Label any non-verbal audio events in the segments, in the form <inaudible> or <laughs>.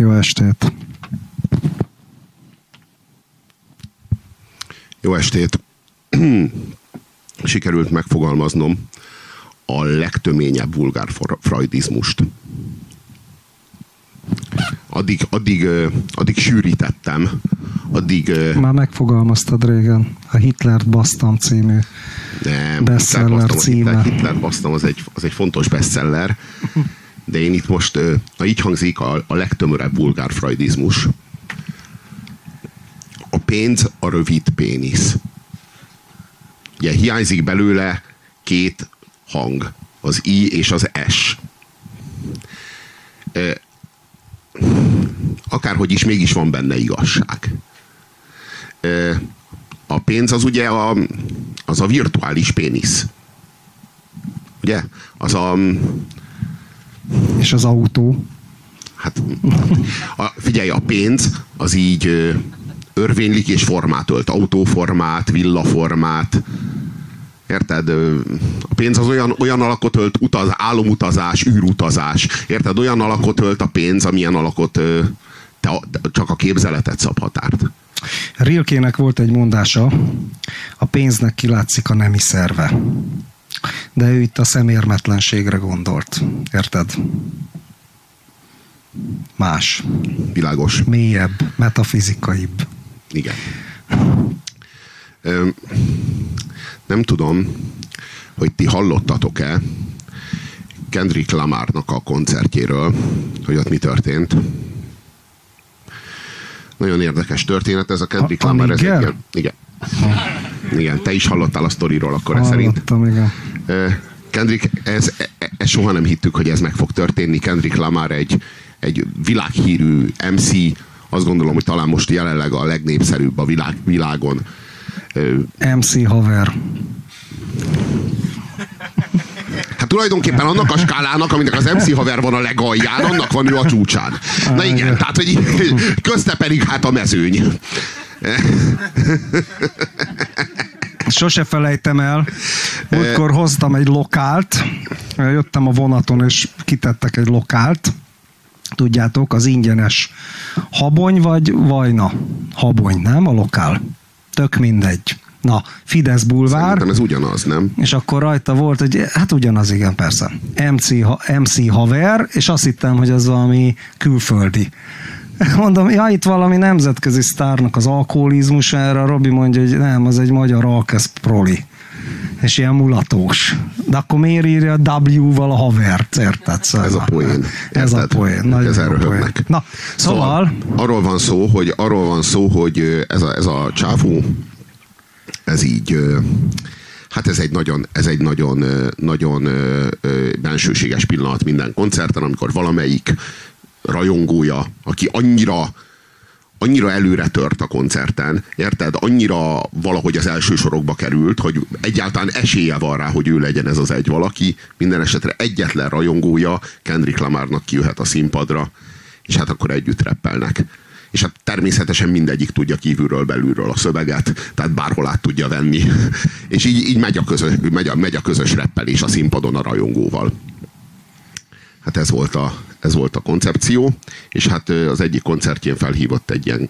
Jó estét! Jó estét! <clears throat> Sikerült megfogalmaznom a legtöményebb vulgár freudizmust. Addig, addig, addig sűrítettem, addig... Már megfogalmaztad régen, a Hitlert basztam című nem, bestseller címe. Hitler, Hitler basztam, az egy, az egy fontos bestseller, de én itt most, na így hangzik a, a legtömörebb vulgár freudizmus. A pénz a rövid pénisz. Ugye hiányzik belőle két hang, az I és az S. Akárhogy is, mégis van benne igazság. A pénz az ugye a, az a virtuális pénisz. Ugye? Az a... És az autó? Hát a, figyelj, a pénz az így örvénylik és formát ölt. Autóformát, villaformát. Érted? A pénz az olyan, olyan alakot ölt, utaz, álomutazás, űrutazás. Érted? Olyan alakot ölt a pénz, amilyen alakot te, csak a képzeletet szab határt. Rilkének volt egy mondása, a pénznek kilátszik a nemi szerve. De ő itt a szemérmetlenségre gondolt. Érted? Más. Világos. Mélyebb, metafizikaibb. Igen. Ö, nem tudom, hogy ti hallottatok-e Kendrick Lamarnak a koncertjéről, hogy ott mi történt. Nagyon érdekes történet ez a Kendrick a, Lamar. Ez egy ilyen, igen. Igen, te is hallottál a sztoriról akkor ez szerint. igen. Kendrick, ez, e, ez soha nem hittük, hogy ez meg fog történni. Kendrick Lamar egy, egy világhírű MC, azt gondolom, hogy talán most jelenleg a legnépszerűbb a világ, világon. MC haver. Hát tulajdonképpen annak a skálának, aminek az MC haver van a legalján, annak van ő a csúcsán. Na igen, tehát hogy közte pedig hát a mezőny. Sose felejtem el, múltkor hoztam egy lokált, jöttem a vonaton, és kitettek egy lokált, tudjátok, az ingyenes habony vagy vajna? Habony, nem? A lokál. Tök mindegy. Na, Fidesz bulvár. Szerintem ez ugyanaz, nem? És akkor rajta volt, hogy hát ugyanaz, igen, persze. MC, MC haver, és azt hittem, hogy az valami külföldi. <laughs> Mondom, ja, itt valami nemzetközi sztárnak az alkoholizmus erre, Robi mondja, hogy nem, az egy magyar alkesz proli. És ilyen mulatós. De akkor miért írja a W-val a havert, érted? Szóval, ez a poén. Ez a poén. Nagyon ez a poén. Na, szóval... szóval... Arról van szó, hogy, arról van szó, hogy ez a, ez a csávó, ez így hát ez egy nagyon, ez egy nagyon, nagyon bensőséges pillanat minden koncerten, amikor valamelyik rajongója, aki annyira annyira előre tört a koncerten, érted? Annyira valahogy az első sorokba került, hogy egyáltalán esélye van rá, hogy ő legyen ez az egy valaki. Minden esetre egyetlen rajongója Kendrick Lamarnak kijöhet a színpadra, és hát akkor együtt reppelnek és hát természetesen mindegyik tudja kívülről, belülről a szöveget, tehát bárhol át tudja venni. <laughs> és így, így megy, a közös, megy, a, megy a közös reppelés a színpadon a rajongóval. Hát ez volt, a, ez volt a koncepció, és hát az egyik koncertjén felhívott egy ilyen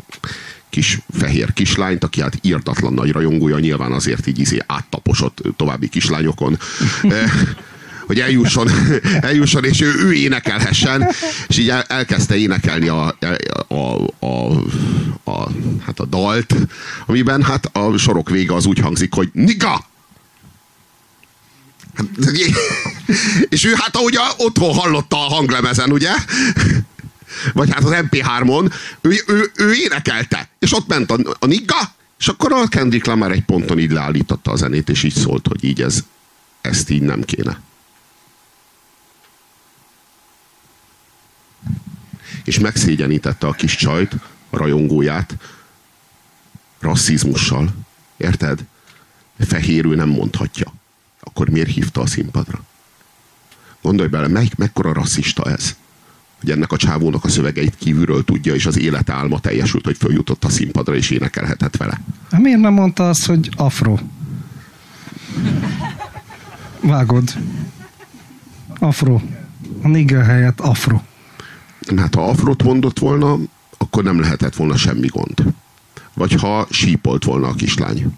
kis fehér kislányt, aki hát írtatlan nagy rajongója, nyilván azért így izé áttaposott további kislányokon hogy eljusson, eljusson és ő, ő énekelhessen, és így el, elkezdte énekelni a, a, a, a, hát a dalt, amiben hát a sorok vége az úgy hangzik, hogy Niga! <laughs> És ő hát ahogy a, otthon hallotta a hanglemezen, ugye? <laughs> Vagy hát az MP3-on, ő, ő, ő énekelte, és ott ment a, a Niga, és akkor a Kendrick Lamar egy ponton így leállította a zenét, és így szólt, hogy így ez, ezt így nem kéne. és megszégyenítette a kis csajt, a rajongóját rasszizmussal. Érted? Fehérő nem mondhatja. Akkor miért hívta a színpadra? Gondolj bele, melyik, mekkora rasszista ez? Hogy ennek a csávónak a szövegeit kívülről tudja, és az élet álma teljesült, hogy följutott a színpadra, és énekelhetett vele. Hát miért nem mondta azt, hogy afro? Vágod. Afro. A nigger helyett afro. Hát ha afrot mondott volna, akkor nem lehetett volna semmi gond. Vagy ha sípolt volna a kislány.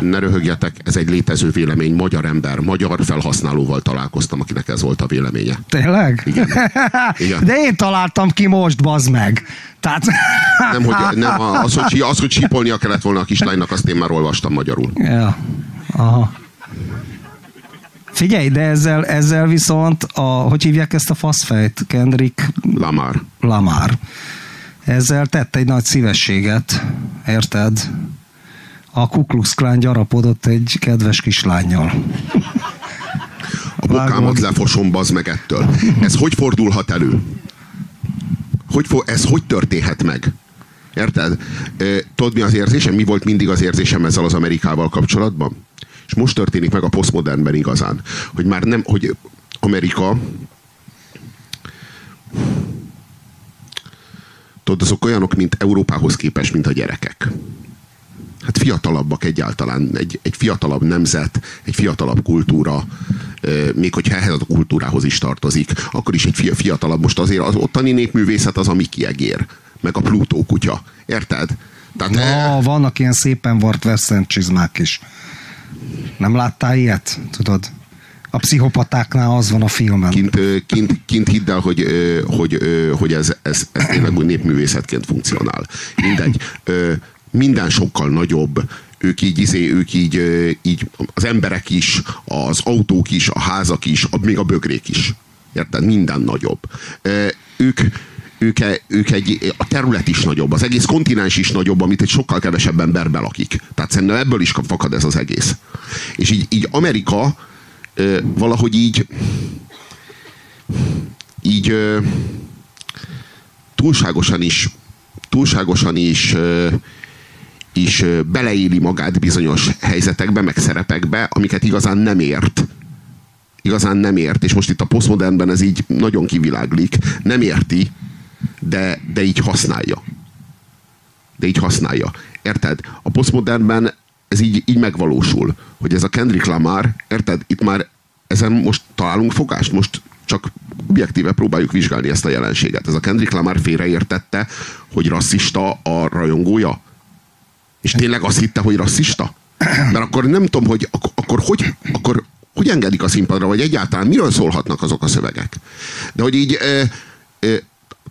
Ne röhögjetek, ez egy létező vélemény. Magyar ember, magyar felhasználóval találkoztam, akinek ez volt a véleménye. Tényleg? Igen. Igen. De én találtam ki most, bazd meg. Tehát... Nem, hogy, nem, az, hogy, az, hogy sípolnia kellett volna a kislánynak, azt én már olvastam magyarul. Ja. Aha. Figyelj, de ezzel, ezzel viszont, a, hogy hívják ezt a faszfejt? Kendrick Lamar. Lamar. Ezzel tett egy nagy szívességet, érted? A Ku Klux Klan gyarapodott egy kedves kislányjal. A bokámat lefosom, bazd meg ettől. Ez hogy fordulhat elő? Hogy, ez hogy történhet meg? Érted? Tudod, mi az érzésem? Mi volt mindig az érzésem ezzel az Amerikával kapcsolatban? És most történik meg a posztmodernben igazán, hogy már nem, hogy Amerika tudod, azok olyanok, mint Európához képest, mint a gyerekek. Hát fiatalabbak egyáltalán, egy, egy fiatalabb nemzet, egy fiatalabb kultúra, még hogyha ehhez a kultúrához is tartozik, akkor is egy fiatalabb, most azért az ottani népművészet az a Miki Egér, meg a Plutó kutya, érted? Tehát Na, e... vannak ilyen szépen vart western csizmák is. Nem láttál ilyet? Tudod? A pszichopatáknál az van a filmen. Kint, kint, kint hidd el, hogy, hogy, hogy ez, ez, ez tényleg úgy népművészetként funkcionál. Mindegy. Minden sokkal nagyobb, ők így, izé, ők így, így, az emberek is, az autók is, a házak is, még a bögrék is. Érted? Minden nagyobb. Ők, ők, ők egy, a terület is nagyobb, az egész kontinens is nagyobb, amit egy sokkal kevesebb ember belakik. Tehát szerintem ebből is fakad ez az egész. És így, így Amerika valahogy így így túlságosan is túlságosan is is beleéli magát bizonyos helyzetekbe, meg szerepekbe, amiket igazán nem ért. Igazán nem ért, és most itt a posztmodernben ez így nagyon kiviláglik. Nem érti, de, de így használja. De így használja. Érted? A posztmodernben ez így, így megvalósul, hogy ez a Kendrick Lamar, érted? Itt már ezen most találunk fogást, most csak objektíve próbáljuk vizsgálni ezt a jelenséget. Ez a Kendrick Lamar félreértette, hogy rasszista a rajongója. És tényleg azt hitte, hogy rasszista? Mert akkor nem tudom, hogy ak- akkor hogy, akkor hogy engedik a színpadra, vagy egyáltalán miről szólhatnak azok a szövegek. De hogy így ö, ö,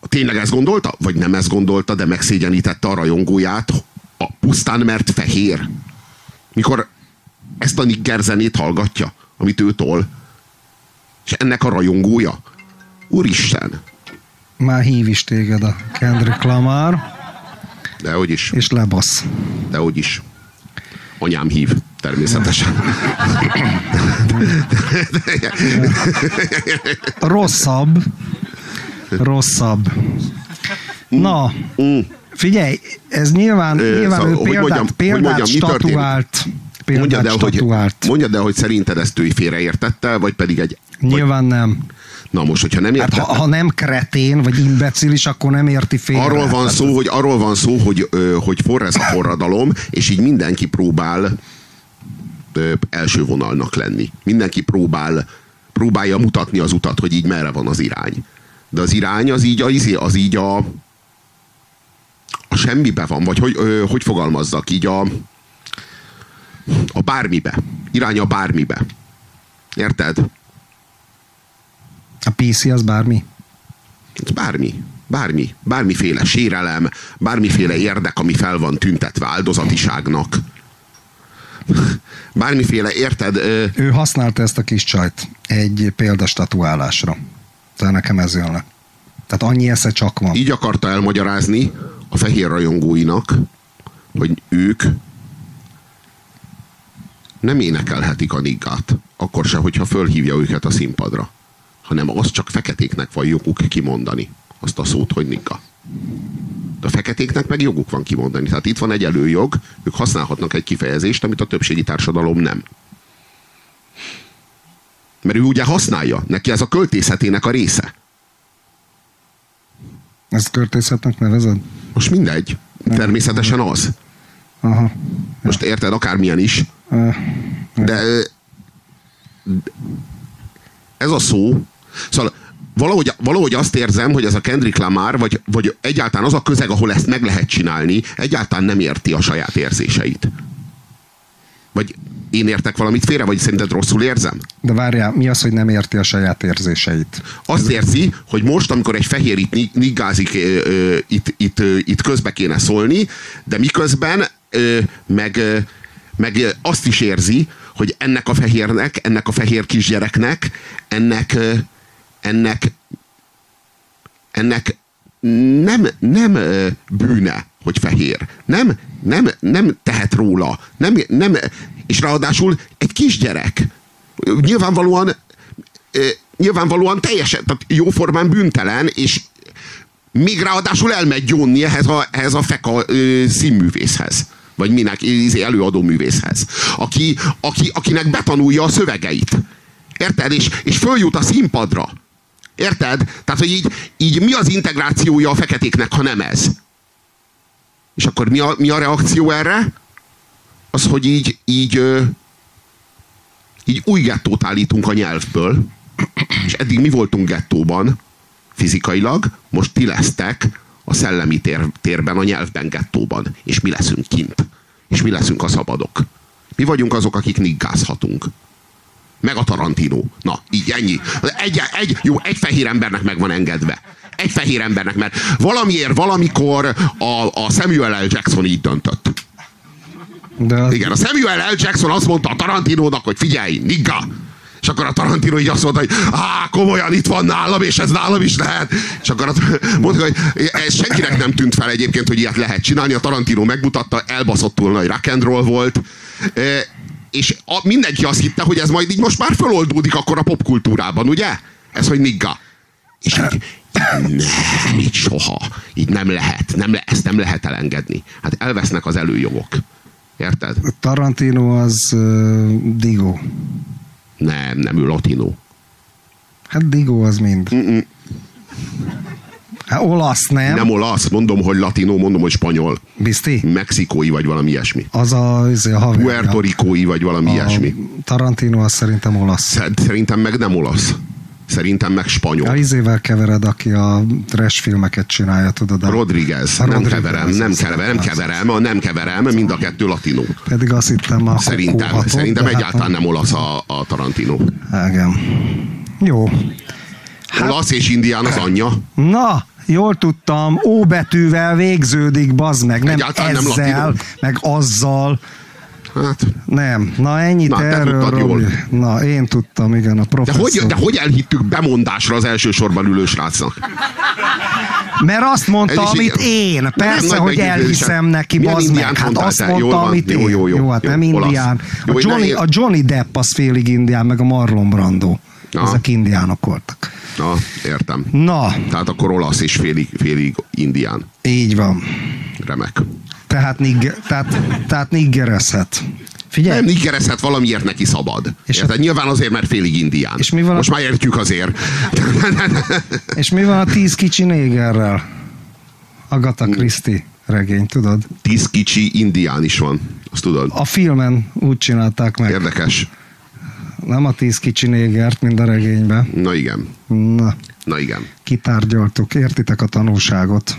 tényleg ezt gondolta? Vagy nem ezt gondolta, de megszégyenítette a rajongóját a pusztán mert fehér? Mikor ezt a nigger zenét hallgatja, amit ő tol, és ennek a rajongója. Úristen! Már hív is téged a Kendrick Lamar. Dehogy is. És lebasz. Dehogy is. Anyám hív, természetesen. Rosszabb, rosszabb. Na, mm. figyelj, ez nyilván, Ö, nyilván szóval, ő példát, mondjam, példát mondjam, statuált. Példát mondjad el, statuált. Hogy, mondjad el, hogy szerinted ezt ő félreértette, vagy pedig egy... Nyilván vagy, nem. Na most, hogyha nem értette... Hát, ha, ha nem kretén, vagy imbecilis, akkor nem érti félre. Arról van szó, hogy, arról van szó, hogy, hogy forrez a forradalom, és így mindenki próbál első vonalnak lenni. Mindenki próbál, próbálja mutatni az utat, hogy így merre van az irány. De az irány az így a, izé, az így a, a semmibe van, vagy hogy, hogy fogalmazzak, így a, a bármibe. Irány a bármibe. Érted? A PC az bármi? Ez bármi. Bármi. Bármiféle sérelem, bármiféle érdek, ami fel van tüntetve áldozatiságnak. <laughs> Bármiféle, érted? Ő használta ezt a kis csajt egy példastatuálásra. Tehát nekem ez jön le. Tehát annyi esze csak van. Így akarta elmagyarázni a fehér rajongóinak, hogy ők nem énekelhetik a niggát, akkor se, hogyha fölhívja őket a színpadra, hanem az csak feketéknek van joguk kimondani azt a szót, hogy nigga. De a feketéknek meg joguk van kimondani. Tehát itt van egy előjog, ők használhatnak egy kifejezést, amit a többségi társadalom nem. Mert ő ugye használja, neki ez a költészetének a része. Ezt költészetnek nevezed? Most mindegy. Természetesen az. Aha. Most érted, akármilyen is. De ez a szó, szóval valahogy, valahogy azt érzem, hogy ez a Kendrick Lamar, vagy, vagy egyáltalán az a közeg, ahol ezt meg lehet csinálni, egyáltalán nem érti a saját érzéseit. Vagy én értek valamit félre, vagy szerinted rosszul érzem? De várjál, mi az, hogy nem érti a saját érzéseit? Azt érzi, hogy most, amikor egy fehér itt niggázik, itt, itt, itt közbe kéne szólni, de miközben meg, meg azt is érzi, hogy ennek a fehérnek, ennek a fehér kisgyereknek, ennek, ennek, ennek nem, nem bűne, hogy fehér. Nem, nem, nem tehet róla. Nem, nem, és ráadásul egy kisgyerek. Nyilvánvalóan nyilvánvalóan teljesen, tehát jóformán bűntelen, és még ráadásul elmegy gyónni ehhez a, ehhez a feka ö, színművészhez. Vagy minek, izé, előadó művészhez. Aki, aki, akinek betanulja a szövegeit. Érted? És, és följut a színpadra. Érted? Tehát, hogy így, így mi az integrációja a feketéknek, ha nem ez? És akkor mi a, mi a reakció erre? Az, hogy így, így, így új gettót állítunk a nyelvből, és eddig mi voltunk gettóban, fizikailag, most ti lesztek a szellemi tér, térben, a nyelvben gettóban, és mi leszünk kint. És mi leszünk a szabadok. Mi vagyunk azok, akik niggázhatunk. Meg a Tarantino. Na, így ennyi. Egy, egy, jó, egy fehér embernek meg van engedve. Egy fehér embernek, mert valamiért valamikor a, a Samuel L. Jackson így döntött. De az... Igen, a Samuel L. Jackson azt mondta a Tarantinónak, hogy figyelj, nigga, és akkor a Tarantino így azt mondta, hogy á, komolyan itt van nálam, és ez nálam is lehet. És akkor mondta, hogy ez senkinek nem tűnt fel egyébként, hogy ilyet lehet csinálni. A Tarantino megmutatta, elbaszottul nagy rock and roll volt. És a, mindenki azt hitte, hogy ez majd így most már feloldódik akkor a popkultúrában, ugye? Ez, hogy nigga. És így, nem, így soha. Így nem lehet. Nem le, ezt nem lehet elengedni. Hát elvesznek az előjogok. Érted? Tarantino az uh, Digo. Nem, nem ő latino. Hát Digo az mind. Mm-mm. Hát olasz, nem? Nem olasz, mondom, hogy latino, mondom, hogy spanyol. Bizti? Mexikói vagy valami ilyesmi. Az a, az a haverja. Puerto Ricói vagy valami a ilyesmi. Tarantino az szerintem olasz. Szerintem meg nem olasz. Szerintem meg spanyol. A izével kevered, aki a trash filmeket csinálja, tudod? A... Rodriguez. A nem Rodriguez keverem, nem keverem, nem keverem, nem keverem, mind a kettő latinó. Pedig azt hittem a Szerintem, hatott, szerintem hát egyáltalán hát nem olasz a, a Tarantino. Igen. Jó. Hát... Olasz és indián az anyja. Na, jól tudtam, ó betűvel végződik, bazd meg, nem Egyáltalán ezzel, nem meg azzal. Hát. Nem. Na ennyit Na, erről. Te jól. Na, én tudtam, igen, a professzor. De hogy, de hogy elhittük bemondásra az első sorban ülő srácnak? Mert azt mondta, amit igen. én. Persze, nem, hogy elhiszem neki, bazd meg. Hát azt mondta, jól van, amit jó, én. Jó, jó, jó, hát jó, nem jó, indián. A Johnny, a Johnny Depp az félig indián, meg a Marlon Brando. Aha. Ezek indiánok voltak. Na, értem. Na. Tehát akkor olasz és félig, félig indián. Így van. Remek. Tehát, nigger, tehát, tehát niggerezhet. Figyelj. Nem niggerezhet, valamiért neki szabad. És Érted? A... Nyilván azért, mert félig indián. És mi van Most a... már értjük azért. <laughs> és mi van a tíz kicsi négerrel? Agatha Christie regény, tudod? Tíz kicsi indián is van, azt tudod? A filmen úgy csinálták meg. Érdekes. Nem a tíz kicsi négert, mint a regényben. Na igen. Na. Na igen. Kitárgyaltuk, értitek a tanulságot.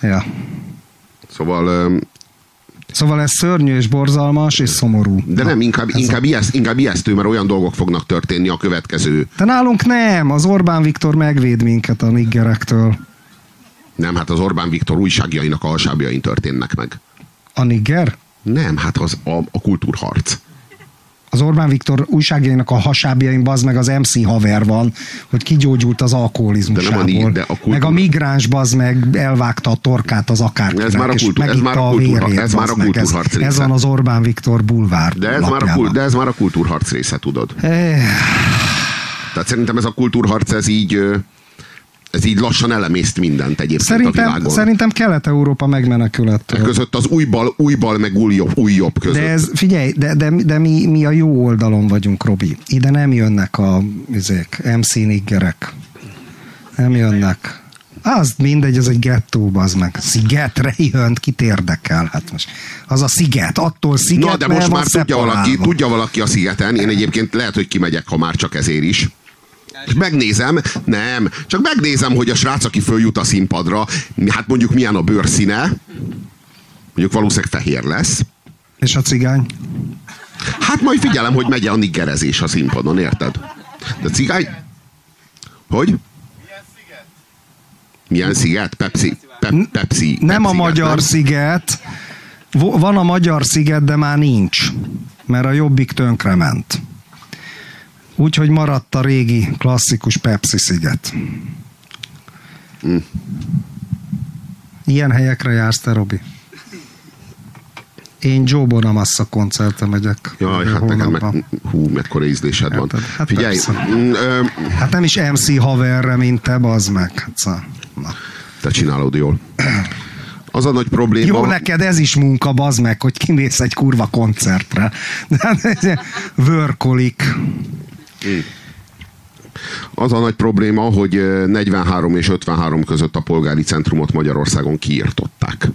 Ja. Szóval Szóval ez szörnyű és borzalmas és szomorú. De nem, inkább, inkább, a... ijeszt, inkább ijesztő, mert olyan dolgok fognak történni a következő. De nálunk nem, az Orbán Viktor megvéd minket a niggerektől. Nem, hát az Orbán Viktor újságjainak a hasábjain történnek meg. A nigger? Nem, hát az a, a kultúrharc az Orbán Viktor újságjainak a hasábjain bazd meg az MC haver van, hogy kigyógyult az alkoholizmusából. De, a, de a kultúra... Meg a migráns bazd meg elvágta a torkát az akárkinek, ez már a kultúr, ez már a, kultúr, vérét, ez már a kultúrharc része. Ez van az Orbán Viktor bulvár de ez, már a, de ez már a kultúrharc része, tudod. Eh. Tehát szerintem ez a kultúrharc, ez így ez így lassan elemészt mindent egyébként szerintem, a világon. Szerintem Kelet-Európa megmenekülött. E között az újbal, újbal meg új jobb, új jobb között. De ez, figyelj, de, de, de mi, mi a jó oldalon vagyunk, Robi. Ide nem jönnek a izék, MC niggerek. Nem jönnek. Az mindegy, az egy gettó, az meg. Szigetre jön, kit érdekel? Hát most az a sziget, attól sziget, Na, de most már tudja valaki, tudja valaki a szigeten. Én egyébként lehet, hogy kimegyek, ha már csak ezért is És megnézem, nem, csak megnézem, hogy a srác, aki följut a színpadra, hát mondjuk milyen a bőrszíne, mondjuk valószínűleg fehér lesz. És a cigány? Hát majd figyelem, hogy megy a niggerezés a színpadon, érted? De cigány... Hogy? Milyen sziget? Pepsi. Pe Pepsi. Nem Pepsi a magyar nem? sziget. Van a magyar sziget, de már nincs. Mert a jobbik tönkrement. Úgyhogy maradt a régi klasszikus Pepsi sziget. Mm. Ilyen helyekre jársz te, Robi? Én Joe Bonamassa koncertre megyek. Jaj, hát nekem meg, hú, mekkora ízlésed van. Érted? Hát Figyelj, persze. mm, ö, Hát nem is MC haverre, mint te, bazd meg. Hát szóval, Na. te csinálod jól. Az a nagy probléma... Jó, neked ez is munka, bazd meg, hogy kimész egy kurva koncertre. <laughs> De Vörkolik. Az a nagy probléma, hogy ö, 43 és 53 között a polgári centrumot Magyarországon kiirtották.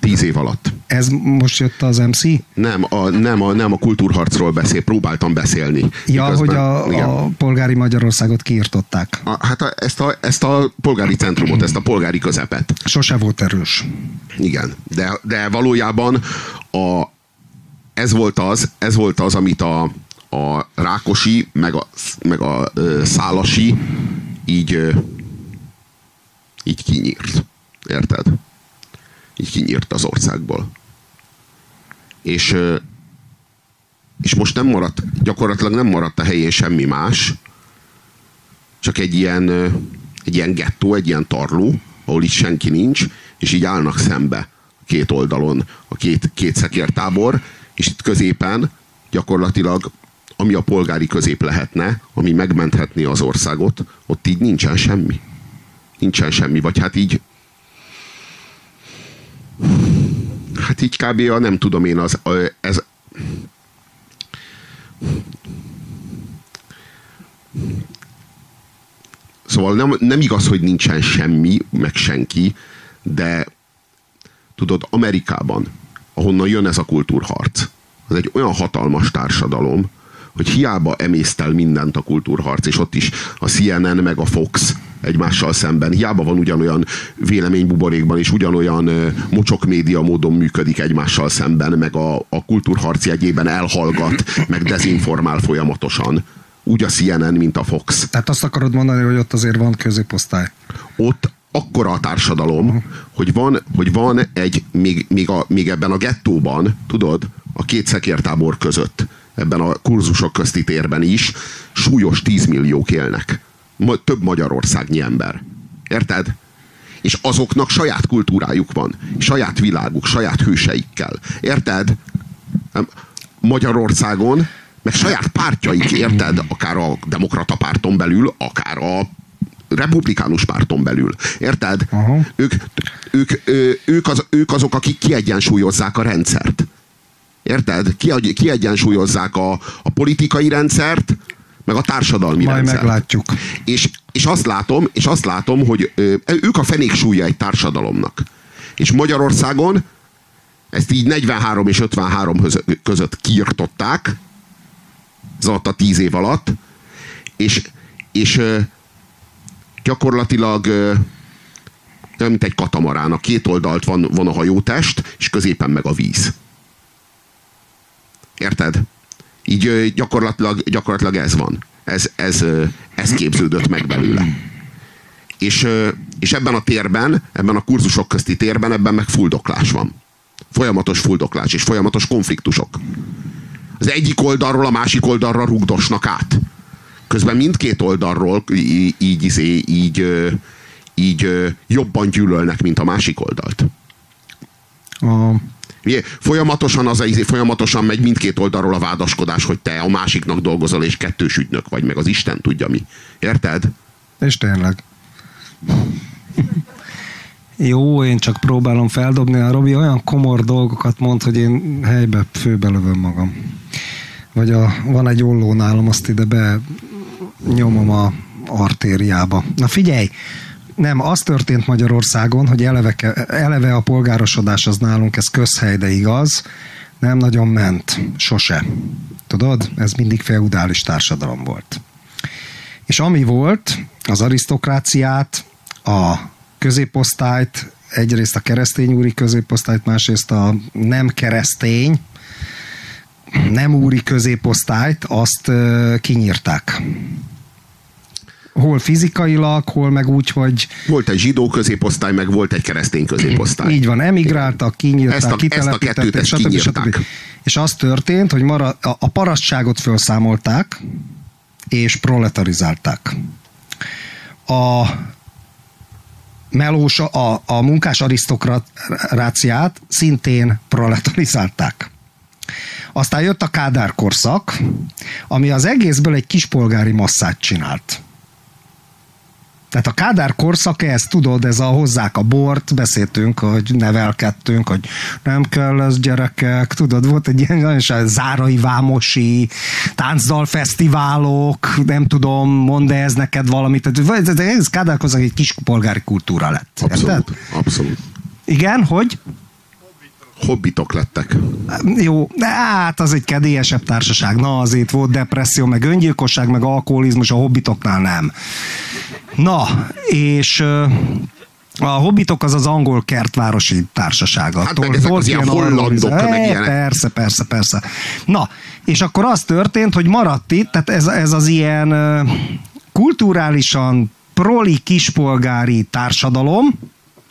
Tíz év alatt. Ez most jött az MC? Nem, a, nem, a, nem a kultúrharcról beszél, próbáltam beszélni. Ja, Miközben- hogy a, igen. a polgári Magyarországot kiirtották. A, hát a, ezt, a, ezt a polgári centrumot, ezt a polgári közepet. Sose volt erős. Igen, de, de valójában a, ez, volt az, ez volt az, amit a, a Rákosi, meg a, meg a ö, Szálasi így, ö, így kinyírt. Érted? Így kinyírt az országból. És, ö, és most nem maradt, gyakorlatilag nem maradt a helyén semmi más, csak egy ilyen, ö, egy ilyen gettó, egy ilyen tarló, ahol itt senki nincs, és így állnak szembe két oldalon a két, két szekértábor, és itt középen gyakorlatilag ami a polgári közép lehetne, ami megmenthetné az országot, ott így nincsen semmi. Nincsen semmi, vagy hát így hát így kb. a nem tudom én, az, ez Szóval nem, nem igaz, hogy nincsen semmi, meg senki, de tudod, Amerikában, ahonnan jön ez a kultúrharc, az egy olyan hatalmas társadalom, hogy hiába emésztel mindent a kultúrharc, és ott is a CNN meg a Fox egymással szemben, hiába van ugyanolyan véleménybuborékban, és ugyanolyan mocsok média módon működik egymással szemben, meg a, a kultúrharc jegyében elhallgat, meg dezinformál folyamatosan. Úgy a CNN, mint a Fox Tehát azt akarod mondani, hogy ott azért van középosztály. ott akkora a társadalom, hogy van, hogy van egy, még, még, a, még ebben a gettóban, tudod, a két szekértábor között, ebben a kurzusok közti térben is, súlyos 10 milliók élnek. Ma, több magyarországnyi ember. Érted? És azoknak saját kultúrájuk van, saját világuk, saját hőseikkel. Érted? Magyarországon, meg saját pártjaik, érted? Akár a demokrata párton belül, akár a republikánus párton belül. Érted? Aha. Ők, ők, ők, az, ők azok, akik kiegyensúlyozzák a rendszert. Érted? Ki, kiegyensúlyozzák a, a politikai rendszert, meg a társadalmi Majd rendszert. meglátjuk. És, és azt látom, és azt látom, hogy ö, ők a fenék súlya egy társadalomnak. És Magyarországon ezt így 43 és 53 közö- között kiirtották, ez alatt a tíz év alatt, és, és ö, gyakorlatilag ö, mint egy katamarán. A két oldalt van, van a hajótest, és középen meg a víz. Érted? Így gyakorlatilag, gyakorlatilag ez van. Ez, ez, ez képződött meg belőle. És, és ebben a térben, ebben a kurzusok közti térben, ebben meg fuldoklás van. Folyamatos fuldoklás és folyamatos konfliktusok. Az egyik oldalról a másik oldalra rugdosnak át. Közben mindkét oldalról így, izé, így, így ö, jobban gyűlölnek, mint a másik oldalt. A, Folyamatosan, az, izé, folyamatosan megy mindkét oldalról a vádaskodás, hogy te a másiknak dolgozol, és kettős ügynök vagy, meg az Isten tudja mi. Érted? és tényleg. Jó, én csak próbálom feldobni. A Robi olyan komor dolgokat mond, hogy én helybe főbelövöm magam. Vagy a, van egy olló nálam, azt ide be nyomom a artériába. Na figyelj, nem, az történt Magyarországon, hogy eleve, eleve a polgárosodás az nálunk, ez közhely, de igaz, nem nagyon ment, sose. Tudod, ez mindig feudális társadalom volt. És ami volt, az arisztokráciát, a középosztályt, egyrészt a keresztény úri középosztályt, másrészt a nem keresztény, nem úri középosztályt, azt kinyírták hol fizikailag, hol meg úgy, hogy... Volt egy zsidó középosztály, meg volt egy keresztény középosztály. Így van, emigráltak, kinyírták, ezt a, kitelepítették, ezt a stb. stb. És az történt, hogy mara, a, a parasztságot felszámolták, és proletarizálták. A melós, a, a munkás arisztokráciát szintén proletarizálták. Aztán jött a Kádár korszak, ami az egészből egy kispolgári masszát csinált. Tehát a Kádár korszak, ezt tudod, ez a hozzák a bort, beszéltünk, hogy nevelkedtünk, hogy nem kell ez gyerekek, tudod, volt egy ilyen nagyon zárai vámosi táncdalfesztiválok, nem tudom, mond -e ez neked valamit, ez, ez Kádár korszak egy kis polgári kultúra lett. Abszolút, érted? abszolút. Igen, hogy? hobbitok lettek. Jó, de hát az egy kedélyesebb társaság. Na, azért volt depresszió, meg öngyilkosság, meg alkoholizmus, a hobbitoknál nem. Na, és a Hobbitok az az angol kertvárosi társasága. Hát meg ezek az ilyen hollandok, meg eh, ilyenek. Persze, persze, persze. Na, és akkor az történt, hogy maradt itt, tehát ez, ez az ilyen kulturálisan proli kispolgári társadalom,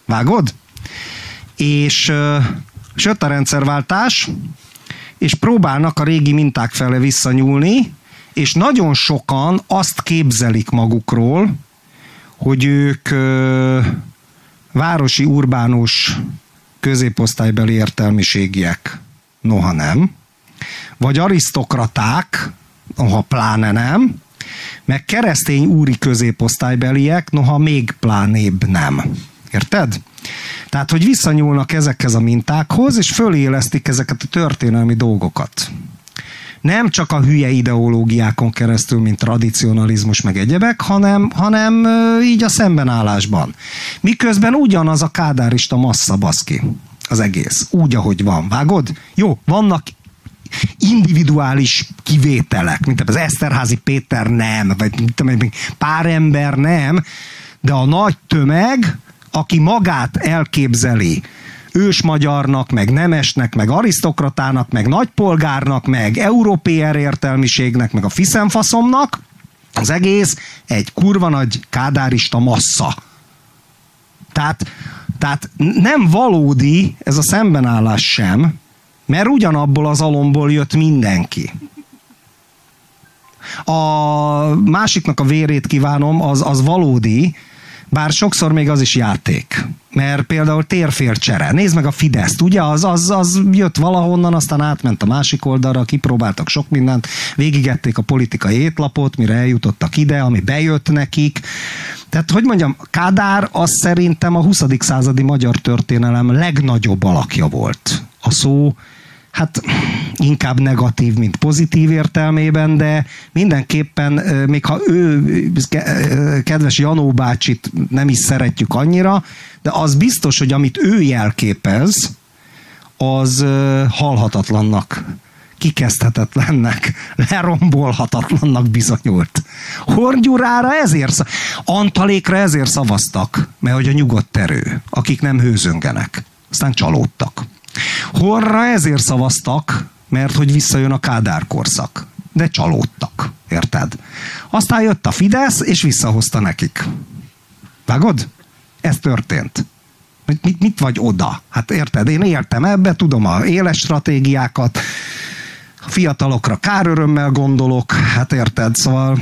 vágod? És és jött a rendszerváltás, és próbálnak a régi minták fele visszanyúlni, és nagyon sokan azt képzelik magukról, hogy ők ö, városi, urbánus, középosztálybeli értelmiségiek. Noha nem. Vagy arisztokraták, noha pláne nem. Meg keresztény úri középosztálybeliek, noha még plánébb nem. Érted? Tehát, hogy visszanyúlnak ezekhez a mintákhoz, és fölélesztik ezeket a történelmi dolgokat. Nem csak a hülye ideológiákon keresztül, mint tradicionalizmus meg egyebek, hanem, hanem így a szembenállásban. Miközben ugyanaz a kádárista massza, baszki. Az egész. Úgy, ahogy van. Vágod? Jó, vannak individuális kivételek, mint az Eszterházi Péter nem, vagy pár ember nem, de a nagy tömeg aki magát elképzeli ősmagyarnak, meg nemesnek, meg arisztokratának, meg nagypolgárnak, meg európér értelmiségnek, meg a fiszenfaszomnak, az egész egy kurva nagy kádárista massza. Tehát, tehát nem valódi ez a szembenállás sem, mert ugyanabból az alomból jött mindenki. A másiknak a vérét kívánom, az, az valódi, bár sokszor még az is játék. Mert például térfélcsere. Nézd meg a Fideszt, ugye? Az, az, az jött valahonnan, aztán átment a másik oldalra, kipróbáltak sok mindent, végigették a politikai étlapot, mire eljutottak ide, ami bejött nekik. Tehát, hogy mondjam, Kádár az szerintem a 20. századi magyar történelem legnagyobb alakja volt. A szó hát inkább negatív, mint pozitív értelmében, de mindenképpen, még ha ő, kedves Janó bácsit nem is szeretjük annyira, de az biztos, hogy amit ő jelképez, az halhatatlannak kikezdhetetlennek, <laughs> lerombolhatatlannak bizonyult. Hornyurára ezért, Antalékra ezért szavaztak, mert hogy a nyugodt erő, akik nem hőzöngenek. Aztán csalódtak. Horra ezért szavaztak, mert hogy visszajön a Kádár korszak. De csalódtak, érted? Aztán jött a Fidesz, és visszahozta nekik. Vágod? Ez történt. Mit, mit vagy oda? Hát érted, én értem ebbe, tudom a éles stratégiákat, a fiatalokra kárörömmel gondolok, hát érted, szóval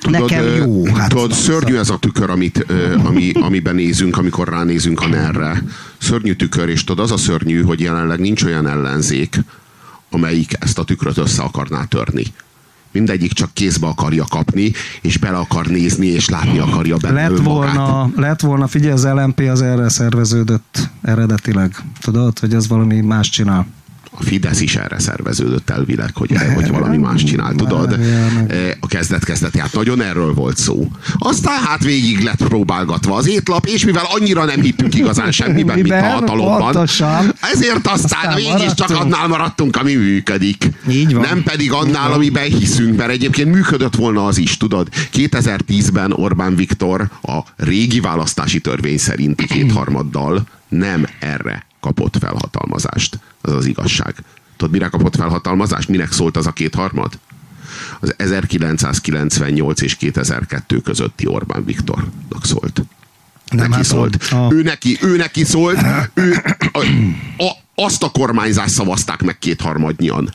Tudod, Nekem jó. Hát tudod, szörnyű ez a tükör, amit, ami, amiben nézünk, amikor ránézünk a nerre. Szörnyű tükör, és tudod, az a szörnyű, hogy jelenleg nincs olyan ellenzék, amelyik ezt a tükröt össze akarná törni. Mindegyik csak kézbe akarja kapni, és bele akar nézni, és látni akarja benne lett volna, lett volna, figyelj, az LMP az erre szerveződött eredetileg. Tudod, hogy ez valami más csinál. A Fidesz is erre szerveződött elvileg, hogy, hogy valami más csinál, tudod? A kezdet hát nagyon erről volt szó. Aztán hát végig lett próbálgatva az étlap, és mivel annyira nem hittünk igazán semmiben, mint a hatalomban, pontosan. ezért aztán, aztán csak annál maradtunk, ami működik. Így van. Nem pedig annál, amiben hiszünk, mert egyébként működött volna az is, tudod? 2010-ben Orbán Viktor a régi választási törvény szerinti <clears throat> kétharmaddal nem erre kapott felhatalmazást. Az az igazság. Tudod, mire kapott felhatalmazást? Minek szólt az a kétharmad? Az 1998 és 2002 közötti Orbán Viktornak szólt. Nem neki szólt. A... Ő, neki, ő neki szólt. Ő, a, a, azt a kormányzást szavazták meg kétharmadnyian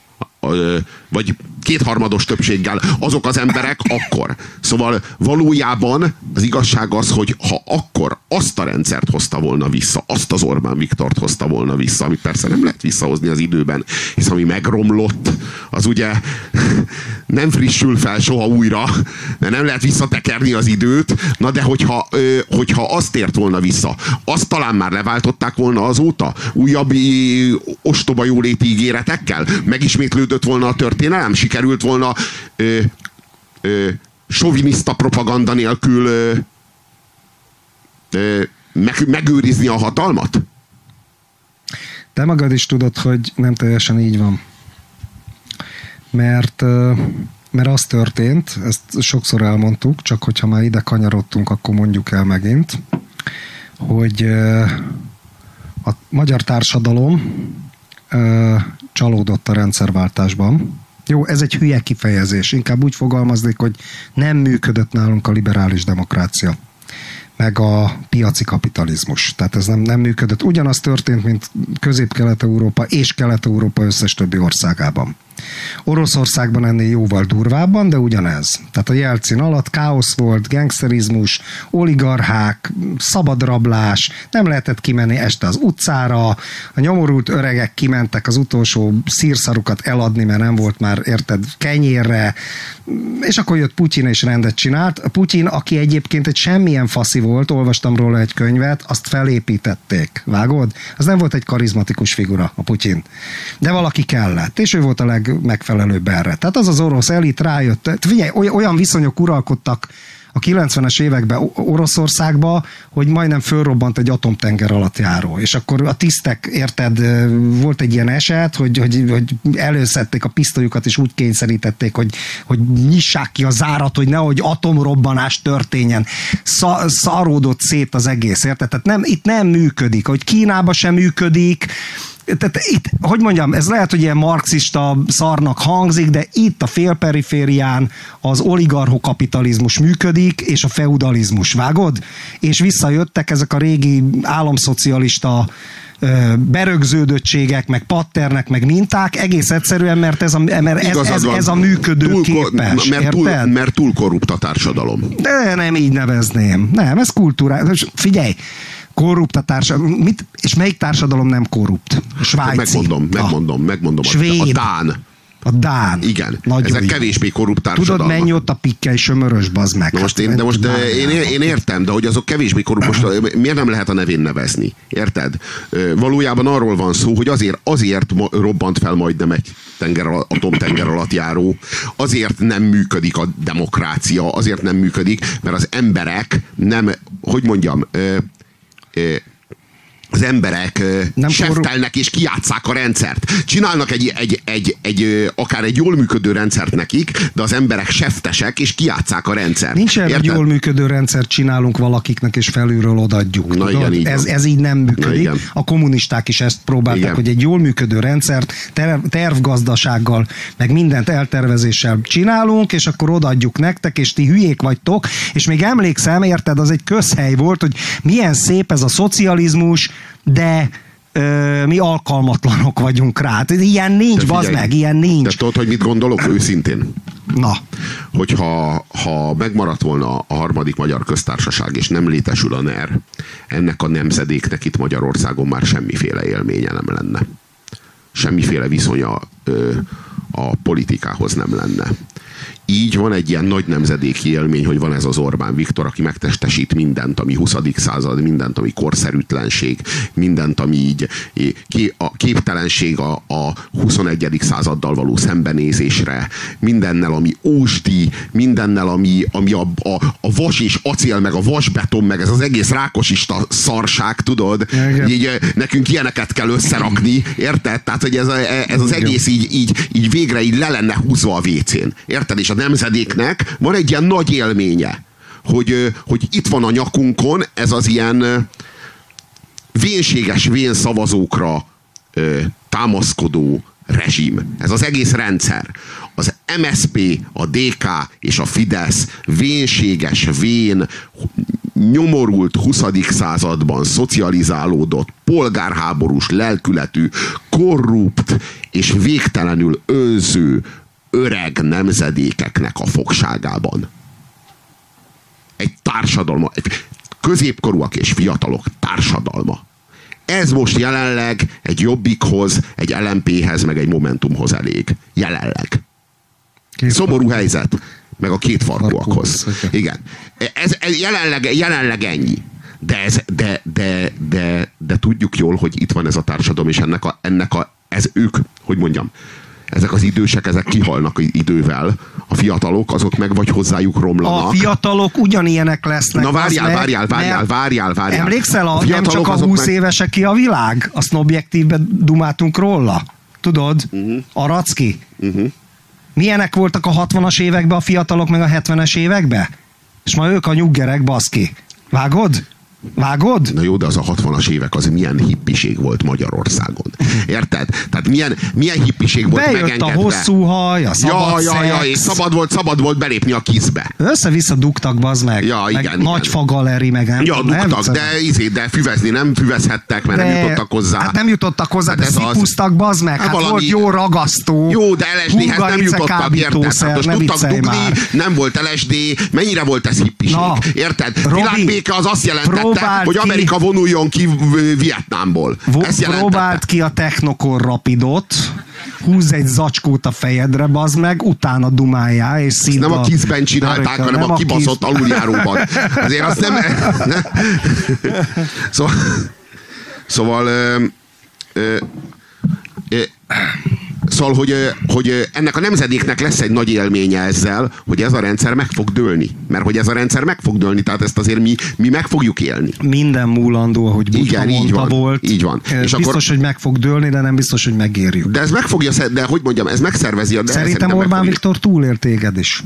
vagy kétharmados többséggel azok az emberek akkor. Szóval valójában az igazság az, hogy ha akkor azt a rendszert hozta volna vissza, azt az Orbán Viktort hozta volna vissza, amit persze nem lehet visszahozni az időben, hisz ami megromlott, az ugye nem frissül fel soha újra, de nem lehet visszatekerni az időt, na de hogyha, hogyha azt ért volna vissza, azt talán már leváltották volna azóta, újabb ostoba jóléti ígéretekkel, megismétlődött volna a történelem, sikerült volna ö, ö, soviniszta propaganda nélkül ö, ö, meg, megőrizni a hatalmat? Te magad is tudod, hogy nem teljesen így van. Mert, mert az történt, ezt sokszor elmondtuk, csak hogyha már ide kanyarodtunk, akkor mondjuk el megint, hogy a magyar társadalom csalódott a rendszerváltásban. Jó, ez egy hülye kifejezés. Inkább úgy fogalmaznék, hogy nem működött nálunk a liberális demokrácia meg a piaci kapitalizmus. Tehát ez nem, nem működött. Ugyanaz történt, mint Közép-Kelet-Európa és Kelet-Európa összes többi országában. Oroszországban ennél jóval durvábban, de ugyanez. Tehát a Jelcin alatt káosz volt, gangsterizmus, oligarchák, szabadrablás, nem lehetett kimenni este az utcára, a nyomorult öregek kimentek az utolsó szírszarukat eladni, mert nem volt már, érted, kenyérre, és akkor jött Putyin és rendet csinált. Putyin, aki egyébként egy semmilyen faszi volt, olvastam róla egy könyvet, azt felépítették. Vágod? Az nem volt egy karizmatikus figura, a Putyin. De valaki kellett, és ő volt a leg, megfelelőbb erre. Tehát az az orosz elit rájött, figyelj, olyan viszonyok uralkodtak a 90-es években Oroszországba, hogy majdnem fölrobbant egy atomtenger alatt járó. És akkor a tisztek, érted, volt egy ilyen eset, hogy, hogy, hogy előszedték a pisztolyukat, és úgy kényszerítették, hogy, hogy nyissák ki a zárat, hogy nehogy atomrobbanás történjen. Szaródott szét az egész, érted? Tehát nem, itt nem működik. Hogy Kínában sem működik, tehát itt, hogy mondjam, ez lehet, hogy ilyen marxista szarnak hangzik, de itt a félperiférián az oligarchokapitalizmus működik, és a feudalizmus, vágod? És visszajöttek ezek a régi államszocialista berögződöttségek, meg patternek, meg minták, egész egyszerűen, mert ez a, mert ez, ez, ez a működő túl, képes. Mert túl, mert túl korrupt a társadalom. De nem így nevezném. Nem, ez kultúrás. Figyelj, korrupt a társadalom. Mit, és melyik társadalom nem korrupt? Svájci. Megmondom, megmondom, megmondom. Svéd. A Dán. A Dán. Igen. Nagyon Ezek jó. kevésbé korrupt társadalmak. Tudod, mennyi ott a pikkely sömörös, bazd meg. Na most hát, én, de most de én, én, értem, de hogy azok kevésbé korrupt, most miért nem lehet a nevén nevezni? Érted? Valójában arról van szó, hogy azért, azért robbant fel majdnem egy tenger, atomtenger alatt járó, azért nem működik a demokrácia, azért nem működik, mert az emberek nem, hogy mondjam, it az emberek nem seftelnek és kiátszák a rendszert. Csinálnak egy, egy, egy, egy, akár egy jól működő rendszert nekik, de az emberek seftesek és kiátszák a rendszert. Nincs egy jól működő rendszert csinálunk valakiknek és felülről odaadjuk. Na igen, így ez, ez így nem működik. A kommunisták is ezt próbálták, igen. hogy egy jól működő rendszert terv, tervgazdasággal, meg mindent eltervezéssel csinálunk, és akkor odaadjuk nektek, és ti hülyék vagytok, és még emlékszem, érted, az egy közhely volt, hogy milyen szép ez a szocializmus, de ö, mi alkalmatlanok vagyunk rá. Hát, ilyen nincs, bazd meg, ilyen nincs. De tudod, hogy mit gondolok őszintén? Na. Hogyha ha megmaradt volna a harmadik magyar köztársaság, és nem létesül a NER, ennek a nemzedéknek itt Magyarországon már semmiféle élménye nem lenne. Semmiféle viszonya ö, a politikához nem lenne. Így van egy ilyen nagy nemzedéki élmény, hogy van ez az Orbán Viktor, aki megtestesít mindent, ami 20. század, mindent, ami korszerűtlenség, mindent, ami így a képtelenség a, a 21. századdal való szembenézésre, mindennel, ami ósdi, mindennel, ami, ami a, a, a vas és acél, meg a vasbeton, meg ez az egész rákosista szarság, tudod? Így, nekünk ilyeneket kell összerakni, érted? Tehát, hogy ez, a, ez az egész így, így, így végre így le lenne húzva a vécén. Érted? És a nemzedéknek van egy ilyen nagy élménye, hogy, hogy itt van a nyakunkon ez az ilyen vénséges vén szavazókra támaszkodó rezsim. Ez az egész rendszer. Az MSP, a DK és a Fidesz vénséges, vén, nyomorult 20. században szocializálódott, polgárháborús lelkületű, korrupt és végtelenül önző öreg nemzedékeknek a fogságában. Egy társadalma, egy középkorúak és fiatalok társadalma. Ez most jelenleg egy Jobbikhoz, egy LMP-hez, meg egy Momentumhoz elég. Jelenleg. Két Szomorú helyzet. Meg a két farkúakhoz. Igen. Ez, ez jelenleg, jelenleg ennyi. De, ez, de, de, de, de tudjuk jól, hogy itt van ez a társadalom, és ennek a, ennek a, ez ők, hogy mondjam, ezek az idősek, ezek kihalnak idővel. A fiatalok, azok meg vagy hozzájuk romlanak. A fiatalok ugyanilyenek lesznek. Na várjál, meg, várjál, várjál, várjál, várjál. Emlékszel, a, a nem csak a 20 meg... évesek ki a világ? Azt objektívben dumáltunk róla. Tudod? Uh-huh. Aracki. Uh-huh. Milyenek voltak a 60-as években a fiatalok, meg a 70-es években? És ma ők a nyuggerek, baszki. Vágod? Vágod? Na jó, de az a 60-as évek az milyen hippiség volt Magyarországon. Érted? Tehát milyen, milyen hippiség volt Bejött megengedve. a hosszú haj, a szabad ja, ja, ja, és szabad volt, szabad volt belépni a kizbe. Össze-vissza dugtak, bazd meg. Ja, meg igen. Nagy fagaleri, meg nem Ja, dugtak, nem, de, izé, de füvezni nem füvezhettek, mert de, nem jutottak hozzá. Hát nem jutottak hozzá, hát de szipusztak, bazd meg. Hát, hát valami, volt jó ragasztó. Jó, de LSD-hez nem jutottak, érted? Hát most tudtak dugni, már. nem volt LSD, mennyire volt ez hippiség? Érted? Világbéke az azt jelentette, próbált hogy Amerika ki, vonuljon ki Vietnámból. Ez próbált ki a Technokor Rapidot, húz egy zacskót a fejedre, bazd meg, utána dumáljá, és szinte Nem a kizben csinálták, hanem nem a kibaszott kiz... aluljáróban. Azért azt nem... nem. <laughs> Szóval... Szóval... Ö, ö, ö, Szóval, hogy, hogy ennek a nemzedéknek lesz egy nagy élménye ezzel, hogy ez a rendszer meg fog dőlni. Mert hogy ez a rendszer meg fog dőlni, tehát ezt azért mi, mi meg fogjuk élni. Minden múlandó, hogy Igen, így van, volt. Így van. És biztos, akkor, hogy meg fog dőlni, de nem biztos, hogy megérjük. De ez meg fogja, de hogy mondjam, ez megszervezi a... De szerintem Orbán Viktor túlér téged is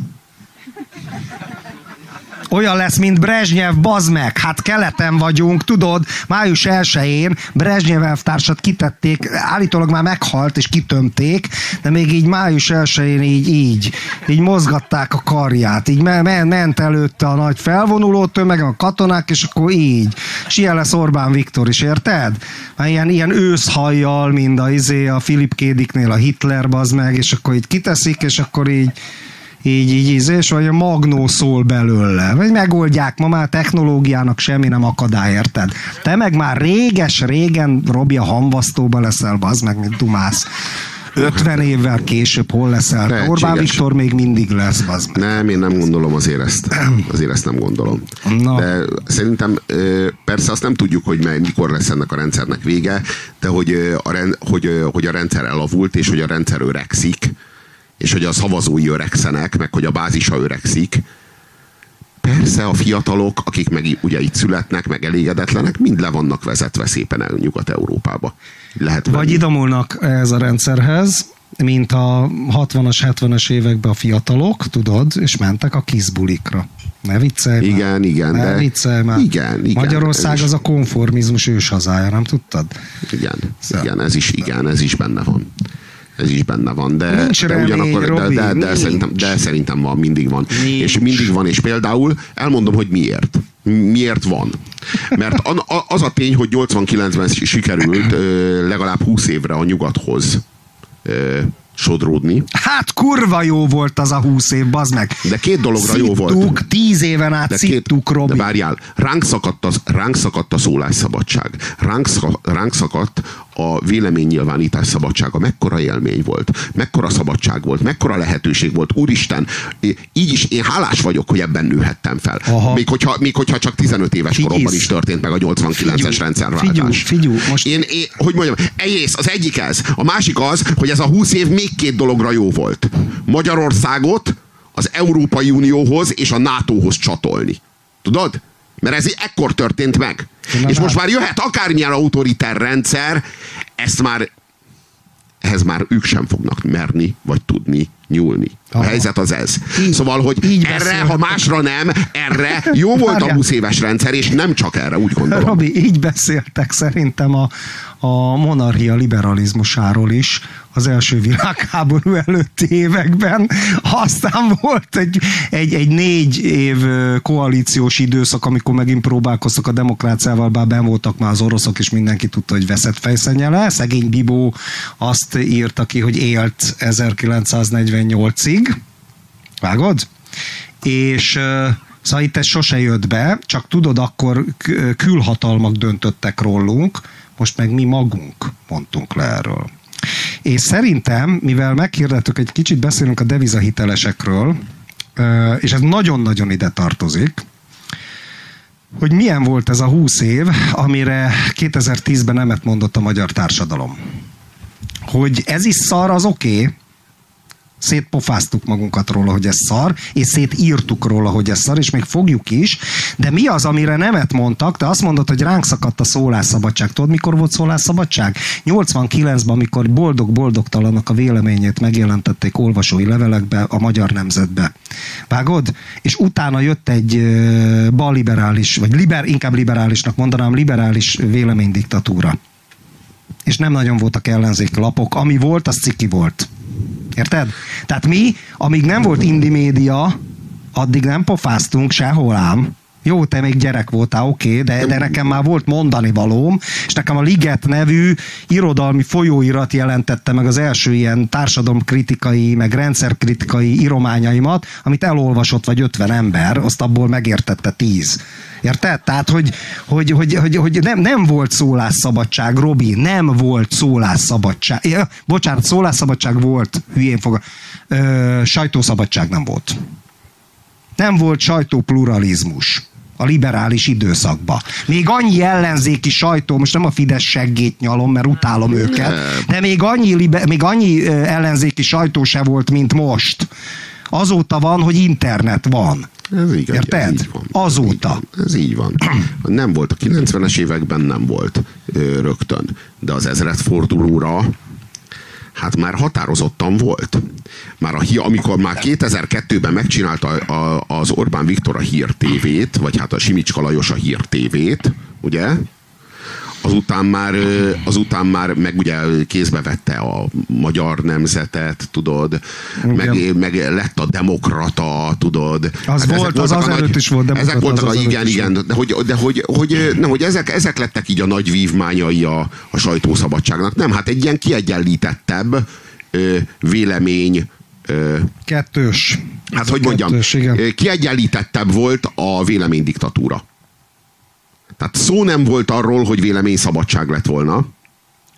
olyan lesz, mint Brezsnyev, bazd meg, hát keleten vagyunk, tudod, május 1-én Brezsnyev elvtársat kitették, állítólag már meghalt és kitömték, de még így május 1-én így, így, így mozgatták a karját, így ment előtte a nagy felvonuló tömeg, a katonák, és akkor így. És ilyen lesz Orbán Viktor is, érted? Már ilyen, ilyen őszhajjal, mint a, izé, a Filip Kédiknél a Hitler, bazd meg, és akkor így kiteszik, és akkor így így, így ízés, vagy a magnó szól belőle. Vagy megoldják, ma már technológiának semmi nem akadály, érted? Te meg már réges-régen Robi a hamvasztóba leszel, az meg, mint dumász. 50 évvel később hol leszel? Lehetséges. Orbán Viktor még mindig lesz, az Nem, én nem gondolom azért ezt. Azért ezt nem gondolom. Na. De szerintem persze azt nem tudjuk, hogy mikor lesz ennek a rendszernek vége, de hogy a, rend, hogy, hogy a rendszer elavult, és hogy a rendszer öregszik, és hogy a szavazói öregszenek, meg hogy a bázisa öregszik, persze a fiatalok, akik meg ugye itt születnek, meg elégedetlenek, mind le vannak vezetve szépen el Nyugat-Európába. Lehet Vagy idomulnak ez a rendszerhez, mint a 60-as, 70-es években a fiatalok, tudod, és mentek a kizbulikra. Ne viccelj Igen, már. igen. Ne de... viccelj már. Igen, igen. Magyarország az a konformizmus őshazája, nem tudtad? Igen, szóval. igen, ez is, igen, ez is benne van ez is benne van, de, Nincs de ugyanakkor Robi, de, de, de, szerintem, de szerintem van, mindig van. Nincs. És mindig van, és például elmondom, hogy miért. Miért van? Mert az a tény, hogy 89-ben sikerült legalább 20 évre a nyugathoz sodródni. Hát kurva jó volt az a húsz év, bazd meg. De két dologra szittuk, jó volt. tíz éven át de szittuk, két, Robi. De várjál, ránk szakadt, az, ránk szakadt a szólásszabadság. Ránk, ránk szakadt a véleménynyilvánítás szabadsága mekkora élmény volt, mekkora szabadság volt, mekkora lehetőség volt. Úristen, így is én hálás vagyok, hogy ebben nőhettem fel. Aha. Még, hogyha, még hogyha csak 15 éves Figyelsz. koromban is történt meg a 89-es rendszerváltás. Figyú, figyú, most... Én, én, hogy mondjam, egész, az egyik ez. A másik az, hogy ez a 20 év még két dologra jó volt. Magyarországot az Európai Unióhoz és a NATO-hoz csatolni. Tudod? Mert ez ekkor történt meg. Na, és most már jöhet akármilyen autoriter rendszer, ezt már ehhez már ők sem fognak merni, vagy tudni nyúlni. A Aha. helyzet az ez. Így, szóval, hogy így erre, ha másra nem, erre jó volt a 20 éves rendszer, és nem csak erre, úgy gondolom. Robi, így beszéltek szerintem a, a monarchia liberalizmusáról is az első világháború előtti években. Aztán volt egy, egy, egy négy év koalíciós időszak, amikor megint próbálkoztak a demokráciával, bár ben voltak már az oroszok, és mindenki tudta, hogy veszett fejszennyele. Szegény Bibó azt írta ki, hogy élt 1948-ig. Vágod? És Szóval itt ez sose jött be, csak tudod, akkor külhatalmak döntöttek rólunk, most meg mi magunk mondtunk le erről. És szerintem, mivel meghirdetük, egy kicsit beszélünk a devizahitelesekről, és ez nagyon-nagyon ide tartozik, hogy milyen volt ez a 20 év, amire 2010-ben nemet mondott a magyar társadalom. Hogy ez is szar, az oké, okay, szétpofáztuk magunkat róla, hogy ez szar, és szétírtuk róla, hogy ez szar, és még fogjuk is, de mi az, amire nemet mondtak? Te azt mondod, hogy ránk szakadt a szólásszabadság. Tudod, mikor volt szólásszabadság? 89-ben, amikor boldog-boldogtalannak a véleményét megjelentették olvasói levelekbe a magyar nemzetbe. Vágod? És utána jött egy balliberális, vagy liber, inkább liberálisnak mondanám, liberális véleménydiktatúra. És nem nagyon voltak ellenzék lapok. Ami volt, az ciki volt. Érted? Tehát mi, amíg nem volt indi média, addig nem pofáztunk sehol ám. Jó, te még gyerek voltál, oké, okay, de, de nekem már volt mondani valóm, és nekem a Liget nevű irodalmi folyóirat jelentette meg az első ilyen társadalomkritikai, meg rendszerkritikai írományaimat, amit elolvasott vagy 50 ember, azt abból megértette 10. Érted? Tehát, hogy, hogy, hogy, hogy, hogy nem, nem volt szólásszabadság, Robi, nem volt szólásszabadság. Ja, bocsánat, szólásszabadság volt, hülyén fog. Ö, sajtószabadság nem volt. Nem volt sajtópluralizmus a liberális időszakba. Még annyi ellenzéki sajtó, most nem a Fidesz seggét nyalom, mert utálom őket, de még annyi, libe, még annyi ellenzéki sajtó se volt, mint most. Azóta van, hogy internet van. Ez igen, Érted? Ez így van. Azóta. Ez így van. Ez így van. Nem volt a 90-es években, nem volt rögtön. De az ezredfordulóra hát már határozottan volt. Már a, amikor már 2002-ben megcsinálta az Orbán Viktor a Hír TV-t, vagy hát a Simicska Lajos a Hír TV-t, ugye? Azután már, azután már meg ugye kézbe vette a magyar nemzetet, tudod, meg, meg, lett a demokrata, tudod. Az hát volt, az az előtt is volt demokrata. Ezek voltak, az a, igen, igen, de hogy, de hogy, hogy, nem, hogy ezek, ezek lettek így a nagy vívmányai a, a sajtószabadságnak. Nem, hát egy ilyen kiegyenlítettebb ö, vélemény ö, Kettős. Hát, hogy mondjam, Kettős, igen. kiegyenlítettebb volt a véleménydiktatúra. Tehát szó nem volt arról, hogy véleményszabadság lett volna.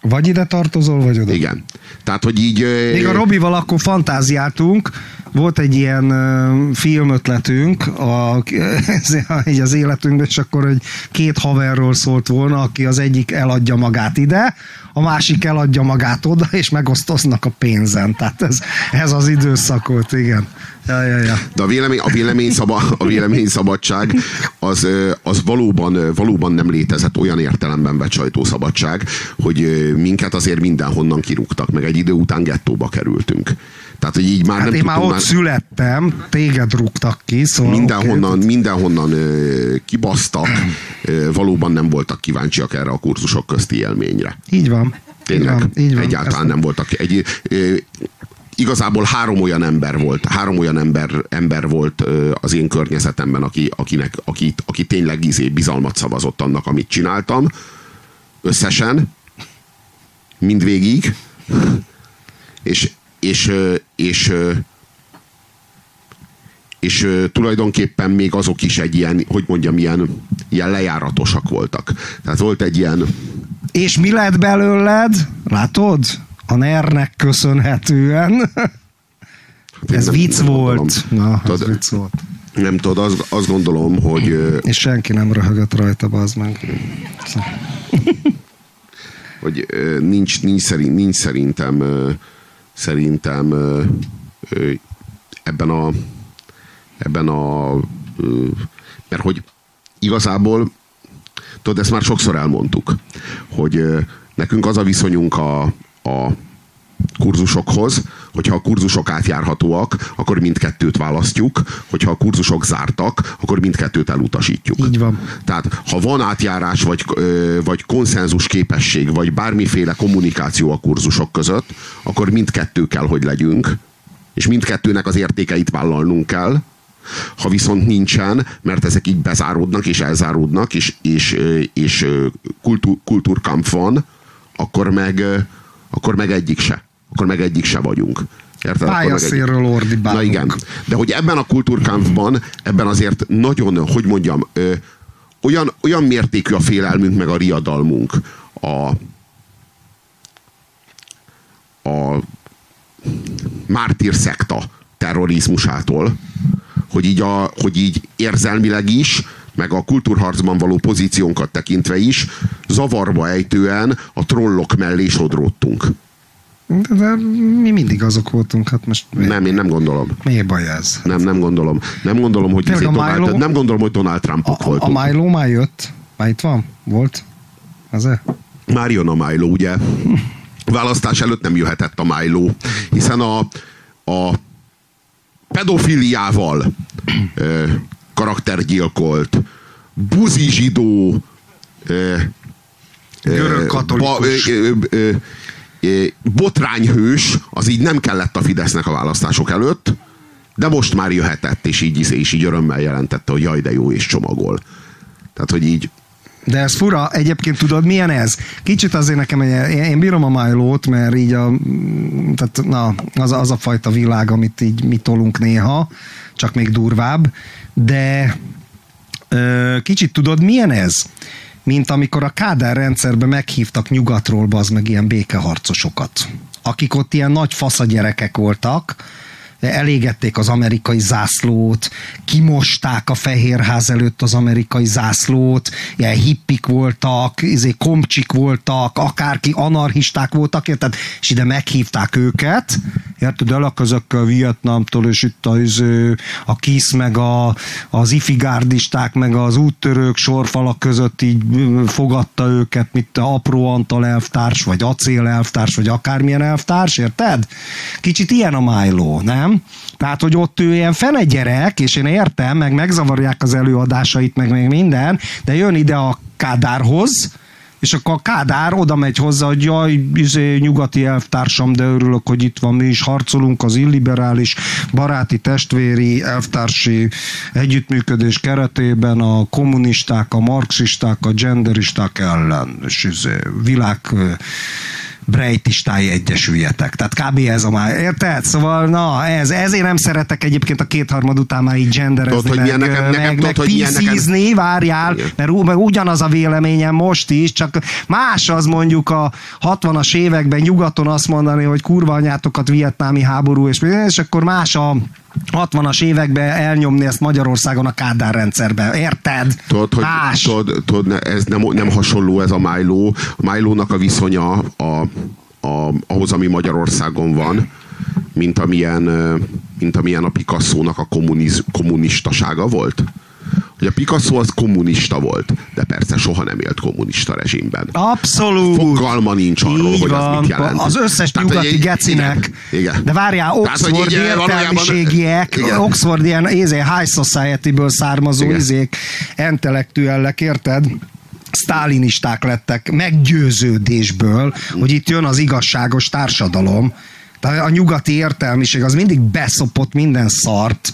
Vagy ide tartozol, vagy oda. Igen. Tehát, hogy így... Még a Robival akkor fantáziáltunk, volt egy ilyen filmötletünk a, <laughs> így az életünkben, és akkor egy két haverról szólt volna, aki az egyik eladja magát ide, a másik eladja magát oda, és megosztoznak a pénzen. Tehát ez, ez az időszak volt, igen. Ja, ja, ja. De a, vélemény, a, vélemény szaba, a véleményszabadság az, az valóban, valóban nem létezett olyan értelemben vett sajtószabadság, hogy minket azért mindenhonnan kirúgtak, meg egy idő után gettóba kerültünk. Tehát, hogy így már hát nem én már ott már... születtem, téged rúgtak ki, szóval Mindenhonnan, okay. mindenhonnan ö, kibasztak, ö, valóban nem voltak kíváncsiak erre a kurzusok közti élményre. Így van. Tényleg, így van, így van. egyáltalán Ezt... nem voltak. Egy, ö, igazából három olyan ember volt, három olyan ember, ember volt az én környezetemben, aki, akinek, aki, aki tényleg izé bizalmat szavazott annak, amit csináltam. Összesen, mindvégig. És, és, és, és tulajdonképpen még azok is egy ilyen, hogy mondjam, ilyen, ilyen lejáratosak voltak. Tehát volt egy ilyen És mi lett belőled? Látod? A NER-nek köszönhetően. ez nem- vicc nem volt. gondolom. Na, ez Tudod, vicc volt. Nem tudod, azt, azt gondolom, hogy És senki nem röhögött rajta, bazd meg. hogy nincs, nincs, szerint, nincs szerintem szerintem ebben a ebben a mert hogy igazából tudod, ezt már sokszor elmondtuk, hogy nekünk az a viszonyunk a, a kurzusokhoz, hogyha a kurzusok átjárhatóak, akkor mindkettőt választjuk, hogyha a kurzusok zártak, akkor mindkettőt elutasítjuk. Így van. Tehát ha van átjárás, vagy, vagy konszenzus képesség, vagy bármiféle kommunikáció a kurzusok között, akkor mindkettő kell, hogy legyünk, és mindkettőnek az értékeit vállalnunk kell. Ha viszont nincsen, mert ezek így bezáródnak és elzáródnak, és, és, és kultúr, kultúrkamp van, akkor meg, akkor meg egyik se. Akkor meg egyik se vagyunk. Érted? Egyik- Pályaszélről ordibálunk. Na igen, de hogy ebben a kultúrkampfban, ebben azért nagyon, hogy mondjam, ö, olyan, olyan mértékű a félelmünk, meg a riadalmunk a, a mártír szekta terrorizmusától, hogy így, a, hogy így érzelmileg is, meg a kultúrharcban való pozíciónkat tekintve is, zavarba ejtően a trollok mellé sodródtunk. De, de mi mindig azok voltunk, hát most mi, Nem, én nem gondolom. miért baj ez? Nem, nem gondolom. Nem gondolom, hogy, izé a Donald, Milo- nem gondolom, hogy Donald A, Trumpok a, a voltunk. Milo már jött? Már itt van? Volt? Az-e? Már jön a Milo, ugye? Választás előtt nem jöhetett a Milo, hiszen a, a pedofiliával karaktergyilkolt, buzi zsidó, Görög katolikus. botrányhős, az így nem kellett a Fidesznek a választások előtt, de most már jöhetett, és így, és így örömmel jelentette, hogy jaj, de jó, és csomagol. Tehát, hogy így, De ez fura, egyébként tudod, milyen ez? Kicsit azért nekem, én én bírom a Milo-t, mert így a, tehát, na, az, az a fajta világ, amit így mi tolunk néha, csak még durvább, de ö, kicsit tudod, milyen ez? Mint amikor a Kádár rendszerben meghívtak nyugatról, az meg ilyen békeharcosokat, akik ott ilyen nagy faszagyerekek voltak, elégették az amerikai zászlót, kimosták a Fehérház előtt az amerikai zászlót, ilyen hippik voltak, izé, komcsik voltak, akárki, anarchisták voltak, érted? És ide meghívták őket, érted? El a közökkel Vietnámtól, és itt a, izé, a KISZ, meg a, az ifigárdisták, meg az úttörők sorfalak között így fogadta őket, mint a apró Antal elvtárs, vagy acél elvtárs, vagy akármilyen elvtárs, érted? Kicsit ilyen a Milo, nem? Tehát, hogy ott ő ilyen fene gyerek, és én értem, meg megzavarják az előadásait, meg még minden, de jön ide a Kádárhoz, és akkor a Kádár oda megy hozzá, hogy jaj, izé, nyugati elvtársam, de örülök, hogy itt van, mi is harcolunk az illiberális, baráti, testvéri, elvtársi együttműködés keretében a kommunisták, a marxisták, a genderisták ellen, és izé, világ ö, brejtistái egyesüljetek. Tehát kb. ez a már, érted? Szóval, na, ez, ezért nem szeretek egyébként a kétharmad után már így genderezni, Tudod, meg, milyen nekem- meg, nekem- meg, tudod, milyen nekem- várjál, mert ú- meg ugyanaz a véleményem most is, csak más az mondjuk a 60-as években nyugaton azt mondani, hogy kurva anyátokat vietnámi háború, és, és akkor más a 60-as években elnyomni ezt Magyarországon a Kádár rendszerbe. Érted? Tudod, hogy Más. tudod, tudod, ez nem, nem hasonló ez a Milo. A Milo-nak a viszonya a, a, ahhoz, ami Magyarországon van, mint amilyen, mint amilyen a Picasso-nak a kommuniz, kommunistasága volt. Hogy a Picasso az kommunista volt, de persze soha nem élt kommunista rezsimben. Abszolút. Fogalma nincs arról, Így hogy az van. mit jelent. Az összes Tehát, nyugati hogy- gecinek. Igen, igen. De várjál, Tehát, Oxford eh, valójában- értelmiségiek, Igen. Oxford ilyen izé, high society-ből származó Igen. izék, intellektuellek, érted? Sztálinisták lettek meggyőződésből, hogy itt jön az igazságos társadalom. Tehát a nyugati értelmiség az mindig beszopott minden szart.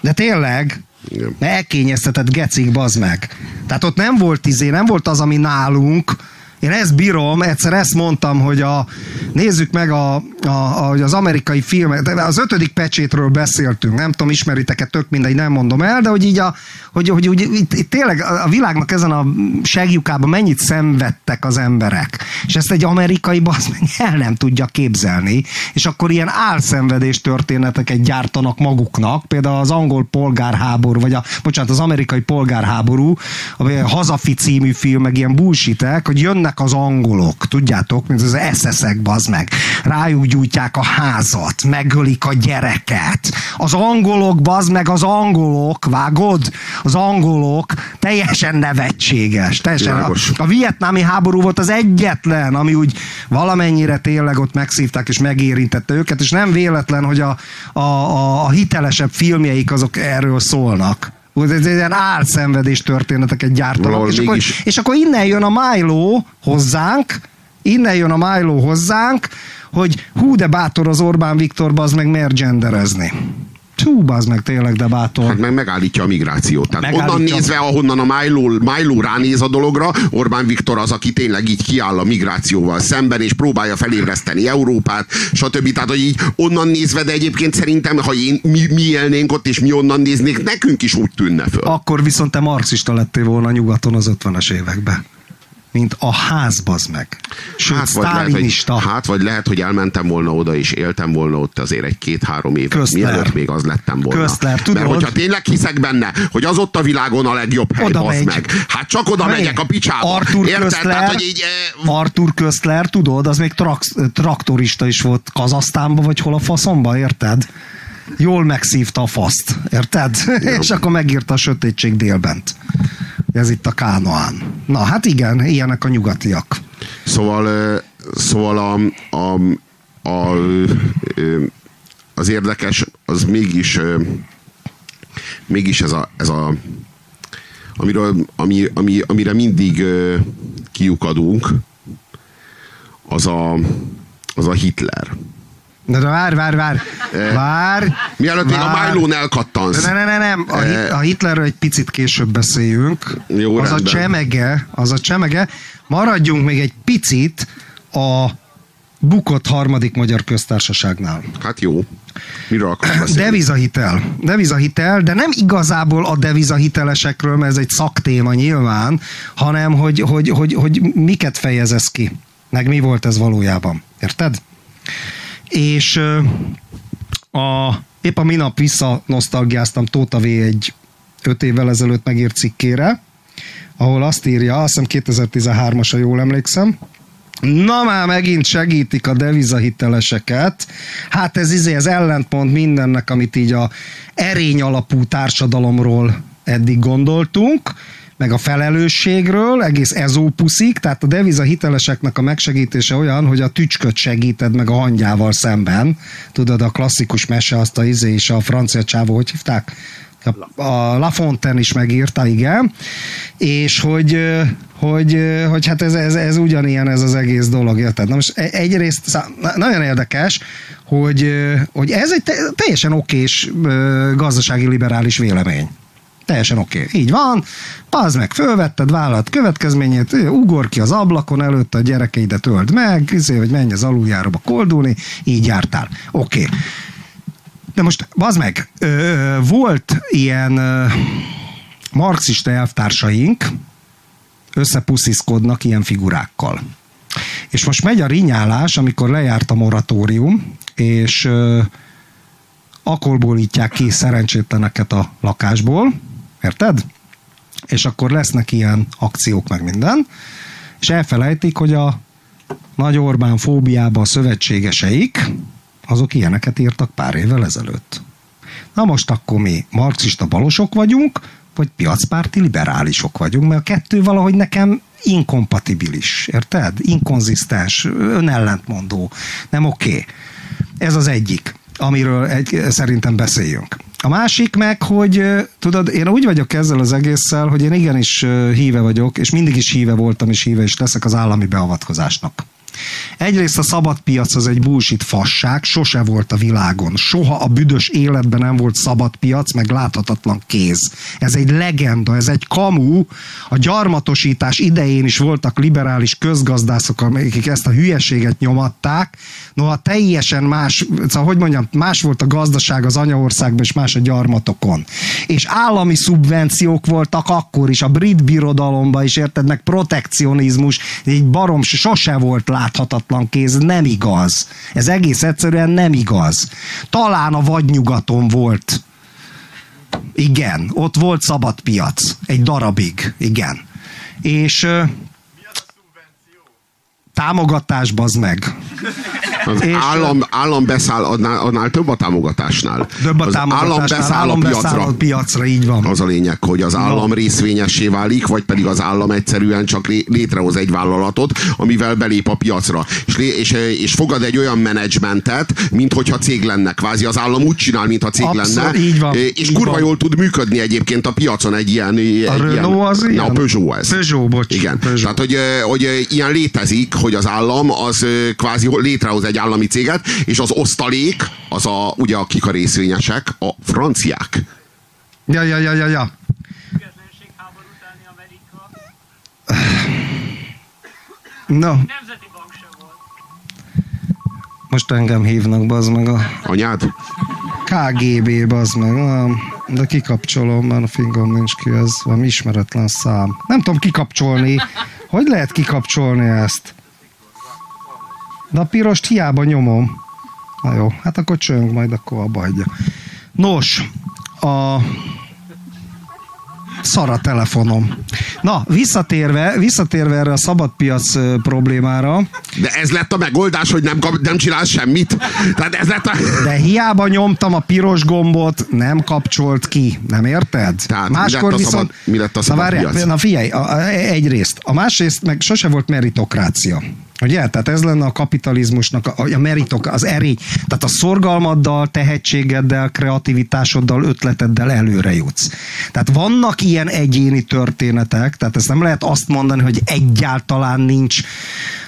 De tényleg, Igen. elkényeztetett gecik, bazd meg. Tehát ott nem volt izé, nem volt az, ami nálunk, Én ezt bírom, egyszer ezt mondtam, hogy a, nézzük meg a, a, a, az amerikai filmek, az ötödik pecsétről beszéltünk, nem tudom, ismeritek-e, tök mindegy, nem mondom el, de hogy így a, hogy, hogy, hogy itt, itt tényleg a világnak ezen a segjukában mennyit szenvedtek az emberek. És ezt egy amerikai basz el nem tudja képzelni, és akkor ilyen álszenvedés történeteket gyártanak maguknak, például az angol polgárháború, vagy a, bocsánat, az amerikai polgárháború, a Hazafi című film, meg ilyen bullshitek, hogy jönnek az angolok, tudjátok, mint az SS-ek, bazd meg, rájuk gyújtják a házat, megölik a gyereket. Az angolok, bazd meg, az angolok, vágod? Az angolok teljesen nevetséges. Teljesen, a, a vietnámi háború volt az egyetlen, ami úgy valamennyire tényleg ott megszívták és megérintette őket, és nem véletlen, hogy a, a, a, a hitelesebb filmjeik azok erről szólnak. Ez ilyen álszenvedés történeteket gyártanak. És akkor, és akkor innen jön a Milo hozzánk, innen jön a Milo hozzánk, hogy hú, de bátor az Orbán Viktor, az meg miért genderezni. Hú, az meg tényleg, de bátor. Hát meg megállítja a migrációt. Tehát megállítja. onnan nézve, ahonnan a Milo, Milo ránéz a dologra, Orbán Viktor az, aki tényleg így kiáll a migrációval szemben, és próbálja felébreszteni Európát, stb. Tehát, hogy így onnan nézve, de egyébként szerintem, ha én, mi, mi élnénk ott, és mi onnan néznék, nekünk is úgy tűnne föl. Akkor viszont te marxista lettél volna nyugaton az 50-es években mint a ház, bazd meg. Sőt, hát, vagy lehet, hogy, hát, vagy lehet, hogy elmentem volna oda, és éltem volna ott azért egy két-három évet, Közler. mielőtt még az lettem volna. Közler, tudod? Mert hogyha tényleg hiszek benne, hogy az ott a világon a legjobb hely, oda bazd meg. Hát csak oda Mely? megyek a picsába. Arthur Érted? Közler, Tehát, hogy így, e... Arthur Közler, tudod, az még trak- traktorista is volt Kazasztánban, vagy hol a faszomba, érted? Jól megszívta a faszt, érted? <laughs> és akkor megírta a sötétség délbent. Ez itt a Kánoán. Na hát igen, ilyenek a nyugatiak. Szóval, szóval a, a, a, az érdekes, az mégis mégis ez a, ez a amiről, ami, ami, amire mindig kiukadunk, az a, az a Hitler. De, de vár, vár, vár. Vár. Mielőtt még a Milo-n elkattansz. Ne, ne, ne, nem. A, hit, a Hitlerről egy picit később beszéljünk. Jó, az rendben. a csemege, az a csemege. Maradjunk még egy picit a bukott harmadik magyar köztársaságnál. Hát jó. Miről akarsz beszélni? Devizahitel. Devizahitel, de nem igazából a devizahitelesekről, mert ez egy szaktéma nyilván, hanem hogy, hogy, hogy, hogy miket fejez ez ki. Meg mi volt ez valójában. Érted? És a, épp a minap vissza nosztalgiáztam Tóta V egy öt évvel ezelőtt megírt cikkére, ahol azt írja, azt hiszem 2013-as, ha jól emlékszem, Na már megint segítik a devizahiteleseket. Hát ez izé, ez ellentmond mindennek, amit így a erény alapú társadalomról eddig gondoltunk meg a felelősségről, egész ezópuszik, tehát a deviza hiteleseknek a megsegítése olyan, hogy a tücsköt segíted meg a hangyával szemben. Tudod, a klasszikus mese, azt a izé is a francia csávó, hogy hívták? a La Fontaine is megírta, igen, és hogy, hogy, hogy hát ez, ez, ez ugyanilyen ez az egész dolog, érted? Na most e, egyrészt nagyon érdekes, hogy, hogy ez egy teljesen okés gazdasági liberális vélemény. Teljesen oké. Okay. Így van, az meg fölvetted, vállalat következményét, ugor ki az ablakon előtt, a gyerekeidet öld meg, izé, hogy menj az aluljáróba koldulni, így jártál. Oké. Okay. De most, az meg, ö, volt ilyen ö, marxista elvtársaink, összepusziszkodnak ilyen figurákkal. És most megy a rinyálás, amikor lejárt a moratórium, és ö, akolbólítják ki szerencsétleneket a lakásból, Érted? És akkor lesznek ilyen akciók meg minden, és elfelejtik, hogy a nagy Orbán fóbiában a szövetségeseik, azok ilyeneket írtak pár évvel ezelőtt. Na most akkor mi marxista balosok vagyunk, vagy piacpárti liberálisok vagyunk, mert a kettő valahogy nekem inkompatibilis, érted? Inkonzisztens, önellentmondó, nem oké. Okay. Ez az egyik, amiről egy, szerintem beszéljünk. A másik meg, hogy tudod, én úgy vagyok ezzel az egésszel, hogy én igenis híve vagyok, és mindig is híve voltam, és híve is leszek az állami beavatkozásnak. Egyrészt a szabad piac az egy bullshit fasság, sose volt a világon. Soha a büdös életben nem volt szabad piac, meg láthatatlan kéz. Ez egy legenda, ez egy kamu. A gyarmatosítás idején is voltak liberális közgazdászok, akik ezt a hülyeséget nyomatták. Noha teljesen más, szóval hogy mondjam, más volt a gazdaság az anyaországban, és más a gyarmatokon. És állami szubvenciók voltak akkor is, a brit birodalomban is, érted, meg protekcionizmus, egy barom sose volt láthatatlan kéz, nem igaz. Ez egész egyszerűen nem igaz. Talán a vadnyugaton volt. Igen, ott volt szabad piac. Egy darabig, igen. És támogatás, bazd meg. <laughs> Az és állam, állam beszáll, annál, annál több a támogatásnál. Több a az állam beszáll állam a piacra. beszáll a piacra, így van. Az a lényeg, hogy az állam No. részvényessé válik, vagy pedig az állam egyszerűen csak lé- létrehoz egy vállalatot, amivel belép a piacra. És, és, és fogad egy olyan menedzsmentet, mint hogyha cég lenne. Kvázi az állam úgy csinál, mint cég Abszolút, lenne. így van, És így kurva van. jól tud működni egyébként a piacon egy ilyen... egy A Renault ilyen, az Na, ilyen? a Peugeot ez. Peugeot, bocs. Igen. Peugeot. Tehát, hogy, hogy ilyen létezik, hogy az állam az kvázi létrehoz egy állami céget, és az osztalék, az a, ugye akik a részvényesek, a franciák. Ja, ja, ja, ja, ja. No, nemzeti bank sem volt. most engem hívnak, bazd meg a Anyád? KGB, bazd meg. De kikapcsolom, mert a fingom nincs ki, ez valami ismeretlen szám. Nem tudom kikapcsolni. Hogy lehet kikapcsolni ezt? De a pirost hiába nyomom. Na jó, hát akkor csöng, majd akkor abba hagyja. Nos, a szar a telefonom. Na, visszatérve, visszatérve erre a szabadpiac problémára, De ez lett a megoldás, hogy nem, kap, nem csinálsz semmit? Tehát ez lett a... De hiába nyomtam a piros gombot, nem kapcsolt ki, nem érted? Tehát mi lett a szabad- mi lett a szabad na, várjál, piac? na figyelj, a, a, egyrészt. A másrészt meg sose volt meritokrácia. Ugye? Tehát ez lenne a kapitalizmusnak a, a meritok, az erény. Tehát a szorgalmaddal, tehetségeddel, kreativitásoddal, ötleteddel előre jutsz. Tehát vannak ilyen egyéni történetek, tehát ezt nem lehet azt mondani, hogy egyáltalán nincs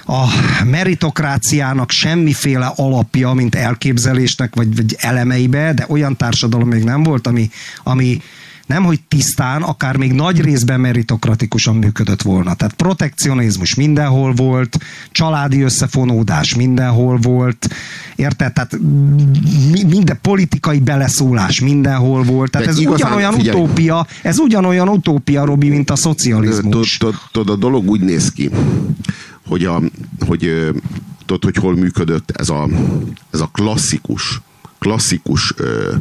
a meritokráciának semmiféle alapja, mint elképzelésnek, vagy, vagy elemeibe, de olyan társadalom még nem volt, ami, ami nem hogy tisztán, akár még nagy részben meritokratikusan működött volna. Tehát protekcionizmus mindenhol volt, családi összefonódás mindenhol volt, érted? Tehát mi- minden politikai beleszólás mindenhol volt. Tehát De ez igazán, ugyanolyan figyelj. utópia, ez ugyanolyan utópia, Robi, mint a szocializmus. Tudod, a dolog úgy néz ki, hogy, a, hogy tudod, hogy hol működött ez a, ez a klasszikus, klasszikus ö,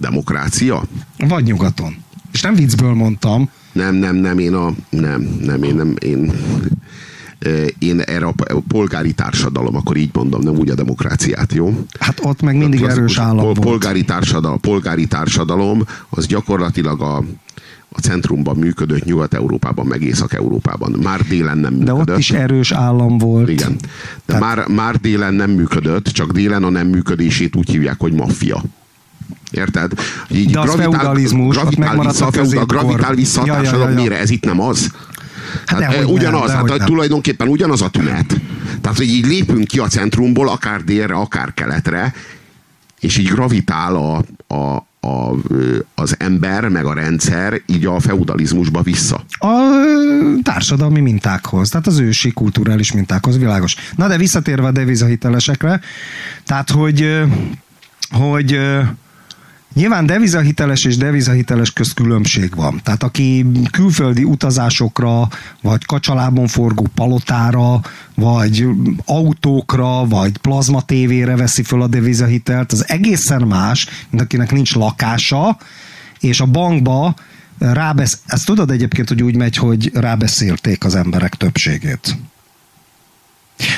demokrácia? Vagy nyugaton. És nem viccből mondtam, Nem, nem, nem, én a, nem, nem, én nem, én, én erre a polgári társadalom, akkor így mondom, nem úgy a demokráciát, jó? hát ott meg mindig Klasszikus erős állam pol- polgári társadalom, polgári társadalom az gyakorlatilag a, a centrumban működött Nyugat-Európában, meg Észak-Európában. Már délen nem De működött. ott is erős állam volt. Igen. De Tehát- már, már délen nem működött, csak délen a nem működését úgy hívják, hogy maffia. Érted? Így De az feudalizmus, gravitál megmaradt vissza, a feudal, gravitál vissza a Ja, ja, társadalom. ja, ja. Mire? Ez itt nem az? Hát Hát, dehogy ugyanaz, nem, hát nem. tulajdonképpen ugyanaz a tünet. Tehát, hogy így lépünk ki a centrumból, akár délre, akár keletre, és így gravitál a, a, a, az ember, meg a rendszer így a feudalizmusba vissza. A társadalmi mintákhoz, tehát az ősi kulturális mintákhoz, világos. Na de visszatérve a devizahitelesekre, tehát hogy, hogy Nyilván devizahiteles és devizahiteles közt különbség van. Tehát aki külföldi utazásokra, vagy kacsalábon forgó palotára, vagy autókra, vagy plazma tévére veszi föl a devizahitelt, az egészen más, mint akinek nincs lakása, és a bankba rábesz... Ezt tudod egyébként, hogy úgy megy, hogy rábeszélték az emberek többségét.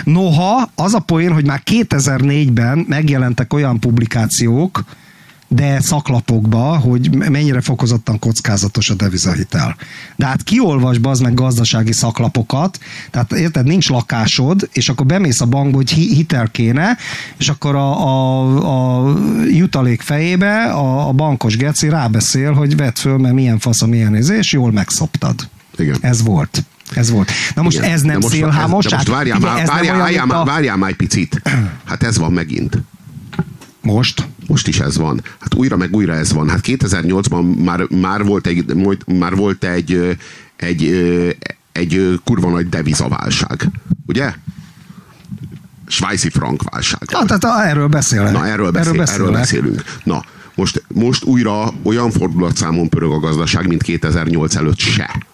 Noha az a poén, hogy már 2004-ben megjelentek olyan publikációk, de szaklapokba, hogy mennyire fokozottan kockázatos a devizahitel. De hát kiolvasd az meg gazdasági szaklapokat, tehát érted, nincs lakásod, és akkor bemész a bankba, hogy hi- hitel kéne, és akkor a, a, a jutalék fejébe a, a bankos geci rábeszél, hogy vedd föl, mert milyen fasz a milyen izé, és jól megszoptad. Igen. Ez volt. Ez volt. Na most Igen. ez nem De most, most várjál, már, várjál, várjál már egy picit. Hát ez van megint. Most? Most is ez van. Hát újra meg újra ez van. Hát 2008-ban már, már volt egy, már volt egy, egy, egy ö, kurva nagy devizaválság. Ugye? Svájci frank válság. Ja, tehát erről beszélek. Na, erről, beszél, erről, erről beszélünk. Na, most, most újra olyan fordulatszámon pörög a gazdaság, mint 2008 előtt se.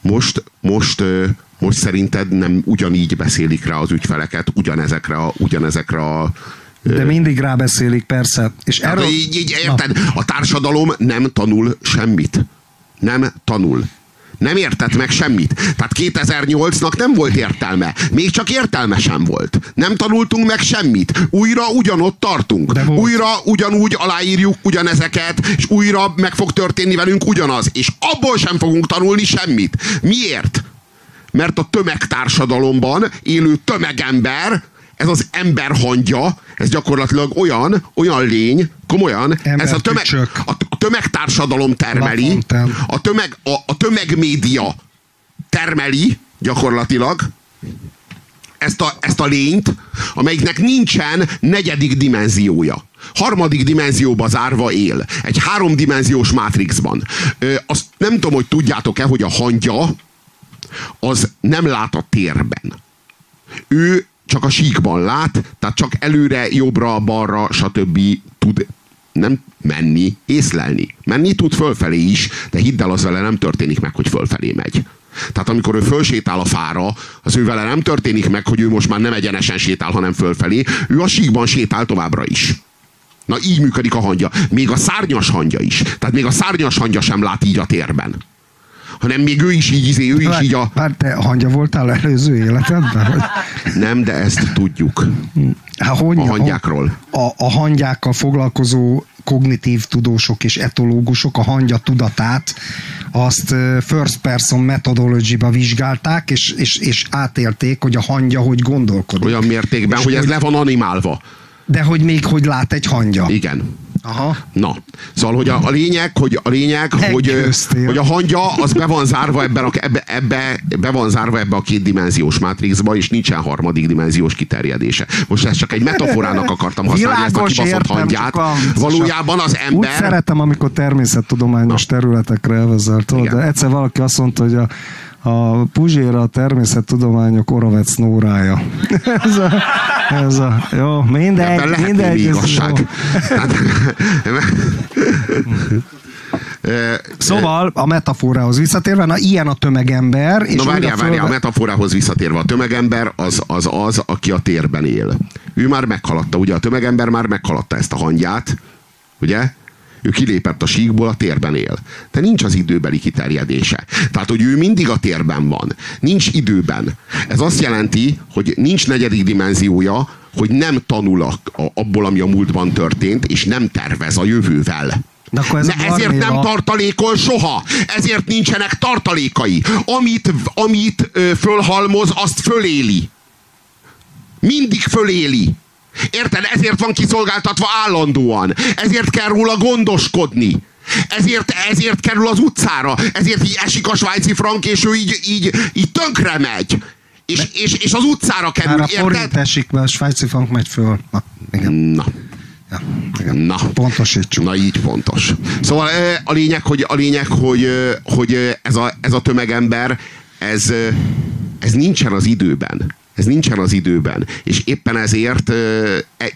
Most, most, most szerinted nem ugyanígy beszélik rá az ügyfeleket, ugyanezekre a, ugyanezekre a De mindig rábeszélik, persze. És erről... így, így, érted? A társadalom nem tanul semmit. Nem tanul. Nem értett meg semmit. Tehát 2008-nak nem volt értelme. Még csak értelme sem volt. Nem tanultunk meg semmit. Újra ugyanott tartunk. Újra ugyanúgy aláírjuk ugyanezeket, és újra meg fog történni velünk ugyanaz. És abból sem fogunk tanulni semmit. Miért? Mert a tömegtársadalomban élő tömegember, ez az ember hangja, ez gyakorlatilag olyan, olyan lény, komolyan, ez a, tömeg, a, a tömegtársadalom termeli, a, tömeg, a, a tömegmédia termeli gyakorlatilag ezt a, ezt a lényt, amelyiknek nincsen negyedik dimenziója. Harmadik dimenzióba zárva él. Egy háromdimenziós mátrixban. Ö, azt nem tudom, hogy tudjátok-e, hogy a hangya az nem lát a térben. Ő csak a síkban lát, tehát csak előre, jobbra, balra, stb. tud nem menni, észlelni. Menni tud fölfelé is, de hidd el, az vele nem történik meg, hogy fölfelé megy. Tehát amikor ő fölsétál a fára, az ő vele nem történik meg, hogy ő most már nem egyenesen sétál, hanem fölfelé, ő a síkban sétál továbbra is. Na így működik a hangya. Még a szárnyas hangya is. Tehát még a szárnyas hangya sem lát így a térben. Hanem még ő is így, izé, ő is így a... várj, te hangya voltál előző életedben? Vagy? Nem, de ezt tudjuk. Hát, hogy, A hangyákról. A, a hangyákkal foglalkozó kognitív tudósok és etológusok a hangya tudatát azt first person methodology-ba vizsgálták, és, és, és átélték, hogy a hangya hogy gondolkodik. Olyan mértékben, És hogy ez hogy- le van animálva. De hogy még hogy lát egy hangya. Igen. Aha. Na, szóval, hogy a, a lényeg, hogy a lényeg, hogy, hogy a hangya az be van zárva ebben a, ebbe, ebbe, be van zárva ebbe a kétdimenziós mátrixba, és nincsen harmadik dimenziós kiterjedése. Most ezt csak egy metaforának akartam használni, ezt a Világos, kibaszott értem, hangyát. csak a- Valójában az Úgy ember... szeretem, amikor természettudományos területekre elvezel, tudod, Igen. de egyszer valaki azt mondta, hogy a, a Puzséra a természettudományok Oravec Nórája. <laughs> ez a, ez a, jó, mindegy, Ebben lehet mindegy. igazság. <laughs> Szóval a metaforához visszatérve, na ilyen a tömegember, és Na várjál, várjál, a metaforához visszatérve. A tömegember az, az az, aki a térben él. Ő már meghaladta, ugye a tömegember már meghaladta ezt a hangyát, ugye? Ő kilépett a síkból, a térben él. De nincs az időbeli kiterjedése. Tehát, hogy ő mindig a térben van. Nincs időben. Ez azt jelenti, hogy nincs negyedik dimenziója, hogy nem tanul a, a, abból, ami a múltban történt, és nem tervez a jövővel. De akkor ez Ne, ezért nem tartalékol soha. Ezért nincsenek tartalékai. Amit, amit ö, fölhalmoz, azt föléli. Mindig föléli. Érted? Ezért van kiszolgáltatva állandóan. Ezért kell róla gondoskodni. Ezért, ezért kerül az utcára. Ezért így esik a svájci frank, és ő így, így, így tönkre megy. És, és, és az utcára kerül, Már a forint esik, mert a svájci frank megy föl. Na, igen. Na. Ja, igen. Na. Pontosítsuk. Na így pontos. Szóval a lényeg, hogy, a lényeg, hogy, hogy ez, a, ez a tömegember, ez, ez nincsen az időben. Ez nincsen az időben. És éppen ezért e, e,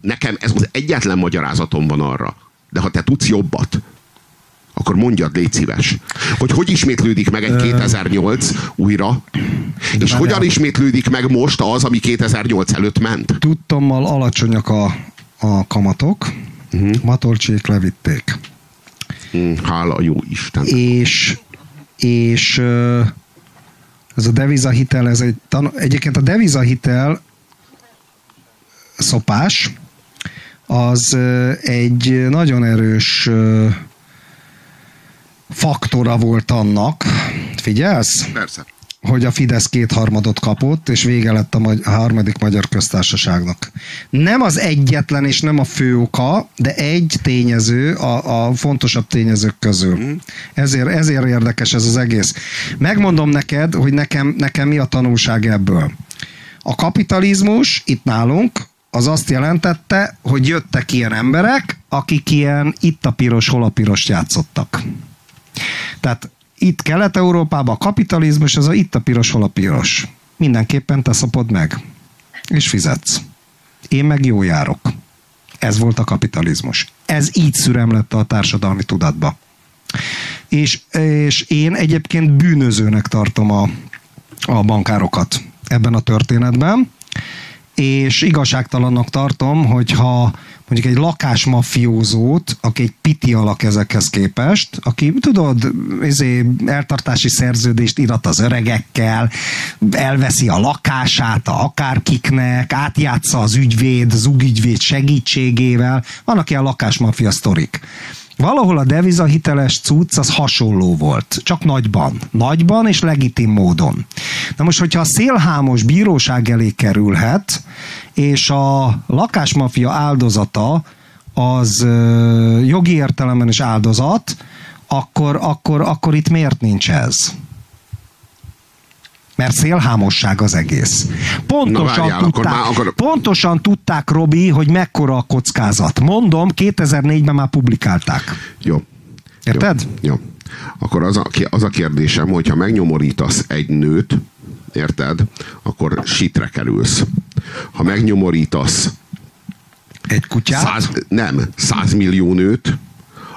nekem ez az egyetlen magyarázatom van arra. De ha te tudsz jobbat, akkor mondjad, légy szíves. Hogy hogy ismétlődik meg egy 2008 újra, és hogyan ismétlődik meg most az, ami 2008 előtt ment. Tudtommal alacsonyak a, a kamatok, Mhm. uh-huh. matolcsék levitték. Hm, Hála jó Isten. És, és ez a devizahitel, ez egy tan- egyébként a devizahitel szopás, az egy nagyon erős faktora volt annak, figyelsz? Persze. Hogy a Fidesz kétharmadot kapott, és vége lett a, magy- a harmadik magyar köztársaságnak. Nem az egyetlen és nem a fő oka, de egy tényező a, a fontosabb tényezők közül. Ezért, ezért érdekes ez az egész. Megmondom neked, hogy nekem, nekem mi a tanulság ebből. A kapitalizmus itt nálunk az azt jelentette, hogy jöttek ilyen emberek, akik ilyen itt a piros, hol a piros játszottak. Tehát itt Kelet-Európában a kapitalizmus, az a itt a piros, hol a piros. Mindenképpen te szapod meg. És fizetsz. Én meg jó járok. Ez volt a kapitalizmus. Ez így szüremlette a társadalmi tudatba. És, és én egyébként bűnözőnek tartom a, a bankárokat ebben a történetben, és igazságtalannak tartom, hogyha mondjuk egy lakásmafiózót, aki egy piti alak ezekhez képest, aki tudod, ezé, eltartási szerződést irat az öregekkel, elveszi a lakását a akárkiknek, átjátsza az ügyvéd, az ügyvéd segítségével, vannak ilyen lakásmafia sztorik. Valahol a devizahiteles cucc az hasonló volt, csak nagyban. Nagyban és legitim módon. Na most, hogyha a szélhámos bíróság elé kerülhet, és a lakásmafia áldozata az ö, jogi értelemben is áldozat, akkor, akkor, akkor itt miért nincs ez? Mert szélhámosság az egész. Pontosan, Na várjál, akkor tudták, már- akkor- pontosan tudták, Robi, hogy mekkora a kockázat. Mondom, 2004-ben már publikálták. Jó. Érted? Jó. Jó. Akkor az a, az a kérdésem, hogyha megnyomorítasz egy nőt, érted, akkor sitre kerülsz. Ha megnyomorítasz Egy kutyát? száz, nem, százmillió nőt,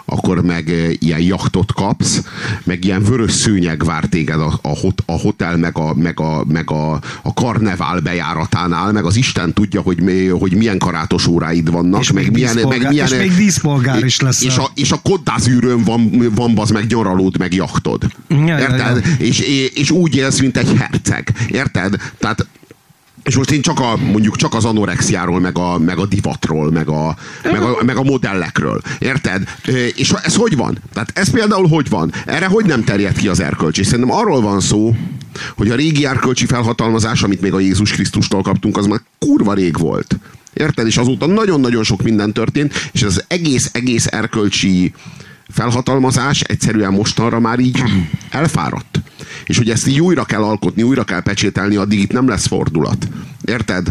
akkor meg e, ilyen jachtot kapsz, meg ilyen vörös szőnyeg vár téged a, a, hot, a hotel, meg, a, meg, a, meg a, a karnevál bejáratánál, meg az Isten tudja, hogy, mi, hogy milyen karátos óráid vannak, És meg még milyen, meg milyen, és még díszpolgár is leszel. És a, és a koddázűrőn van, van bazd meg nyaralód, meg jachtod. Ja, ja, Érted? ja. És, és úgy élsz, mint egy herceg. Érted? Tehát és most én csak a, mondjuk csak az anorexiáról, meg a, meg a divatról, meg a, meg, a, meg a modellekről. Érted? És ez hogy van? Tehát ez például hogy van? Erre hogy nem terjed ki az erkölcs? És szerintem arról van szó, hogy a régi erkölcsi felhatalmazás, amit még a Jézus Krisztustól kaptunk, az már kurva rég volt. Érted? És azóta nagyon-nagyon sok minden történt, és az egész-egész erkölcsi felhatalmazás egyszerűen mostanra már így elfáradt. És hogy ezt így újra kell alkotni, újra kell pecsételni, addig itt nem lesz fordulat. Érted?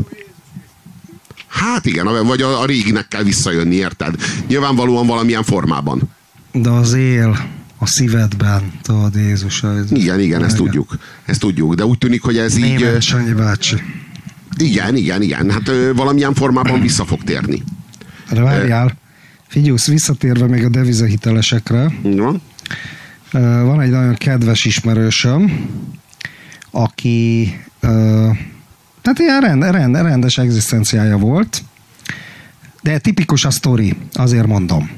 Hát igen, vagy a, a réginek kell visszajönni, érted? Nyilvánvalóan valamilyen formában. De az él a szívedben, tudod, Jézus. Igen, igen, ezt tudjuk. Ezt tudjuk, de úgy tűnik, hogy ez így... Német Sanyi bácsi. Igen, igen, igen. Hát ö, valamilyen formában vissza fog térni. De várjál, figyelsz, visszatérve még a devizahitelesekre, Ja? Ö, Van egy nagyon kedves ismerősöm, aki tehát ilyen rend, rend, rendes egzisztenciája volt, de tipikus a sztori, azért mondom.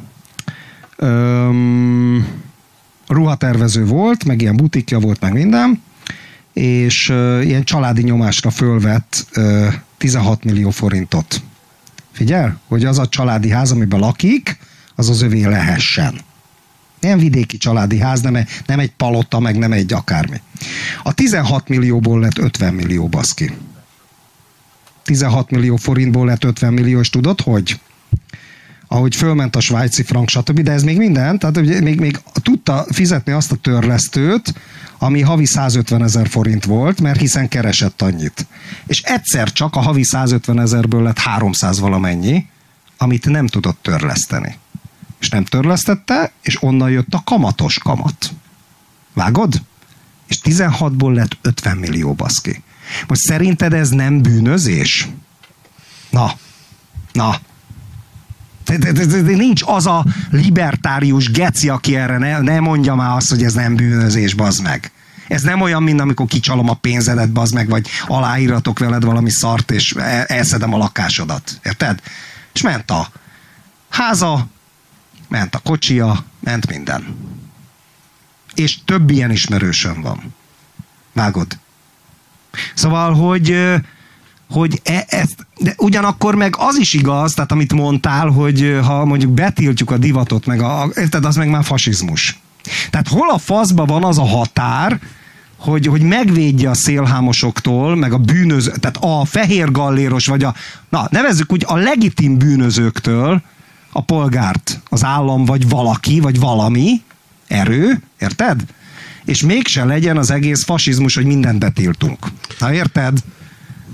Öm, ruhatervező volt, meg ilyen butikja volt, meg minden, és ö, ilyen családi nyomásra fölvett ö, 16 millió forintot. Figyel, hogy az a családi ház, amiben lakik, az az övé lehessen. Nem vidéki családi ház, nem, egy- nem egy palota, meg nem egy akármi. A 16 millióból lett 50 millió baszki. 16 millió forintból lett 50 millió, és tudod, hogy? Ahogy fölment a svájci frank, stb. De ez még minden, tehát még, még tudta fizetni azt a törlesztőt, ami havi 150 ezer forint volt, mert hiszen keresett annyit. És egyszer csak a havi 150 ezerből lett 300 valamennyi, amit nem tudott törleszteni és nem törlesztette, és onnan jött a kamatos kamat. Vágod? És 16-ból lett 50 millió baszki. Most szerinted ez nem bűnözés? Na, na. De, de, de, de, de nincs az a libertárius geci, aki erre ne, ne mondja már azt, hogy ez nem bűnözés, bazd meg. Ez nem olyan, mint amikor kicsalom a pénzedet, bazd meg, vagy aláíratok veled valami szart, és el- elszedem a lakásodat. Érted? És ment a háza, ment a kocsia, ment minden. És több ilyen ismerősöm van. Vágod? Szóval, hogy hogy e, ezt, de ugyanakkor meg az is igaz, tehát amit mondtál, hogy ha mondjuk betiltjuk a divatot, meg a, érted, az meg már fasizmus. Tehát hol a faszba van az a határ, hogy, hogy megvédje a szélhámosoktól, meg a bűnöző, tehát a fehér galléros, vagy a, na nevezzük úgy, a legitim bűnözőktől a polgárt, az állam, vagy valaki, vagy valami, erő, érted? És mégse legyen az egész fasizmus, hogy mindent betiltunk. Na érted?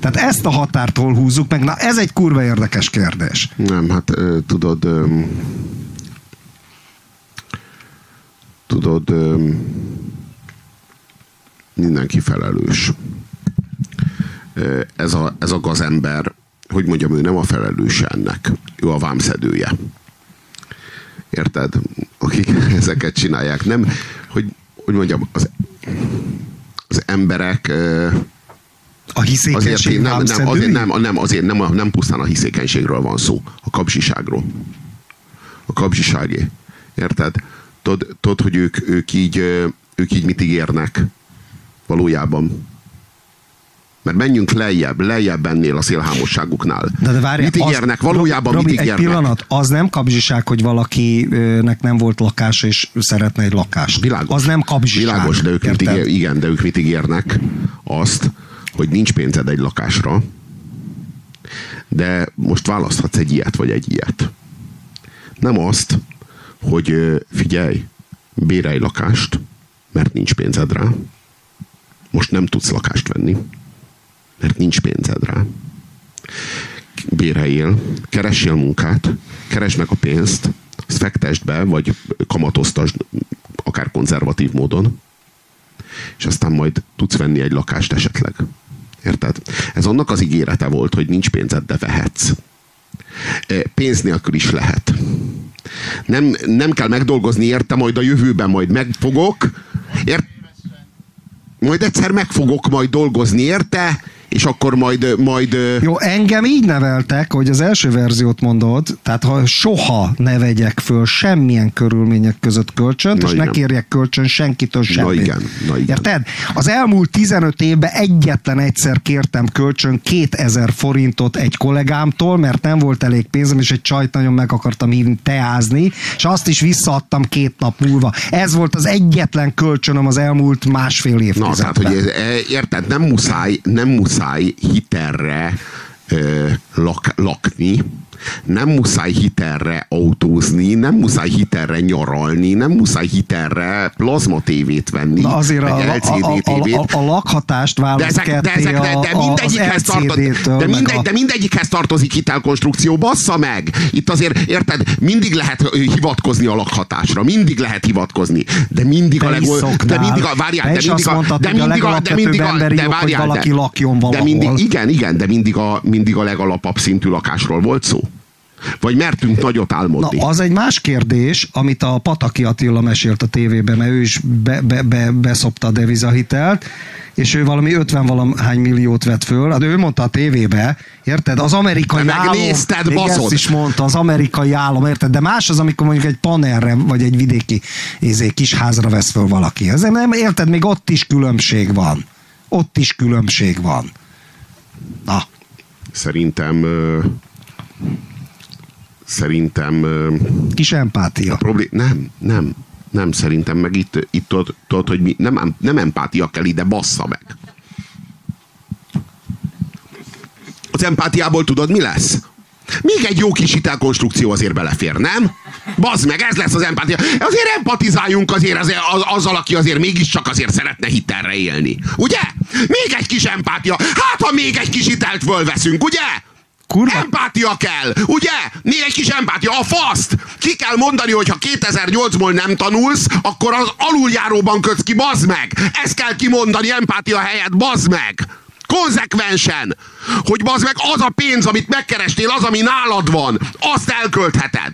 Tehát ezt a határtól húzzuk meg. Na ez egy kurva érdekes kérdés. Nem, hát tudod, tudod, mindenki felelős. Ez a, ez a gazember, hogy mondjam, ő nem a felelős ennek. Ő a vámszedője. Érted? Akik <laughs> ezeket csinálják. Nem, hogy, hogy mondjam, az, az emberek A Azért, hiszékenység nem, nem, vámszedői? azért, nem, nem, azért nem, nem pusztán a hiszékenységről van szó, a kapzsiságról. A kapzsiságé. Érted? Tudod, tudod hogy ők, ők, így, ők így mit ígérnek valójában? Mert menjünk lejjebb, lejjebb ennél a szélhámosságuknál. De, de várj, mit ígérnek? az, valójában Robi, mit egy ígérnek? pillanat, az nem kapzsiság, hogy valakinek nem volt lakása, és szeretne egy lakást. Világos. Az nem kapzsiság. Világos, de ők mit ígér, igen, de ők mit ígérnek? Azt, hogy nincs pénzed egy lakásra, de most választhatsz egy ilyet, vagy egy ilyet. Nem azt, hogy figyelj, bérelj lakást, mert nincs pénzed rá. Most nem tudsz lakást venni, mert nincs pénzed rá. Béreljél, keressél munkát, keresd meg a pénzt, azt fektesd be, vagy kamatoztasd akár konzervatív módon, és aztán majd tudsz venni egy lakást esetleg. Érted? Ez annak az ígérete volt, hogy nincs pénzed, de vehetsz. E, Pénz nélkül is lehet. Nem, nem kell megdolgozni érte, majd a jövőben majd megfogok. Ért, majd egyszer megfogok majd dolgozni érte, és akkor majd, majd Jó, engem így neveltek, hogy az első verziót mondod, tehát ha soha ne vegyek föl semmilyen körülmények között kölcsönt, Na és ne igen. kérjek kölcsön senkitől semmit. igen, na igen. Érted? Az elmúlt 15 évben egyetlen egyszer kértem kölcsön 2000 forintot egy kollégámtól, mert nem volt elég pénzem, és egy csajt nagyon meg akartam hívni teázni, és azt is visszaadtam két nap múlva. Ez volt az egyetlen kölcsönöm az elmúlt másfél évtizedben. Na, tehát, hogy ez, e, érted, nem muszáj, nem muszáj hitelre ö, lak, lakni, nem muszáj hitelre autózni, nem muszáj hitelre nyaralni, nem muszáj hitelre plazma tévét venni, Na azért a, a, LCD a, a, tévét. a, a lakhatást De, ezek, de, ezek, de, a, de a, mindegyikhez, tartozik, de, mindegy, a- de mindegyikhez tartozik hitelkonstrukció, bassza meg! Itt azért, érted, mindig lehet hivatkozni a lakhatásra, mindig lehet hivatkozni, de mindig Te a legol... De mindig a, várjál, de mindig a, mondtad, de a mindig a, de mindig a, de várjál, valaki de, lakjon de valahol. mindig, igen, igen, de mindig a, mindig a legalapabb szintű lakásról volt szó. Vagy mertünk nagyot Na, álmodni. az egy más kérdés, amit a Pataki Attila mesélt a tévében, mert ő is be, be, be, beszopta a devizahitelt, és ő valami 50 valahány milliót vett föl, hát ő mondta a tévébe, érted? Az amerikai De állam... megnézted, még baszod? ezt is mondta, az amerikai állam, érted? De más az, amikor mondjuk egy panelre, vagy egy vidéki izé, kis házra vesz föl valaki. Ezért nem, érted? Még ott is különbség van. Ott is különbség van. Na, Szerintem szerintem kis empátia. Problém, nem, nem, nem, szerintem meg itt, itt tudod, tudod hogy mi, nem, nem empátia kell ide, bassza meg. Az empátiából tudod, mi lesz? Még egy jó kis hitelkonstrukció azért belefér, nem? Bazd meg, ez lesz az empátia. Azért empatizáljunk azért, azért az, azzal, aki azért mégiscsak azért szeretne hitelre élni. Ugye? Még egy kis empátia. Hát, ha még egy kis hitelt fölveszünk, ugye? Kurva. Empátia kell, ugye? Még egy kis empátia. A faszt! Ki kell mondani, hogy ha 2008-ból nem tanulsz, akkor az aluljáróban kötsz ki, bazd meg! Ezt kell kimondani empátia helyett, bazd meg! Konzekvensen! Hogy bazd meg az a pénz, amit megkerestél, az, ami nálad van, azt elköltheted.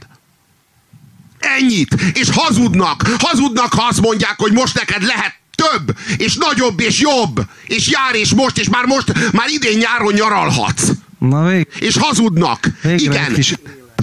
Ennyit. És hazudnak. Hazudnak, ha azt mondják, hogy most neked lehet több, és nagyobb, és jobb, és jár, és most, és már most, már idén nyáron nyaralhatsz. Na vég. És hazudnak. Végre Igen. kis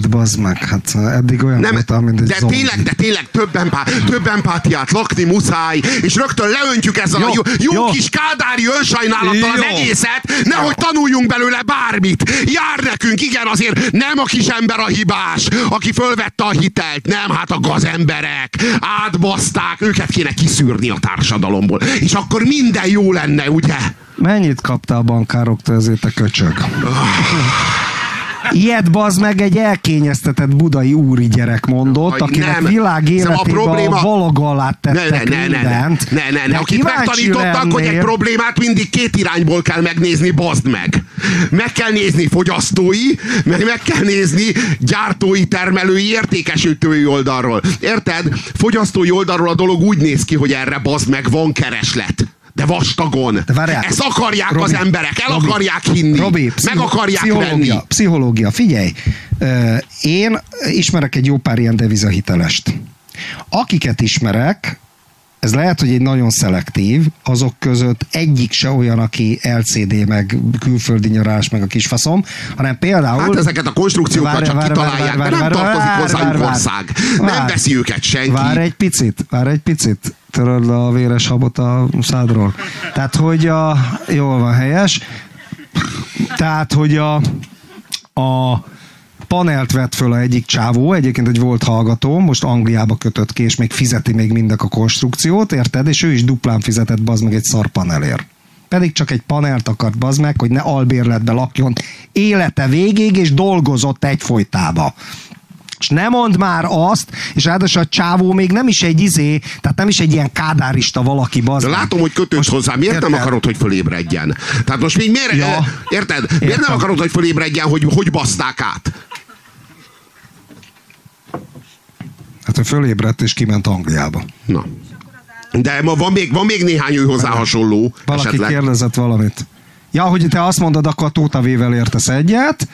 Hát bazd meg, hát eddig olyan Nem, voltál, mint egy de zombi. tényleg, de tényleg több, empá, több empátiát lakni muszáj, és rögtön leöntjük ezzel Jó, a jó, jó, jó. kis kádári önsajnálattal az Jó. egészet, nehogy tanuljunk belőle bármit. Jár nekünk, igen, azért nem a kis ember a hibás, aki fölvette a hitelt, nem, hát a gazemberek átbaszták, őket kéne kiszűrni a társadalomból, és akkor minden jó lenne, ugye? Mennyit kaptál a bankároktól ezért a köcsög? Ilyet bazd meg egy elkényeztetett budai úri gyerek mondott, akinek nem. világ Szóval a életében a, probléma- valaga alá Ne, tettek ne, ne, ne, ne, mindent. ne, ne, ne. Akit megtanítottak, hogy egy problémát mindig két irányból kell megnézni, bazd meg. Meg kell nézni fogyasztói, meg meg kell nézni gyártói, termelői, értékesítői oldalról. Érted? Fogyasztói oldalról a dolog úgy néz ki, hogy erre bazd meg van kereslet. De vastagon. De várjál. Ezt akarják Robi, az emberek, el Robi, akarják hinni. Robi, meg akarják pszichológia, venni. Pszichológia, figyelj. Én ismerek egy jó pár ilyen devizahitelest. Akiket ismerek, ez lehet, hogy egy nagyon szelektív, azok között egyik se olyan, aki LCD, meg külföldi nyarás, meg a kisfaszom, hanem például... Hát ezeket a konstrukciókat Várj, csak várj, kitalálják, várj, de nem várj, tartozik hozzájuk ország. Nem veszi őket senki. Várj egy picit, várj egy picit. Töröld le a véres habot a szádról. Tehát, hogy a... Jól van, helyes. Tehát, hogy a... A panelt vett föl a egyik csávó, egyébként egy volt hallgató, most Angliába kötött ki, és még fizeti még mindek a konstrukciót, érted? És ő is duplán fizetett, bazd meg egy szar panelért. Pedig csak egy panelt akart, bazd meg, hogy ne albérletbe lakjon élete végéig, és dolgozott egyfolytába. És ne mondd már azt, és ráadásul a csávó még nem is egy izé, tehát nem is egy ilyen kádárista valaki, bazd De látom, hogy kötődsz hozzá. Miért nem érted? akarod, hogy fölébredjen? Tehát most még miért, ja. érted? Miért Értem. nem akarod, hogy fölébredjen, hogy hogy baszták át? Hát ő fölébredt és kiment Angliába. Na. De ma van még, van még néhány ő hozzá hasonló Valaki esetleg. kérdezett valamit. Ja, hogy te azt mondod, akkor a Tóta V-vel értesz egyet,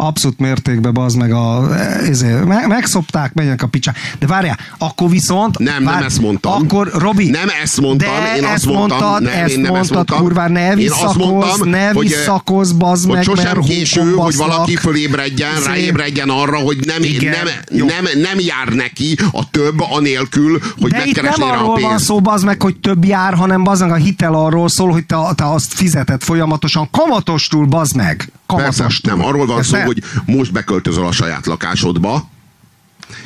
abszolút mértékben bazd meg a... Ezért, me, megszopták, menjenek a picsá. De várjál, akkor viszont... Nem, nem ezt mondtam. Akkor, Robi... Nem ezt mondtam, de én ezt mondtam, mondtad, nem, ezt én nem ezt mondtad, mondtam. kurvá, ne visszakozz, mondtam, ne hogy, visszakozz, bazd hogy meg, sosem mert késő, hogy valaki fölébredjen, Szép. ráébredjen arra, hogy nem, Igen, nem, jó. nem, nem jár neki a több anélkül, hogy De itt nem arról van szó, bazd meg, hogy több jár, hanem bazd meg a hitel arról szól, hogy te, te azt fizeted folyamatosan kamatostul, bazd meg. Persze, Kamatostul. nem, arról van Ezt szó, hogy most beköltözöl a saját lakásodba,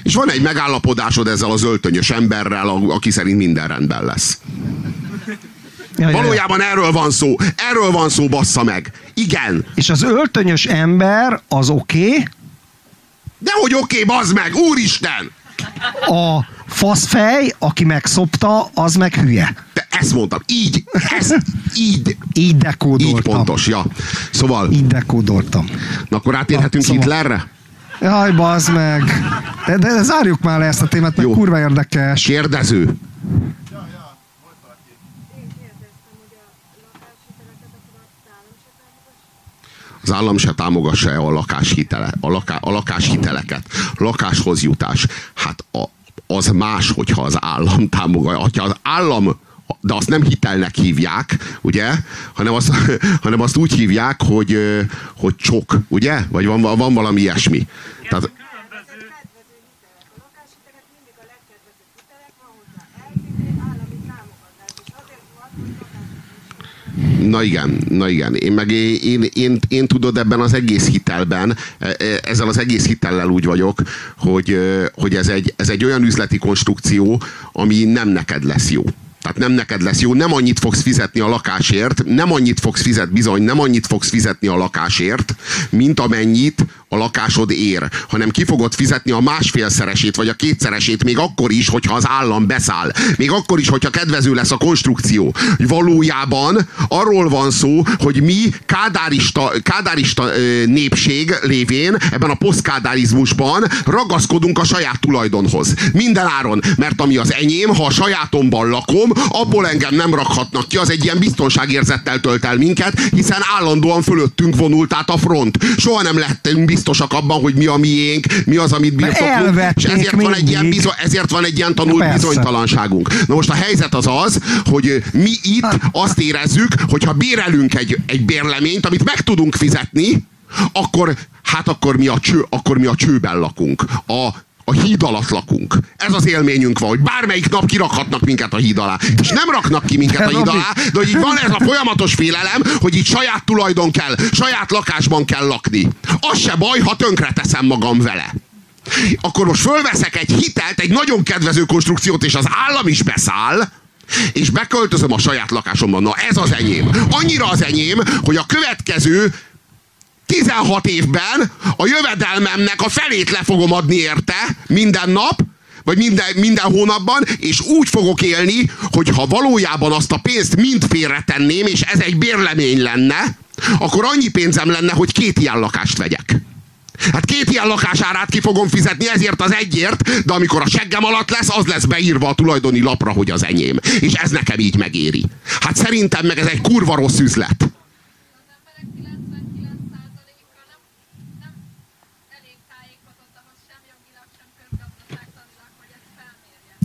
és van egy megállapodásod ezzel az öltönyös emberrel, aki szerint minden rendben lesz. Ja, ja, ja. Valójában erről van szó. Erről van szó, bassza meg. Igen. És az öltönyös ember az oké, okay, De hogy oké, okay, bazd meg, úristen! A faszfej, aki megszopta, az meg hülye. De ezt mondtam, így, ez, így, Így dekódoltam. így pontos, ja. Szóval, Így dekódoltam. na akkor átérhetünk Szóval- Hitlerre? Jaj, bazd meg. De, de zárjuk már le ezt a témát, mert Jó. kurva érdekes. Kérdező. Én kérdeztem, hogy a lakáshiteleket akkor az állam se támogassa-e a lakáshitele, a, laká, a lakáshiteleket, lakáshoz jutás. Hát a, az más, hogyha az állam <laughs> támogatja. Ha az állam de azt nem hitelnek hívják, ugye? Hanem azt, <laughs> hanem azt úgy hívják, hogy, hogy csok, ugye? Vagy van, van valami ilyesmi. Tehát, Ezek kedvező hitelek. A lakáshitelek mindig a legkedvezőbb hitelek, van hozzá elvívő állami támogatás. És azért van, hogy lakáshitelek Na igen, na igen. Én meg én, én, én, én tudod ebben az egész hitelben, e- e- ezzel az egész hitellel úgy vagyok, hogy, hogy ez, egy, ez egy olyan üzleti konstrukció, ami nem neked lesz jó. Tehát nem neked lesz jó, nem annyit fogsz fizetni a lakásért, nem annyit fogsz fizetni, bizony, nem annyit fogsz fizetni a lakásért, mint amennyit a lakásod ér, hanem ki fogod fizetni a másfélszeresét, vagy a kétszeresét, még akkor is, hogyha az állam beszáll. Még akkor is, hogyha kedvező lesz a konstrukció. Valójában arról van szó, hogy mi kádárista, kádárista népség lévén ebben a posztkádárizmusban ragaszkodunk a saját tulajdonhoz. Minden áron, mert ami az enyém, ha a sajátomban lakom, abból engem nem rakhatnak ki, az egy ilyen biztonságérzettel tölt el minket, hiszen állandóan fölöttünk vonult át a front. Soha nem lehetünk biztosak abban, hogy mi a miénk, mi az, amit birtoklunk, és ezért van, egy ilyen bizony, ezért van egy ilyen tanult Persze. bizonytalanságunk. Na most a helyzet az az, hogy mi itt azt érezzük, hogy ha bérelünk egy, egy bérleményt, amit meg tudunk fizetni, akkor hát akkor mi a, cső, akkor mi a csőben lakunk. A, a híd alatt lakunk. Ez az élményünk van, hogy bármelyik nap kirakhatnak minket a híd alá. És nem raknak ki minket a híd alá, de hogy így van ez a folyamatos félelem, hogy itt saját tulajdon kell, saját lakásban kell lakni. Az se baj, ha tönkre teszem magam vele. Akkor most fölveszek egy hitelt, egy nagyon kedvező konstrukciót, és az állam is beszáll, és beköltözöm a saját lakásomban. Na ez az enyém. Annyira az enyém, hogy a következő 16 évben a jövedelmemnek a felét le fogom adni érte minden nap, vagy minden, minden hónapban, és úgy fogok élni, hogy ha valójában azt a pénzt mind félretenném, és ez egy bérlemény lenne, akkor annyi pénzem lenne, hogy két ilyen lakást vegyek. Hát két ilyen lakásárát ki fogom fizetni ezért az egyért, de amikor a seggem alatt lesz, az lesz beírva a tulajdoni lapra, hogy az enyém. És ez nekem így megéri. Hát szerintem meg ez egy kurva rossz üzlet.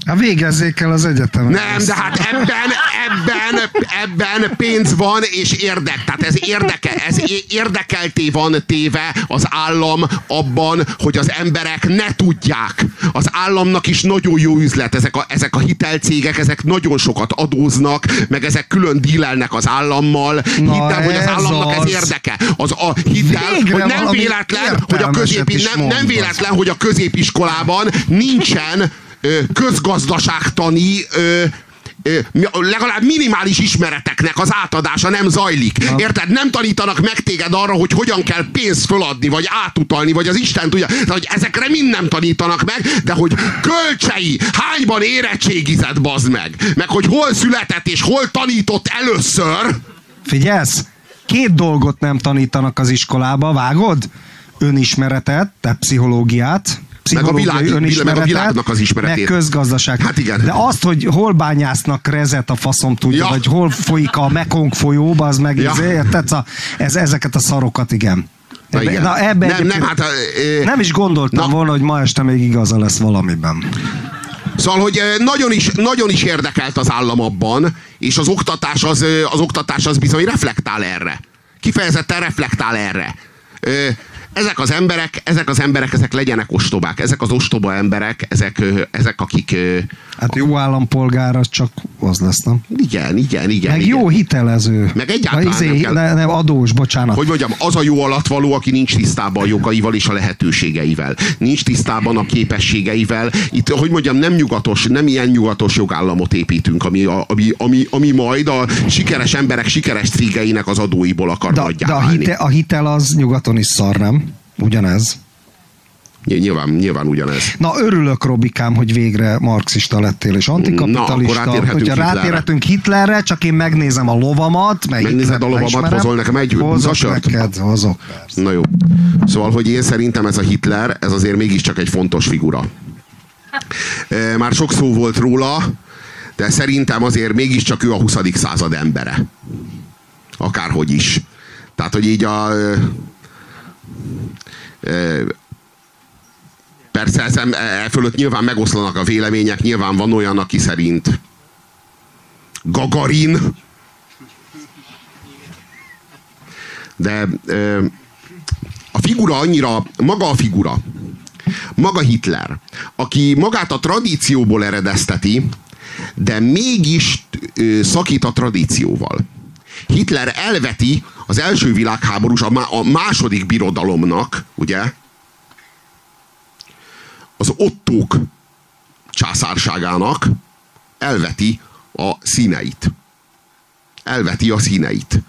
Hát végezzék el az egyetemet. Nem, de hát ebben, ebben, ebben pénz van és érdek. Tehát ez, érdeke, ez érdekelté van téve az állam abban, hogy az emberek ne tudják. Az államnak is nagyon jó üzlet. Ezek a, ezek a hitelcégek, ezek nagyon sokat adóznak, meg ezek külön dílelnek az állammal. Na, Hidd el, hogy az államnak ez érdeke. Az a, hidd el, Végre hogy nem véletlen, hogy a, középi, nem, nem véletlen, hogy a középiskolában nincsen közgazdaságtani legalább minimális ismereteknek az átadása nem zajlik. Érted? Nem tanítanak meg téged arra, hogy hogyan kell pénzt föladni, vagy átutalni, vagy az Isten tudja. Tehát, hogy ezekre mind nem tanítanak meg, de hogy kölcsei, hányban érettségizett, bazd meg. Meg hogy hol született és hol tanított először. Figyelsz? Két dolgot nem tanítanak az iskolába, vágod? Önismeretet, te pszichológiát, Meg a világ- önismeretet, meg a világnak az ismeretét. Meg közgazdaság. Hát igen. De azt, hogy hol bányásznak rezet a faszom tudja, Ja. vagy hol folyik a Mekong folyóba, az meg Ja. ja. érted? A- Ez, ezeket a szarokat, igen. Na igen. Na, ebbe Nem, nem, hát, ö, nem is gondoltam na. volna, hogy ma este még igaza lesz valamiben. Szóval, hogy nagyon is, nagyon is érdekelt az állam abban, és az oktatás az, az oktatás az bizony reflektál erre. Kifejezetten reflektál erre. Ezek az emberek, ezek az emberek, ezek legyenek ostobák. Ezek az ostoba emberek, ezek, ezek akik... Hát jó állampolgár, az csak az lesz, nem? Igen, igen, igen. Meg igen. jó hitelező. Meg egyáltalán izé, nem kell- ne, nem adós, bocsánat. hogy mondjam, az a jó alatvaló, aki nincs tisztában a jogaival és a lehetőségeivel. Nincs tisztában a képességeivel. Itt, hogy mondjam, nem nyugatos, nem ilyen nyugatos jogállamot építünk, ami, ami, ami, ami majd a sikeres emberek sikeres cégeinek az adóiból akar de, de a, hite, a hitel az nyugaton is szar, nem? Ugyanez. Ny- Nyilván, nyilván ugyanez. Na örülök, Robikám, hogy végre marxista lettél és Na, antikapitalista. akkor rátérhetünk Hogyha Hitlerre. rátérhetünk Hitlerre, csak én megnézem a lovamat, meg Megnézed a lovamat, megismerem. hozol nekem egy Hozok búzasört? neked, hozok. persze. Na jó. Szóval, hogy én szerintem ez a Hitler, ez azért mégiscsak egy fontos figura. Már sok szó volt róla, de szerintem azért mégiscsak ő a 20. század embere. Akárhogy is. Tehát, hogy így a... Persze ez, e fölött nyilván megoszlanak a vélemények, nyilván van olyan, aki szerint Gagarin, de a figura annyira, maga a figura, maga Hitler, aki magát a tradícióból eredezteti, de mégis szakít a tradícióval. Hitler elveti az első világháborús, a, a második birodalomnak, ugye, az ottók császárságának elveti a színeit. Elveti a színeit.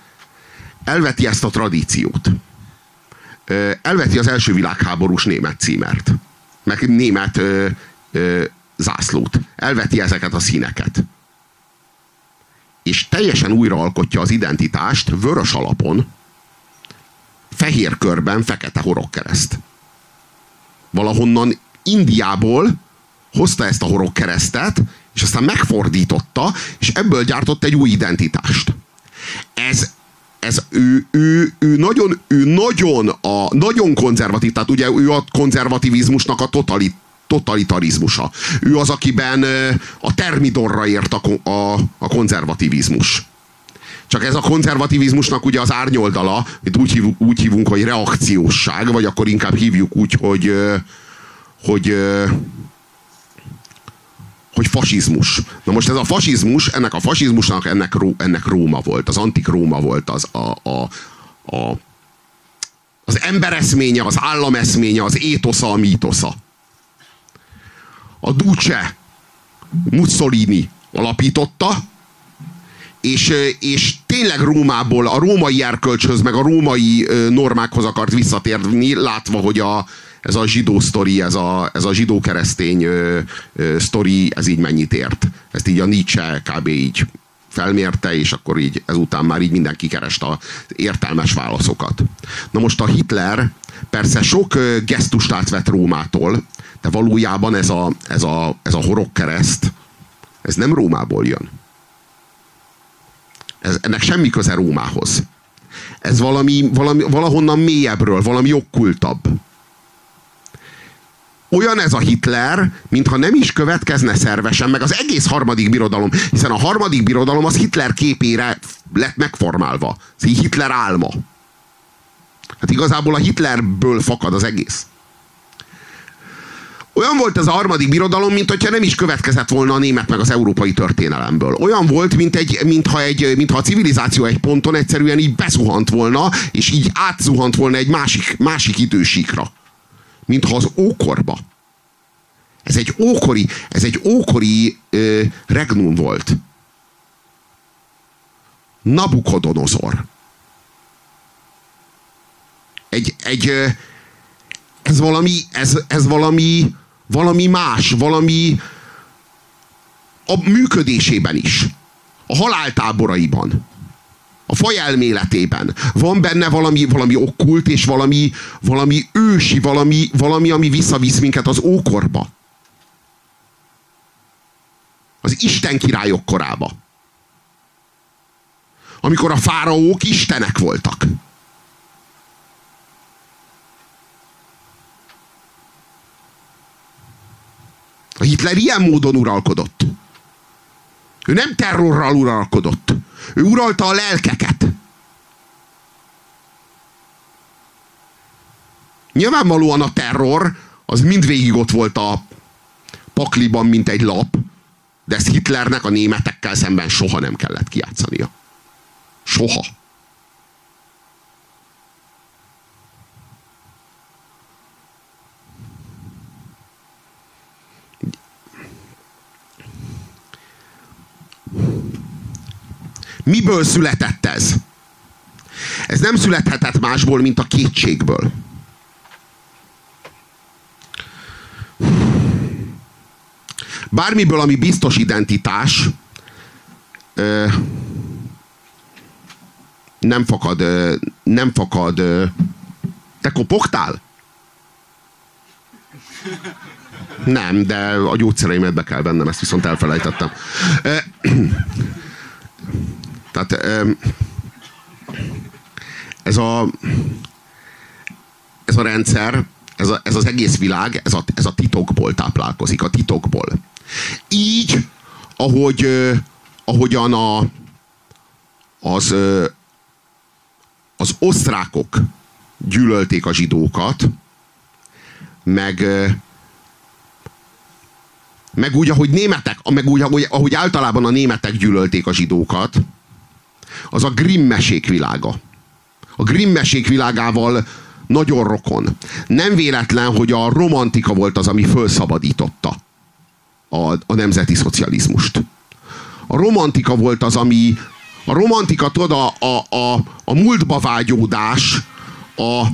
Elveti ezt a tradíciót. Elveti az első világháborús német címert. Meg német ö, ö, zászlót. Elveti ezeket a színeket. És teljesen újraalkotja az identitást vörös alapon, fehér körben fekete horogkereszt. Valahonnan Indiából hozta ezt a horogkeresztet, és aztán megfordította, és ebből gyártott egy új identitást. Ez, ez ő, ő, ő, nagyon, ő nagyon, a, nagyon konzervatív, tehát ugye ő a konzervativizmusnak a totalit, totalitarizmusa. Ő az, akiben a termidorra ért a, a, a konzervativizmus. Csak ez a konzervativizmusnak ugye az árnyoldala, amit úgy, hív, úgy hívunk, hogy reakciósság, vagy akkor inkább hívjuk úgy, hogy, hogy hogy fasizmus. Na most ez a fasizmus, ennek a fasizmusnak ennek, ennek Róma volt, az antik Róma volt az a, a, a, az embereszménye, az állameszménye, az étosza, a mítosza. A Duce Mussolini alapította, és, és tényleg Rómából, a római erkölcshöz, meg a római normákhoz akart visszatérni, látva, hogy a, ez a zsidó sztori, ez a, ez a zsidó-keresztény sztori, ez így mennyit ért. Ezt így a Nietzsche kb. így felmérte, és akkor így ezután már így mindenki kereste a értelmes válaszokat. Na most a Hitler persze sok gesztust átvett Rómától, de valójában ez a, ez a, ez a horogkereszt, ez nem Rómából jön. Ez, ennek semmi köze Rómához. Ez valami, valami, valahonnan mélyebbről, valami okkultabb. Olyan ez a Hitler, mintha nem is következne szervesen, meg az egész harmadik birodalom, hiszen a harmadik birodalom az Hitler képére lett megformálva. Ez Hitler álma. Hát igazából a Hitlerből fakad az egész. Olyan volt ez a harmadik birodalom, mint hogyha nem is következett volna a német meg az európai történelemből. Olyan volt, mint egy, mintha, egy, mintha a civilizáció egy ponton egyszerűen így beszuhant volna, és így átzuhant volna egy másik, másik idősíkra. Mintha az ókorba. Ez egy ókori, ez egy ókori ö, regnum volt. Nabukodonozor. Egy, egy, ez valami, ez, ez valami, valami más, valami a működésében is. A haláltáboraiban. A faj elméletében. Van benne valami, valami okkult és valami, valami ősi, valami, valami, ami visszavisz minket az ókorba. Az Isten királyok korába. Amikor a fáraók istenek voltak. A Hitler ilyen módon uralkodott. Ő nem terrorral uralkodott. Ő uralta a lelkeket. Nyilvánvalóan a terror az mindvégig ott volt a pakliban, mint egy lap, de ezt Hitlernek a németekkel szemben soha nem kellett kiátszania. Soha. Miből született ez? Ez nem születhetett másból, mint a kétségből. Bármiből, ami biztos identitás, nem fakad, nem fakad. Ö, te kopogtál? Nem, de a gyógyszereimet be kell vennem, ezt viszont elfelejtettem. Tehát ez a, ez a rendszer, ez, a, ez az egész világ, ez a, ez a titokból táplálkozik, a titokból. Így, ahogy, ahogyan a, az, az osztrákok gyűlölték a zsidókat, meg, meg úgy, ahogy németek, meg úgy, ahogy, ahogy általában a németek gyűlölték a zsidókat, az a Grimm mesék világa. A Grimm mesék világával nagyon rokon. Nem véletlen, hogy a romantika volt az, ami felszabadította a, a nemzeti szocializmust. A romantika volt az, ami a romantika, tudod, a, a, a, a múltba vágyódás, a,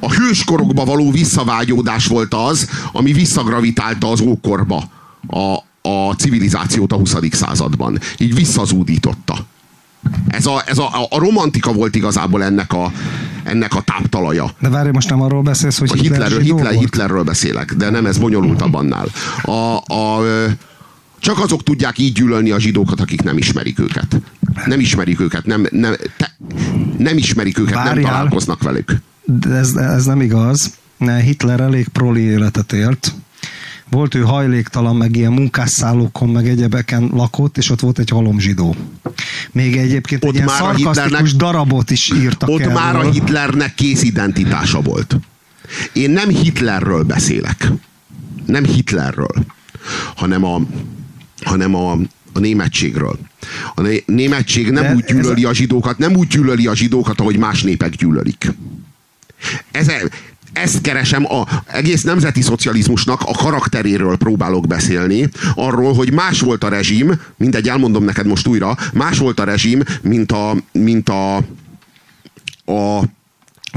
a hőskorokba való visszavágyódás volt az, ami visszagravitálta az ókorba a, a civilizációt a 20. században. Így visszazúdította. Ez a, ez a, a romantika volt igazából ennek a, ennek a táptalaja. De várj, most nem arról beszélsz, hogy A Hitler, Hitlerről, Hitler, volt? Hitlerről beszélek, de nem ez bonyolultabb annál. A, a, csak azok tudják így gyűlölni a zsidókat, akik nem ismerik őket. Nem ismerik őket, nem, nem, te, nem ismerik őket, nem Várjál. találkoznak velük. De ez, ez nem igaz. Hitler elég proli életet élt. Volt ő hajléktalan, meg ilyen munkásszállókon, meg egyebeken lakott, és ott volt egy halom zsidó. Még egyébként Ott egy ilyen a szarkasztikus darabot is írtak Ott már a Hitlernek kész identitása volt. Én nem Hitlerről beszélek. Nem Hitlerről, hanem a, hanem a, a németségről. A né- németség nem De úgy gyűlöli a zsidókat, nem úgy gyűlöli a zsidókat, ahogy más népek gyűlölik. Ez, ezt keresem, a egész nemzeti szocializmusnak a karakteréről próbálok beszélni, arról, hogy más volt a rezsim, mindegy, elmondom neked most újra, más volt a rezsim, mint a, mint a,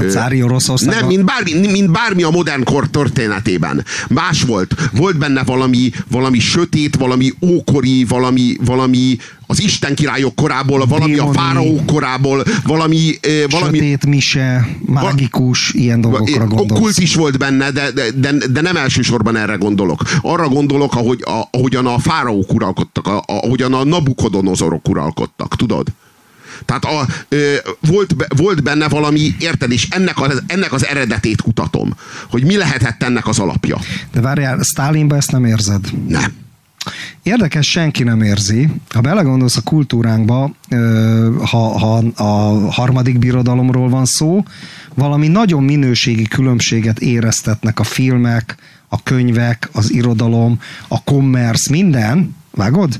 A cári Oroszország. nem, mint bármi, mint bármi a modern kor történetében. Más volt. Volt benne valami, valami sötét, valami ókori, valami, valami az Isten királyok korából, valami Démoni. a fáraók korából, valami, eh, valami Sötét, mise, mágikus, ilyen dolgokra gondolsz. Kult is volt benne, de, de, de, de nem elsősorban erre gondolok. Arra gondolok, ahogy, a, ahogyan a fáraók uralkodtak, a, ahogyan a nabukodonozorok uralkodtak, tudod? Tehát a, ö, volt, volt benne valami, érted, és ennek az, ennek az eredetét kutatom, hogy mi lehetett ennek az alapja. De várjál, Sztálinba ezt nem érzed. Nem. Érdekes, senki nem érzi. Ha belegondolsz a kultúránkba, ha, ha a harmadik birodalomról van szó, valami nagyon minőségi különbséget éreztetnek a filmek, a könyvek, az irodalom, a commerce, minden, vágod?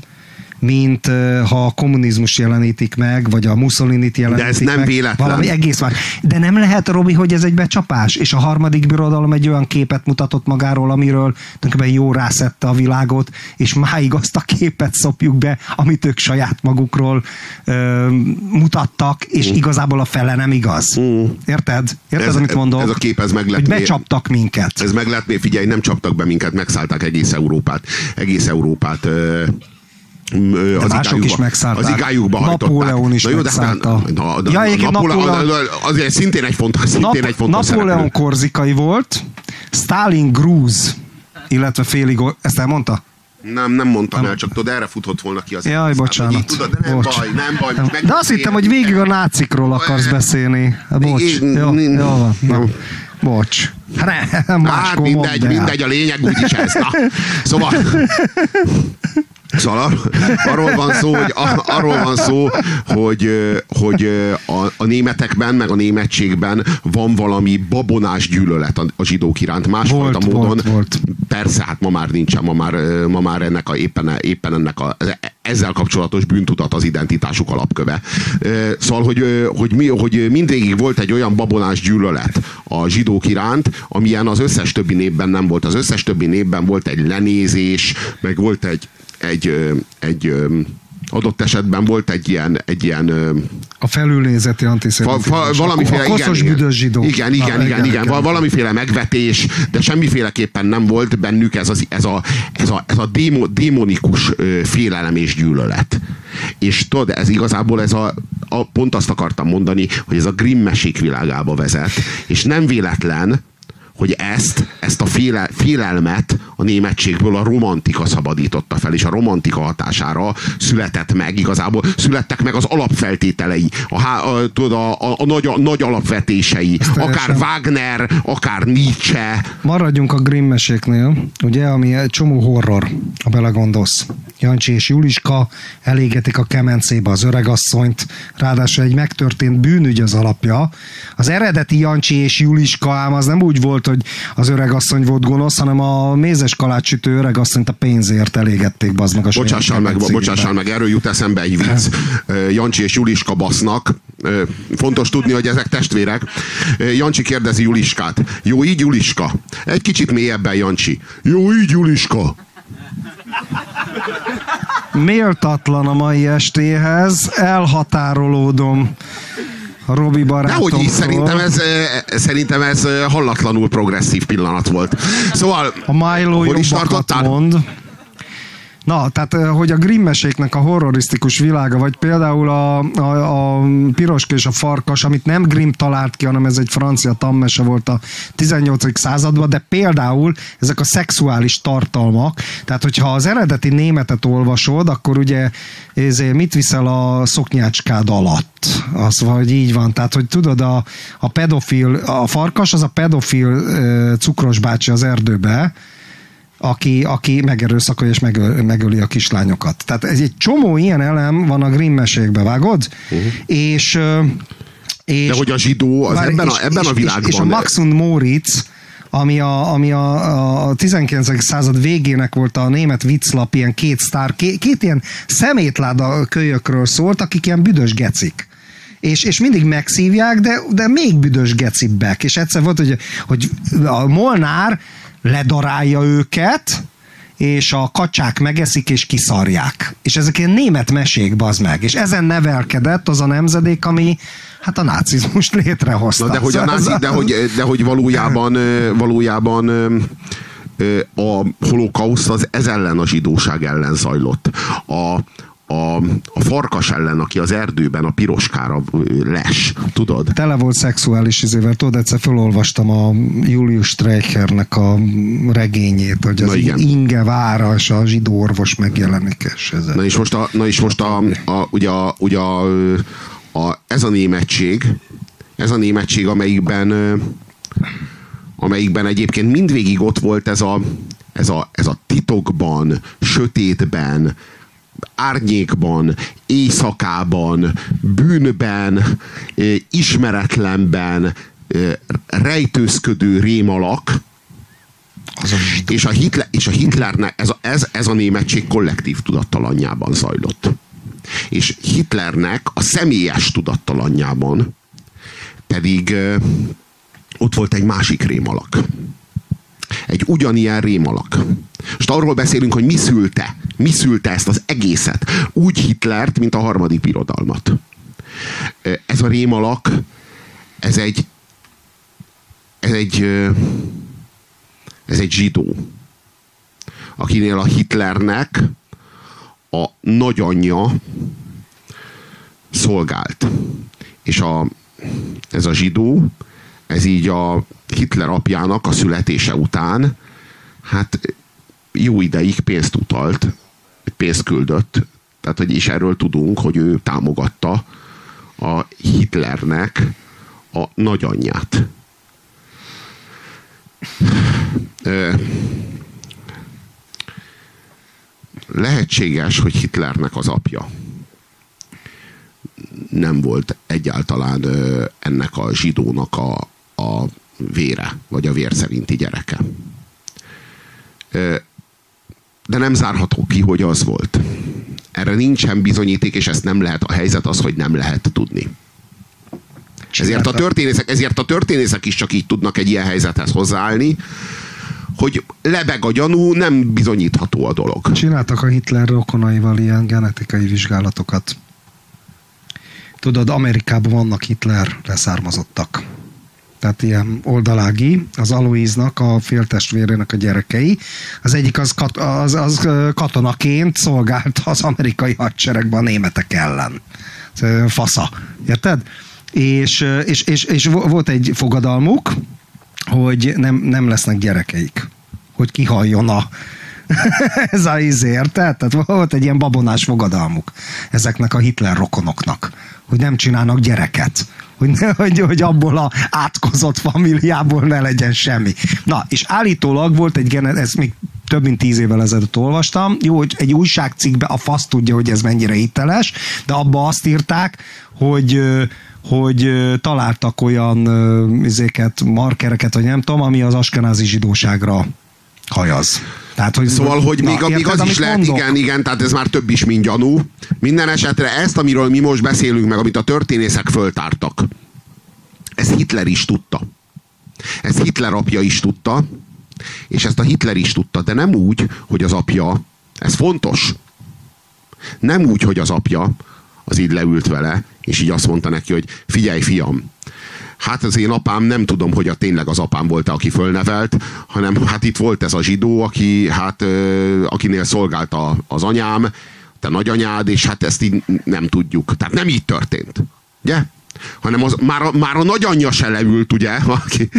Mint ha a kommunizmus jelenítik meg, vagy a Mussolini-t jelenítik ez nem meg. véletlen. Valami egész más. De nem lehet, Robi, hogy ez egy becsapás, és a harmadik birodalom egy olyan képet mutatott magáról, amiről tulajdonképpen jó rászette a világot, és máig azt a képet szopjuk be, amit ők saját magukról ö, mutattak, és Mm. igazából a fele nem igaz. Érted? Érted, Ez- amit mondok? ez a kép, ez meg lett Hogy becsaptak minket. Ez meg lehet, figyelj, nem csaptak be minket, megszállták egész Európát. Egész Európát ö, ö, az mások igájukba- is megszállták. Az igájukba hajtották. Napóleon is Na jó, de aztán- megszállta. na, de- Ja, na, Napóleon, Napóleon- azért szintén egy fontos, szintén Nap, egy fontos Napóleon szereplő. korzikai volt, Stalin grúz, illetve félig, ezt elmondta? Nem, nem mondtam el, csak tudod, erre futott volna ki az Jaj, bocsánat. Hát, hogy így Tudod, de nem Bocs. baj, nem baj. Nem. Meg- De azt hittem, hogy végig a nácikról akarsz beszélni. Hát, Bocs. Jó, jó van. Na. jó. Bocs. Hát nem, Hát mindegy, mindegy, a lényeg úgyis ez. Na, szóval... Szóval ar- arról van szó, hogy, a- arról van szó, hogy, hogy a, a németekben, meg a németségben van valami babonás gyűlölet a, a zsidók iránt. Másfajta Volt, módon. volt, volt. Persze, hát ma már nincsen, ma már, ma már ennek a, éppen, éppen ennek a, ezzel kapcsolatos bűntudat az identitásuk alapköve. Szóval, hogy, hogy, mi, hogy mindvégig volt egy olyan babonás gyűlölet a zsidók iránt, amilyen az összes többi népben nem volt. Az összes többi népben volt egy lenézés, meg volt egy, egy, egy ö, adott esetben volt egy ilyen, egy ilyen A felülnézeti antiszemitizmus. valamiféle, a koszos igen, büdös zsidó. Igen, igen, Ah, igen, igen, val- valamiféle megvetés, de semmiféleképpen nem volt bennük ez, az, ez a, ez a, ez a démo, démonikus félelem és gyűlölet. És tudod, ez igazából ez a, a, pont azt akartam mondani, hogy ez a Grimm mesék világába vezet, és nem véletlen, hogy ezt, ezt a féle, félelmet a németségből a romantika szabadította fel, és a romantika hatására született meg, igazából születtek meg az alapfeltételei, a, a, a, a, a, nagy, a nagy alapvetései, akár teljesen- Wagner, akár Nietzsche, Maradjunk a Grimm meséknél, ugye, ami egy csomó horror, ha belegondolsz. Jancsi és Juliska elégetik a kemencébe az öregasszonyt, ráadásul egy megtörtént bűnügy az alapja. Az eredeti Jancsi és Juliska ám az nem úgy volt, hogy az öregasszony volt gonosz, hanem a mézes kalácsütő öregasszonyt a pénzért elégették, meg a saját Bocsássál meg, bocsássál meg, erről jut eszembe egy vicc. <laughs> Jancsi és Juliska basznak. Fontos tudni, hogy ezek testvérek. Jancsi kérdezi Juliskát. Jó így, Juliska? Egy kicsit mélyebben, Jancsi. Jó így, Juliska? Méltatlan a mai estéhez, elhatárolódom Robi barátomtól. Dehogy is, szerintem ez, ö, szerintem ez ö, hallatlanul progresszív pillanat volt. Szóval, A Milo hol is tartottál? mond. Na, tehát eh, hogy a Grimmeséknek a horrorisztikus világa, vagy például a, a, a Piroska és a Farkas, amit nem Grimm talált ki, hanem ez egy francia tammese volt a 18. században, de például ezek a szexuális tartalmak, tehát hogyha az eredeti németet olvasod, akkor ugye ezért mit viszel a szoknyácskád alatt? Az vagy így van. Tehát, hogy tudod, a, a pedofil, a farkas az a pedofil ö, cukros bácsi az erdőbe, aki, aki megerőszakolja és megöl, megöli a kislányokat. Tehát ez egy csomó ilyen elem van a Grimm mesékbe, vágod? Uh-huh. És, és De hogy a zsidó az Várj, ebben, és, a, ebben és, a világban... És, és a Max und Moritz, ami a, ami a, a 19. század végének volt a német vicclap, ilyen két sztár, két, két ilyen szemétláda kölyökről szólt, akik ilyen büdös gecik. És, és mindig megszívják, de, de még büdös gecibbek. És egyszer volt, hogy, hogy a Molnár ledarálja őket, és a kacsák megeszik és kiszarják. És ezek ilyen német mesék, bazd meg. És ezen nevelkedett az a nemzedék, ami hát a nácizmust létrehozta. Na, de hogy, a az- de, hogy, de hogy valójában, valójában a holokauszt az ez ellen a zsidóság ellen zajlott. A, a, a farkas ellen, aki az erdőben a piroskára les, tudod? Tele volt szexuális izével, tudod, egyszer felolvastam a Julius Streichernek a regényét, hogy az Na igen. Inge vára és a zsidó orvos megjelenik, és ez Na és most, a, na és most a, a, ugye, a, ugye a, a, ez a németség, ez a németség, amelyikben, amelyikben egyébként mindvégig ott volt ez a, ez a, ez a titokban, sötétben, árnyékban, éjszakában, bűnben, ismeretlenben, rejtőzködő rémalak, az a és a, Hitler, és a Hitlernek ez a, ez, ez a németség kollektív tudattalanjában zajlott. És Hitlernek a személyes tudattalanjában pedig ö, ott volt egy másik rémalak. Egy ugyanilyen rémalak. Most arról beszélünk, hogy mi szülte, mi szülte ezt az egészet. Úgy Hitlert, mint a harmadik birodalmat. Ez a rémalak, ez egy ez egy ez egy zsidó, akinél a Hitlernek a nagyanyja szolgált. És a, ez a zsidó, ez így a Hitler apjának a születése után, hát jó ideig pénzt utalt, pénzt küldött, tehát hogy is erről tudunk, hogy ő támogatta a Hitlernek a nagyanyját. Lehetséges, hogy Hitlernek az apja nem volt egyáltalán ennek a zsidónak a, a vére, vagy a vér szerinti gyereke. De nem zárható ki, hogy az volt. Erre nincsen bizonyíték, és ezt nem lehet, a helyzet az, hogy nem lehet tudni. Ezért a, történészek, ezért a történészek is csak így tudnak egy ilyen helyzethez hozzáállni, hogy lebeg a gyanú, nem bizonyítható a dolog. Csináltak a Hitler rokonaival ilyen genetikai vizsgálatokat. Tudod, Amerikában vannak Hitler leszármazottak. Tehát ilyen oldalági, az Aloíznak, a féltestvérének a gyerekei. Az egyik az, kat, az, az katonaként szolgált az amerikai hadseregben a németek ellen. Fasza. Érted? És, és, és, és vo- volt egy fogadalmuk, hogy nem, nem lesznek gyerekeik. Hogy kihalljon a, <laughs> ez a izé, érted? Tehát volt egy ilyen babonás fogadalmuk ezeknek a Hitler rokonoknak, hogy nem csinálnak gyereket. Hogy, ne, hogy, hogy abból a átkozott familiából ne legyen semmi. Na, és állítólag volt egy genet, ezt még több mint tíz évvel ezelőtt olvastam, jó, hogy egy újságcikkben a fasz tudja, hogy ez mennyire hiteles, de abba azt írták, hogy hogy találtak olyan izéket, markereket, vagy nem tudom, ami az askenázi zsidóságra hajaz. Tehát, hogy, Szóval, hogy még, még érted, az is lehet, mondok? igen, igen, tehát ez már több is, mint gyanú. Minden esetre ezt, amiről mi most beszélünk, meg amit a történészek föltártak, ez Hitler is tudta. Ez Hitler apja is tudta, és ezt a Hitler is tudta, de nem úgy, hogy az apja, ez fontos, nem úgy, hogy az apja az így leült vele, és így azt mondta neki, hogy figyelj fiam, hát az én apám nem tudom, hogy a tényleg az apám volt, aki fölnevelt, hanem hát itt volt ez a zsidó, aki, hát, akinél szolgált a, az anyám, te nagyanyád, és hát ezt így nem tudjuk. Tehát nem így történt. Ugye? hanem az, már, a, már a nagyanyja se leült, ugye, <laughs> aki,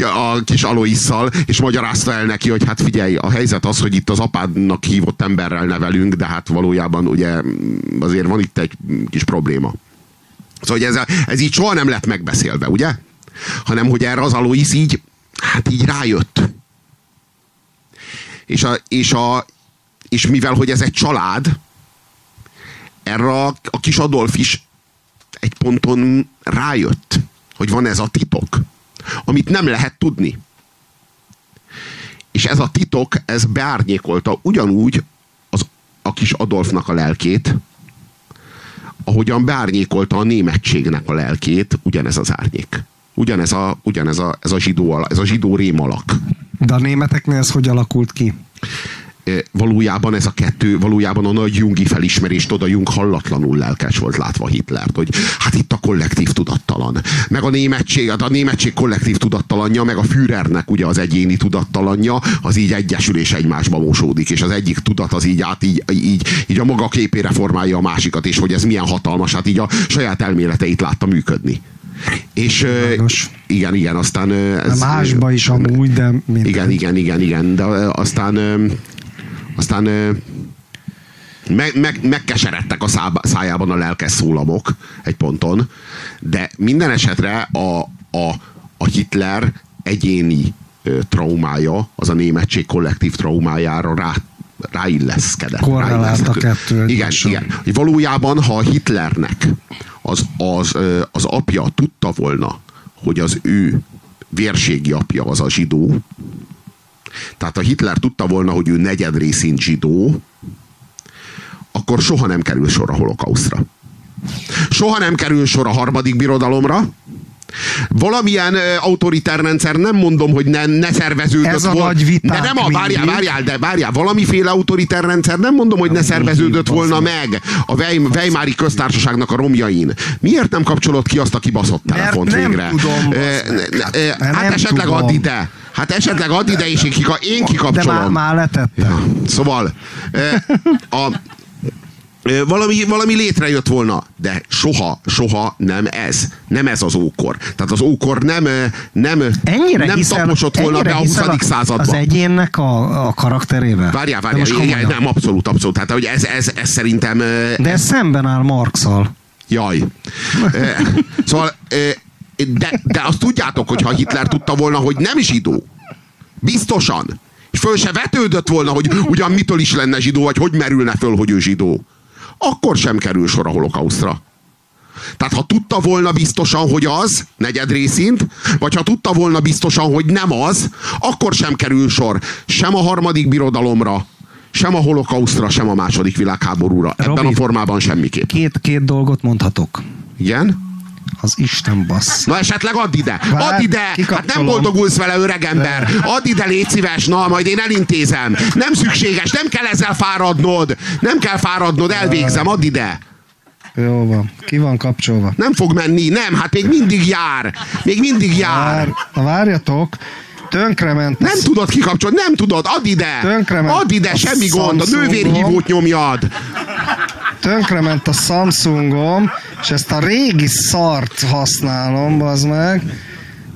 a kis Aloisszal, és magyarázta el neki, hogy hát figyelj, a helyzet az, hogy itt az apádnak hívott emberrel nevelünk, de hát valójában ugye azért van itt egy kis probléma. Szóval hogy ez, ez így soha nem lett megbeszélve, ugye? Hanem, hogy erre az Alois így, hát így rájött. És, a, és, a, és mivel, hogy ez egy család, erre a, a kis Adolf is egy ponton rájött, hogy van ez a titok, amit nem lehet tudni. És ez a titok, ez beárnyékolta ugyanúgy az, a kis Adolfnak a lelkét, ahogyan beárnyékolta a németségnek a lelkét, ugyanez az árnyék. Ugyanez a, ugyanez a, ez a zsidó, ala- ez a zsidó rémalak. De a németeknél ez hogy alakult ki? Valójában ez a kettő, valójában a nagy Jungi felismerést oda Jung hallatlanul lelkes volt látva Hitlert, hogy hát itt a kollektív tudattalan. Meg a németség, hát a németség kollektív tudattalanja, meg a Führernek ugye az egyéni tudattalanja, az így egyesül és egymásba mosódik, és az egyik tudat az így át, így, így, így a maga képére formálja a másikat, és hogy ez milyen hatalmas, hát így a saját elméleteit látta működni. És ö, Világos. igen, igen, aztán ez, másba is amúgy, de minden. igen, igen, igen, igen, de aztán aztán meg, meg, megkeseredtek a szába, szájában a lelkes szólamok egy ponton, de minden esetre a, a, a Hitler egyéni ö, traumája, az a németség kollektív traumájára rá, ráilleszkedett. Korrelált a kettő Igen, egymással. igen. Valójában, ha a Hitlernek az, az, az apja tudta volna, hogy az ő vérségi apja az a zsidó, tehát a Hitler tudta volna, hogy ő negyed részint zsidó, akkor soha nem kerül sor a holokausztra. Soha nem kerül sor a harmadik birodalomra. Valamilyen ö, autoritár rendszer, nem mondom, hogy ne, ne szerveződött Ez a vol- nagy viták De nem a, várjál, várjál, de várjál, valamiféle autoritár rendszer, nem mondom, hogy ne szerveződött volna meg a Weim- Weimári köztársaságnak a romjain. Miért nem kapcsolod ki azt a kibaszott Mert telefont nem végre? tudom, ne- ne- Mert Hát nem esetleg tudom. add ide. Hát esetleg add ide, én, kika, én De kikapcsolom. már, már letettem. Szóval a, ö, valami, valami létrejött volna, de soha, soha nem ez. Nem ez az ókor. Tehát az ókor nem, nem, Ennyire nem hiszel, taposott volna be a hiszel 20. századba. Az egyénnek a, a karakterébe? Várjál, De várjál, igen, komolyan. nem, abszolút, abszolút. Tehát, hogy ez, ez, ez szerintem... De ez szemben áll Marxal. Jaj. Szóval, de, de azt tudjátok, hogy ha Hitler tudta volna, hogy nem zsidó, biztosan, és föl se vetődött volna, hogy ugyan mitől is lenne zsidó, vagy hogy merülne föl, hogy ő zsidó, akkor sem kerül sor a holokausztra. Tehát ha tudta volna biztosan, hogy az, negyed részint, vagy ha tudta volna biztosan, hogy nem az, akkor sem kerül sor sem a harmadik birodalomra, sem a holokausztra, sem a második világháborúra. Ebben Robi, a formában semmiképp. Két, két dolgot mondhatok. Igen? Az Isten bassz. Na esetleg add ide, Vár, add ide! Hát nem boldogulsz vele, öreg ember! Add ide, légy szíves, na, majd én elintézem. Nem szükséges, nem kell ezzel fáradnod. Nem kell fáradnod, elvégzem, add ide. Jó van. Ki van kapcsolva? Nem fog menni, nem, hát még mindig jár. Még mindig jár. Vár, na várjatok. Tönkrement. Nem tudod kikapcsolni, nem tudod, add ide! Tönkrement Add ide, semmi gond, a nővérhívót nyomjad. Tönkrement a Samsungom, és ezt a régi szart használom, az meg.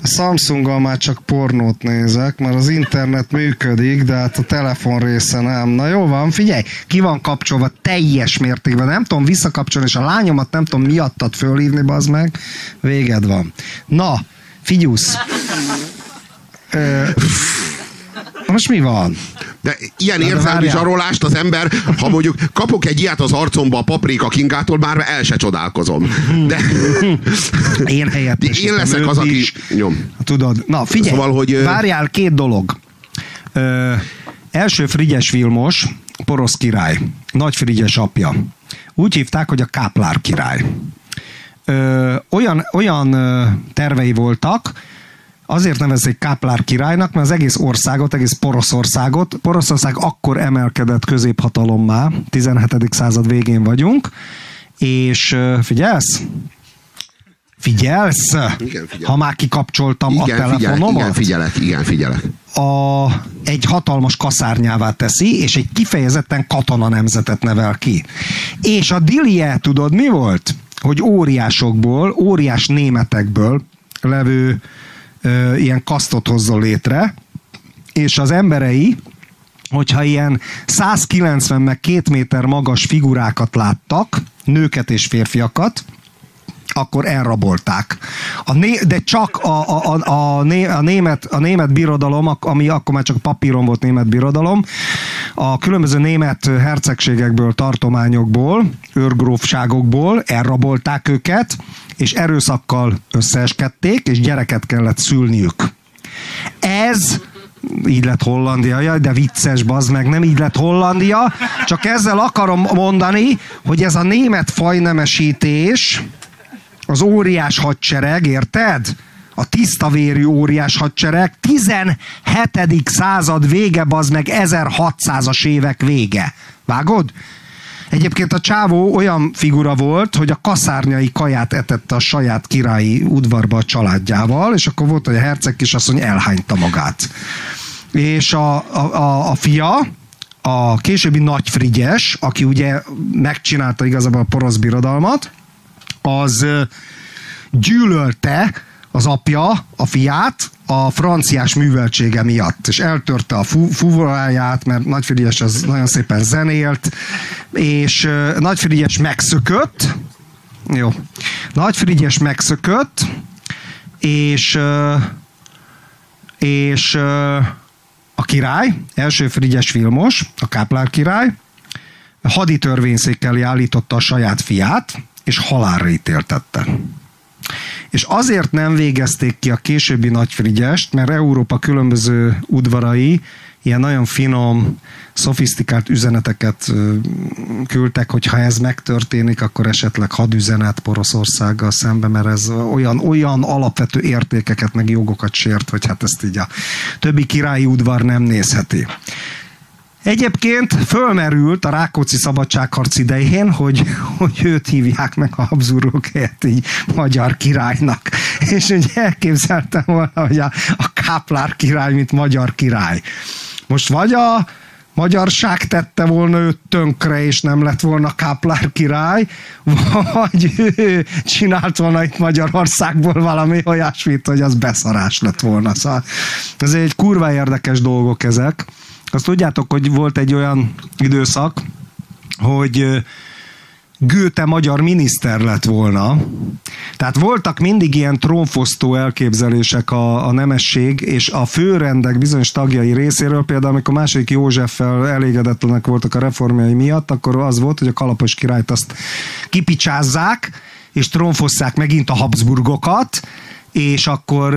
A Samsunggal már csak pornót nézek, mert az internet működik, de hát a telefon része nem. Na jó van, figyelj, ki van kapcsolva teljes mértékben, nem tudom visszakapcsolni, és a lányomat nem tudom miattad fölhívni, bazd meg, véged van. Na, figyusz. Most mi van? De ilyen Na, érzelmi zsarolást az ember, ha mondjuk kapok egy ilyet az arcomba a paprika kingától, már el se csodálkozom. De Én helyettesítem én leszek az, aki is. nyom. Tudod, na figyelj, Szóval, hogy, várjál, két dolog. Ö, első Frigyes Vilmos, porosz király, nagy Frigyes apja. Úgy hívták, hogy a Káplár király. Ö, olyan, olyan tervei voltak, azért nevezik Káplár királynak, mert az egész országot, egész Poroszországot, Poroszország akkor emelkedett középhatalommá, 17. század végén vagyunk, és figyelsz? Figyelsz? Igen, figyelek. Ha már kikapcsoltam a Igen, figyelek, telefonomat? igen, figyelek, igen, figyelek. a, egy hatalmas kaszárnyává teszi, és egy kifejezetten katona nemzetet nevel ki. És a dilie, tudod mi volt? Hogy óriásokból, óriás németekből levő ilyen kasztot hozzon létre, és az emberei, hogyha ilyen 190 meg 2 méter magas figurákat láttak, nőket és férfiakat, akkor elrabolták. A né, de csak a, a, a, a, né, a, német, a német birodalom, ami akkor már csak papíron volt német birodalom, a különböző német hercegségekből, tartományokból, őrgrófságokból elrabolták őket, és erőszakkal összeeskedték, és gyereket kellett szülniük. Ez így lett Hollandia, jaj, de vicces, bazd meg, nem így lett Hollandia, csak ezzel akarom mondani, hogy ez a német fajnemesítés, az óriás hadsereg, érted? A tisztavérű óriás hadsereg, 17. század vége, bazd meg 1600-as évek vége. Vágod? Egyébként a csávó olyan figura volt, hogy a kaszárnyai kaját etette a saját királyi udvarba a családjával, és akkor volt, hogy a herceg kisasszony elhányta magát. És a, a, a, a fia, a későbbi Nagy Frigyes, aki ugye megcsinálta igazából a porosz birodalmat, az gyűlölte az apja a fiát a franciás műveltsége miatt, és eltörte a fuvoráját, mert Nagy Frigyes az nagyon szépen zenélt, és ö, Nagy Frigyes megszökött, jó, Nagy Frigyes megszökött, és és a király, első Frigyes Vilmos, a Káplár király, hadi törvényszékkel állította a saját fiát, és halálra ítéltette. És azért nem végezték ki a későbbi Nagyfrigyest, mert Európa különböző udvarai ilyen nagyon finom, szofisztikált üzeneteket küldtek, hogy ha ez megtörténik, akkor esetleg hadüzenet Poroszországgal szembe, mert ez olyan, olyan alapvető értékeket, meg jogokat sért, hogy hát ezt így a többi királyi udvar nem nézheti. Egyébként fölmerült a Rákóczi szabadságharc idején, hogy, hogy őt hívják meg a Habsburgok helyett így magyar királynak. És ugye elképzeltem volna, hogy a, a Káplár király, mint magyar király. Most vagy a magyarság tette volna őt tönkre, és nem lett volna Káplár király, vagy ő csinált volna itt Magyarországból valami olyasmit, hogy az beszarás lett volna. Szóval ez egy kurva érdekes dolgok ezek. Azt tudjátok, hogy volt egy olyan időszak, hogy Gőte magyar miniszter lett volna. Tehát voltak mindig ilyen trónfosztó elképzelések a, a nemesség és a főrendek bizonyos tagjai részéről, például amikor második Józseffel elégedetlenek voltak a reformjai miatt, akkor az volt, hogy a kalapos királyt azt kipicsázzák, és trónfosszák megint a Habsburgokat, és akkor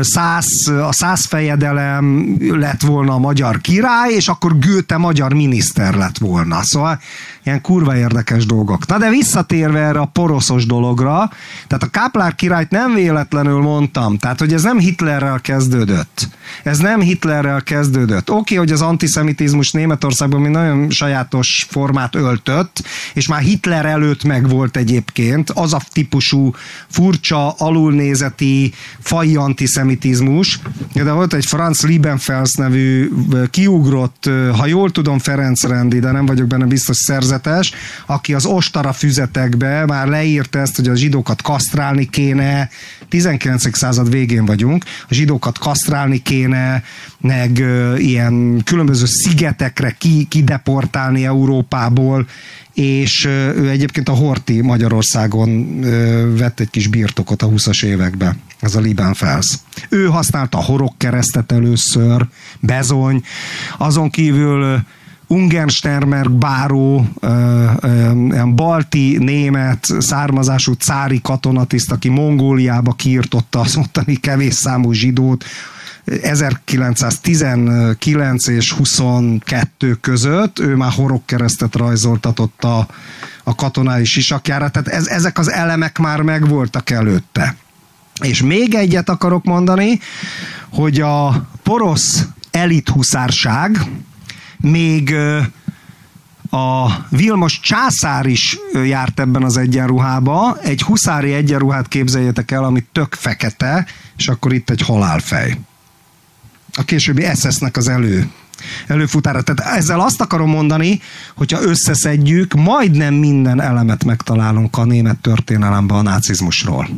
száz, a száz fejedelem lett volna a magyar király, és akkor Gőte magyar miniszter lett volna. Szóval ilyen kurva érdekes dolgok. Na de visszatérve erre a poroszos dologra, tehát a Káplár királyt nem véletlenül mondtam, tehát hogy ez nem Hitlerrel kezdődött. Ez nem Hitlerrel kezdődött. Oké, hogy az antiszemitizmus Németországban mi nagyon sajátos formát öltött, és már Hitler előtt megvolt egyébként az a típusú furcsa, alulnézeti, fai antiszemitizmus. De volt egy Franz Liebenfels nevű kiugrott, ha jól tudom, Ferenc rendi, de nem vagyok benne biztos szerzetes, aki az ostara füzetekbe már leírta ezt, hogy a zsidókat kasztrálni kéne, 19. század végén vagyunk, a zsidókat kasztrálni kéne, meg ö, ilyen különböző szigetekre ki, kideportálni Európából, és ö, ő egyébként a Horti Magyarországon ö, vett egy kis birtokot a 20-as években, ez a Liebenfels. Ő használta a horog keresztet először, bezony, azon kívül Ungenstermer báró, ilyen balti német származású cári katonatiszt, aki Mongóliába kiirtotta az ottani kevés számú zsidót, 1919 és 22 között ő már horogkeresztet rajzoltatott a, a katonái sisakjára, tehát ez, ezek az elemek már megvoltak előtte. És még egyet akarok mondani, hogy a porosz elithuszárság még a Vilmos császár is járt ebben az egyenruhába. Egy huszári egyenruhát képzeljétek el, ami tök fekete, és akkor itt egy halálfej. A későbbi SS-nek az elő előfutára. Tehát ezzel azt akarom mondani, hogyha összeszedjük, majdnem minden elemet megtalálunk a német történelemben a nácizmusról.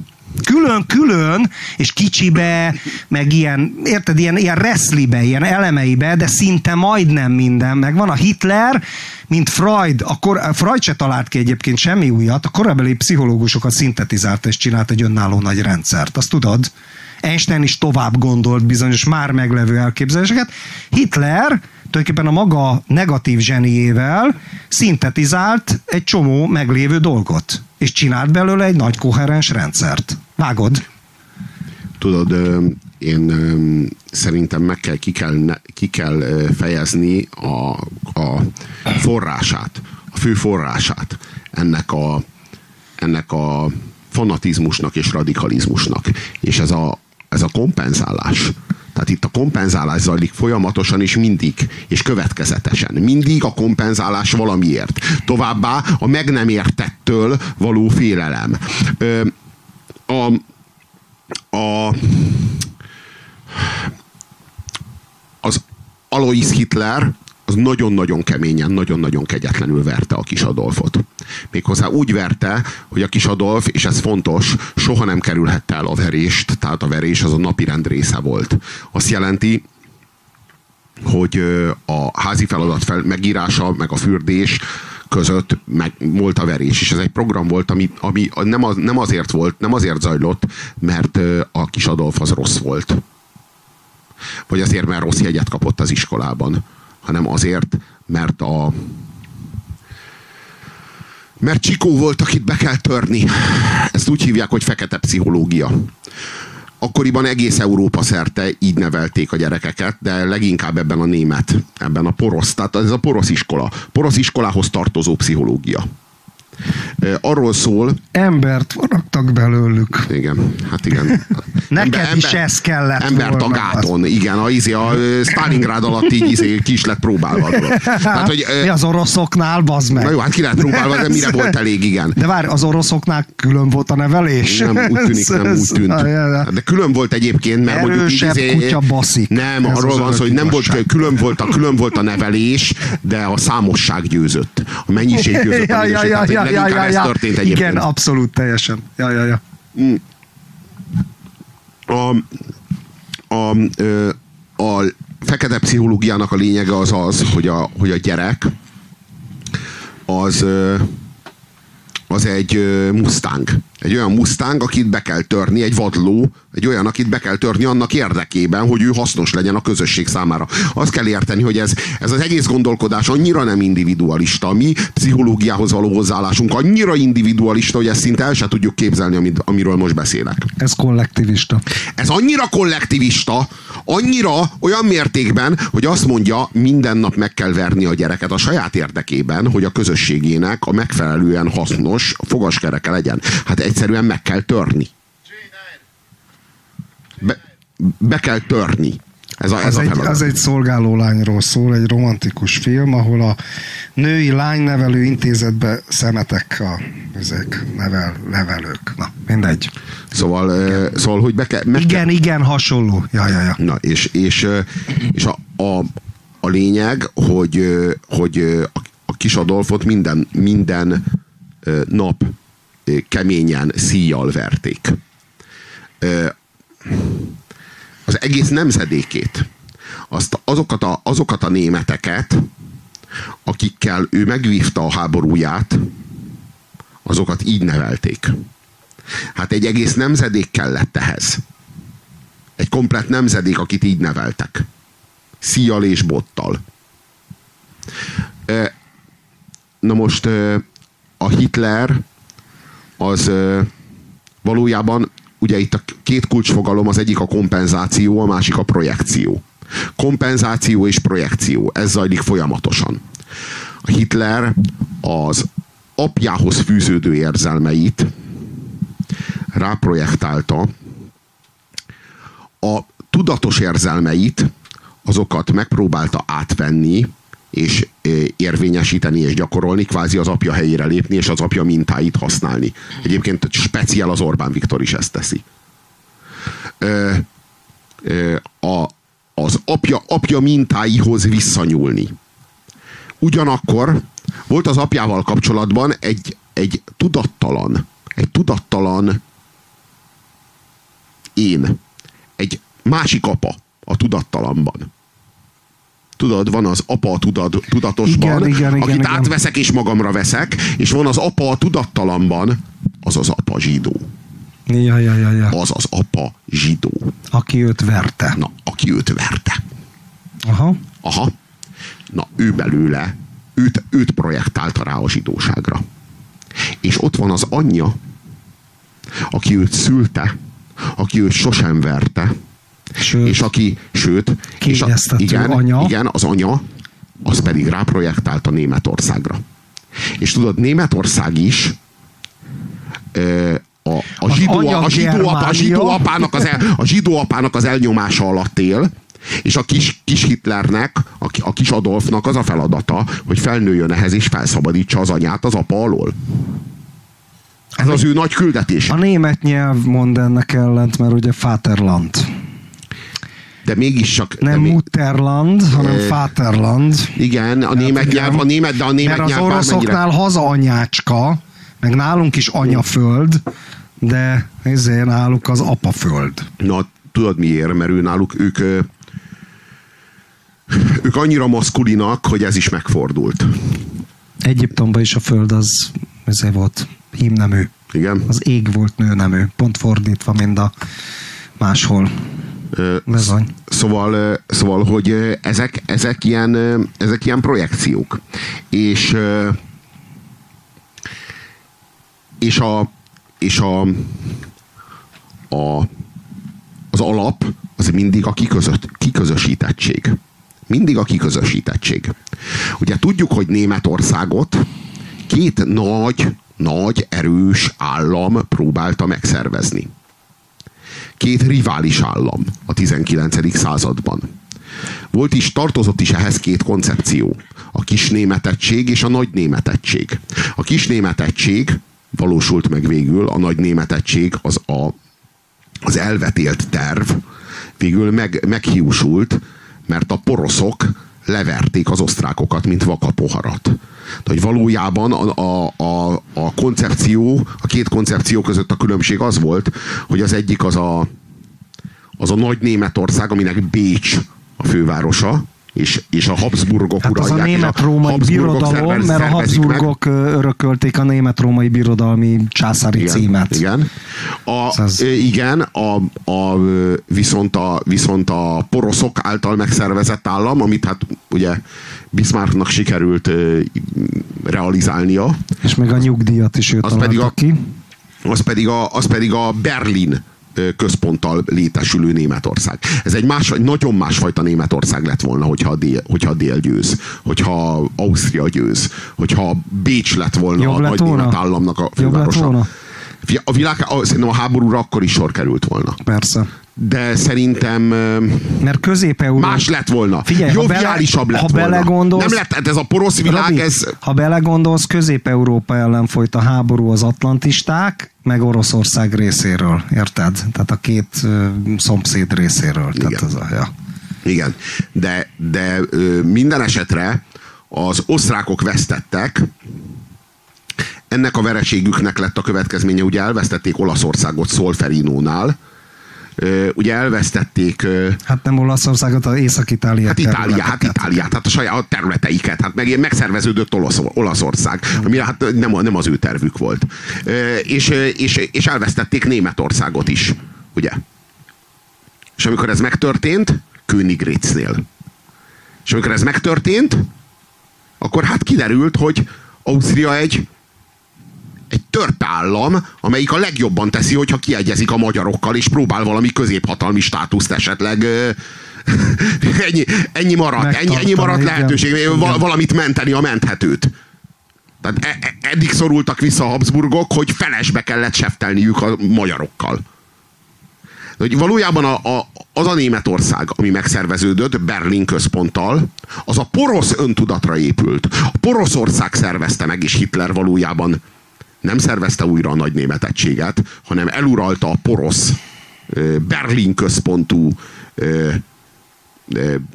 Külön-külön, és kicsibe, meg ilyen, érted, ilyen, ilyen reszlibe, ilyen elemeibe, de szinte majdnem minden. Meg van a Hitler, mint Freud, akkor Freud se talált ki egyébként semmi újat, a korabeli pszichológusokat szintetizálta és csinált egy önálló nagy rendszert. Azt tudod? Einstein is tovább gondolt bizonyos már meglevő elképzeléseket. Hitler tulajdonképpen a maga negatív zseniével szintetizált egy csomó meglévő dolgot, és csinált belőle egy nagy koherens rendszert. Vágod? Tudod, én szerintem meg kell, ki kell, ki kell fejezni a, a forrását, a fő forrását ennek a, ennek a fanatizmusnak és radikalizmusnak. És ez a, ez a kompenzálás. Tehát itt a kompenzálás zajlik folyamatosan és mindig, és következetesen. Mindig a kompenzálás valamiért. Továbbá a meg nem értettől való félelem. Ö, a, a, az Alois Hitler az nagyon-nagyon keményen, nagyon-nagyon kegyetlenül verte a kis Adolfot. Méghozzá úgy verte, hogy a kis Adolf, és ez fontos, soha nem kerülhette el a verést, tehát a verés az a napi rend része volt. Azt jelenti, hogy a házi feladat fel, megírása, meg a fürdés között meg volt a verés, és ez egy program volt, ami, ami nem, az, nem azért volt, nem azért zajlott, mert a kis Adolf az rossz volt. Vagy azért, mert rossz jegyet kapott az iskolában, hanem azért, mert a mert Csikó volt, akit be kell törni. Ezt úgy hívják, hogy fekete pszichológia. Akkoriban egész Európa szerte így nevelték a gyerekeket, de leginkább ebben a német, ebben a porosz, tehát ez a porosz iskola. Porosz iskolához tartozó pszichológia. Ö, Arról szól, Embert raktak belőlük. igen, hát igen. <laughs> Neked is ez kellett Embert a gáton, igen, a, izé, a Stalingrád alatt így izé, ki is lett próbálva. tudod. <laughs> Tehát, hogy, Mi az oroszoknál, bazd meg? na jó, hát ki lett próbálva, de mire volt elég, igen. De várj, az oroszoknál külön volt a nevelés? Nem, úgy tűnik, nem úgy tűnt. Ja, ja. De külön volt egyébként, mert mondjuk így Erősebb izé- kutya baszik. Nem, Ez arról van szó, hogy nem volt, külön volt, a, külön volt a nevelés, de a számosság győzött. A mennyiség győzött. a minőség. Tehát, hogy leginkább ez történt egyébként. Igen, abszolút, teljesen. Ja, ja, ja. a, a, ö, a fekete pszichológiának a lényege az az, hogy a, hogy a gyerek az, az egy mustang. Egy olyan mustang, akit be kell törni, egy vadló, egy olyan, akit be kell törni annak érdekében, hogy ő hasznos legyen a közösség számára. Azt kell érteni, hogy ez, ez az egész gondolkodás annyira nem individualista. Mi pszichológiához való hozzáállásunk annyira individualista, hogy ezt szinte el se tudjuk képzelni, amit, amiről most beszélek. Ez kollektivista. Ez annyira kollektivista, annyira olyan mértékben, hogy azt mondja, minden nap meg kell verni a gyereket a saját érdekében, hogy a közösségének a megfelelően hasznos fogaskereke legyen. Hát egyszerűen meg kell törni. Be, be kell törni. Ez a, ez Ez a egy, az egy szolgáló lányról szól, egy romantikus film, ahol a női lánynevelő intézetbe szemetek a ezek nevel, nevelők. Na, mindegy. Szóval, ö, szóval, hogy be kell, meg kell, Igen, igen, hasonló. Ja, ja, ja. Na, és, és, és a, a, a lényeg, hogy, hogy a, a kis Adolfot minden, minden nap keményen szíjjal verték. Az egész nemzedékét, azt, azokat, a, azokat a németeket, akikkel ő megvívta a háborúját, azokat így nevelték. Hát egy egész nemzedék kellett ehhez. Egy komplett nemzedék, akit így neveltek. Szíjjal és bottal. Na most a Hitler az valójában ugye itt a két kulcsfogalom, az egyik a kompenzáció, a másik a projekció. Kompenzáció és projekció, ez zajlik folyamatosan. A Hitler az apjához fűződő érzelmeit ráprojektálta a tudatos érzelmeit, azokat megpróbálta átvenni, és ö, érvényesíteni és gyakorolni, kvázi az apja helyére lépni, és az apja mintáit használni. Egyébként speciál az Orbán Viktor is ezt teszi. Ö, ö, a, az apja, apja mintáihoz visszanyúlni. Ugyanakkor volt az apjával kapcsolatban egy, egy tudattalan, egy tudattalan én egy másik apa a tudattalamban. Tudod, van az apa tudat, tudatosban, Igen, igen, igen, akit igen. átveszek és magamra veszek, és van az apa a tudattalamban, az az apa zsidó. Ja, ja, ja, ja. Az az apa zsidó. Aki őt verte. Na, aki őt verte. Aha. Aha. Na, ő belőle, őt, őt projektálta rá a zsidóságra. És ott van az anyja, aki őt szülte, aki őt sosem verte, Sőt, és aki, sőt, és a, igen, anya. igen, az anya, az pedig ráprojektált a Németországra. És tudod, Németország is ö, a, a, Az zsidó, a, zsidó, apa, a, zsidó apának az el, a zsidó apának az elnyomása alatt él, és a kis, kis Hitlernek, a, a kis Adolfnak az a feladata, hogy felnőjön ehhez és felszabadítsa az anyát az apa alól. Ez az ő nagy küldetése. a német nyelv mond ennek ellent, mert ugye Vaterland. De mégiscsak... de Nem még- Mutterland, hanem Ö, Vaterland. Igen, a német nyelv, a német, de a német Mert az nyelv bármennyire- oroszoknál hazaanyácska, meg nálunk is anyaföld, de ezért náluk az apaföld. Na, tudod miért? Mert ő náluk, ők, ők annyira maszkulinak, hogy ez is megfordult. Egyiptomban is a föld az ezért volt hímnemű. Igen? Az ég volt nőnemű. Pont fordítva, mint a máshol. Bizony. Szóval, szóval, hogy ezek, ezek, ilyen, ezek ilyen projekciók. És, és a, és a, a, az alap az mindig a kiközött, kiközösítettség. Mindig a kiközösítettség. Ugye tudjuk, hogy Németországot két nagy, nagy, erős állam próbálta megszervezni két rivális állam a 19. században. Volt is, tartozott is ehhez két koncepció. A kis németettség és a nagy németettség. A kis németettség valósult meg végül, a nagy németettség az a, az elvetélt terv végül meg, meghiúsult, mert a poroszok leverték az osztrákokat, mint vakapoharat. Tehát, hogy valójában a, a, a, a koncepció, a két koncepció között a különbség az volt, hogy az egyik az a, az a nagy Németország, aminek Bécs a fővárosa, és, és a Habsburgok Hát az a uralják. német-római birodalom, mert a meg. Habsburgok ö, örökölték a német-római birodalmi császári Igen, címet. Igen. A, Ez- igen, a, a, viszont, a, viszont a poroszok által megszervezett állam, amit hát ugye Bismarcknak sikerült ö, realizálnia, És meg a nyugdíjat is ő Az pedig a- ki. az pedig a, az pedig a Berlin központtal létesülő Németország. Ez egy más, nagyon másfajta Németország lett volna, hogyha a dél, hogyha a dél győz, hogyha Ausztria győz, hogyha Bécs lett volna Jobb a lett nagy volna? német államnak a fővárosa. A világ, a, szerintem a háborúra akkor is sor került volna. Persze. De szerintem Mert közép-európa... más lett volna. Figyelj, ha Joviálisabb bele- lett ha volna. belegondolsz- Nem lett, hát ez a porosz világ, Robi, ez... Ha belegondolsz, Közép-Európa ellen folyt a háború az atlantisták, meg Oroszország részéről, érted? Tehát a két ö, szomszéd részéről. Tehát Igen. ez a, ja. Igen, de, de minden esetre az osztrákok vesztettek, ennek a vereségüknek lett a következménye, ugye elvesztették Olaszországot Solferinónál, ugye elvesztették Hát nem Olaszországot, az Észak-Itália Hát Itália, hát. Itáliát, hát a saját területeiket, hát meg megszerveződött Olasz, Olaszország, ami hát nem, nem az ő tervük volt. És, és, és elvesztették Németországot is, ugye? És amikor ez megtörtént, Königgrätznél. És amikor ez megtörtént, akkor hát kiderült, hogy Ausztria egy egy tört állam, amelyik a legjobban teszi, hogyha kiegyezik a magyarokkal, és próbál valami középhatalmi státuszt esetleg ö, <laughs> ennyi, ennyi maradt, ennyi, ennyi maradt lehetőség, Igen. val- valamit menteni a menthetőt. Tehát e- e- eddig szorultak vissza a Habsburgok, hogy felesbe kellett seftelniük a magyarokkal. Hogy valójában a, a, az a Németország, ami megszerveződött Berlin központtal, az a porosz öntudatra épült. A Poroszország szervezte meg, és Hitler valójában nem szervezte újra a nagy németegységet, hanem eluralta a porosz Berlin központú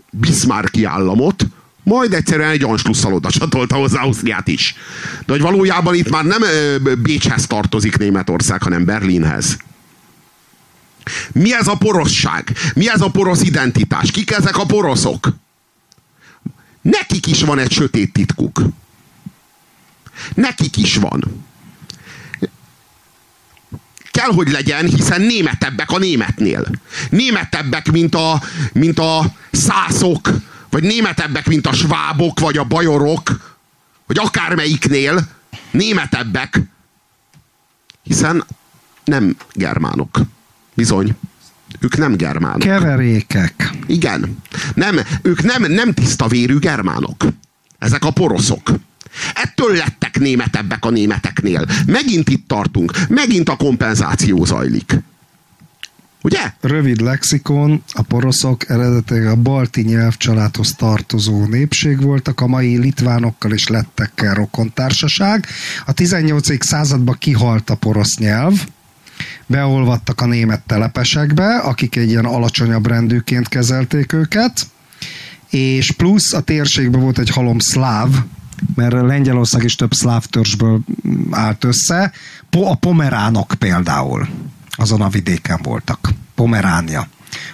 Bismarcki államot, majd egyszerűen egy Anschlusszal oda csatolta hozzá Ausztriát is. De hogy valójában itt már nem Bécshez tartozik Németország, hanem Berlinhez. Mi ez a porosság? Mi ez a porosz identitás? Kik ezek a poroszok? Nekik is van egy sötét titkuk. Nekik is van. Kell, hogy legyen, hiszen németebbek a németnél. Németebbek, mint a, mint a szászok, vagy németebbek, mint a svábok, vagy a bajorok, vagy akármelyiknél németebbek, hiszen nem germánok. Bizony. Ők nem germánok. Keverékek. Igen. Nem, ők nem, nem tiszta vérű germánok. Ezek a poroszok. Ettől lettek németebbek a németeknél. Megint itt tartunk. Megint a kompenzáció zajlik. Ugye? Rövid lexikon, a poroszok eredetileg a balti nyelvcsaládhoz tartozó népség voltak, a mai litvánokkal és lettekkel rokontársaság. A 18. században kihalt a porosz nyelv, beolvadtak a német telepesekbe, akik egy ilyen alacsonyabb rendűként kezelték őket, és plusz a térségben volt egy halom szláv, mert Lengyelország is több szláv törzsből állt össze, a pomeránok például azon a vidéken voltak. Pomeránia.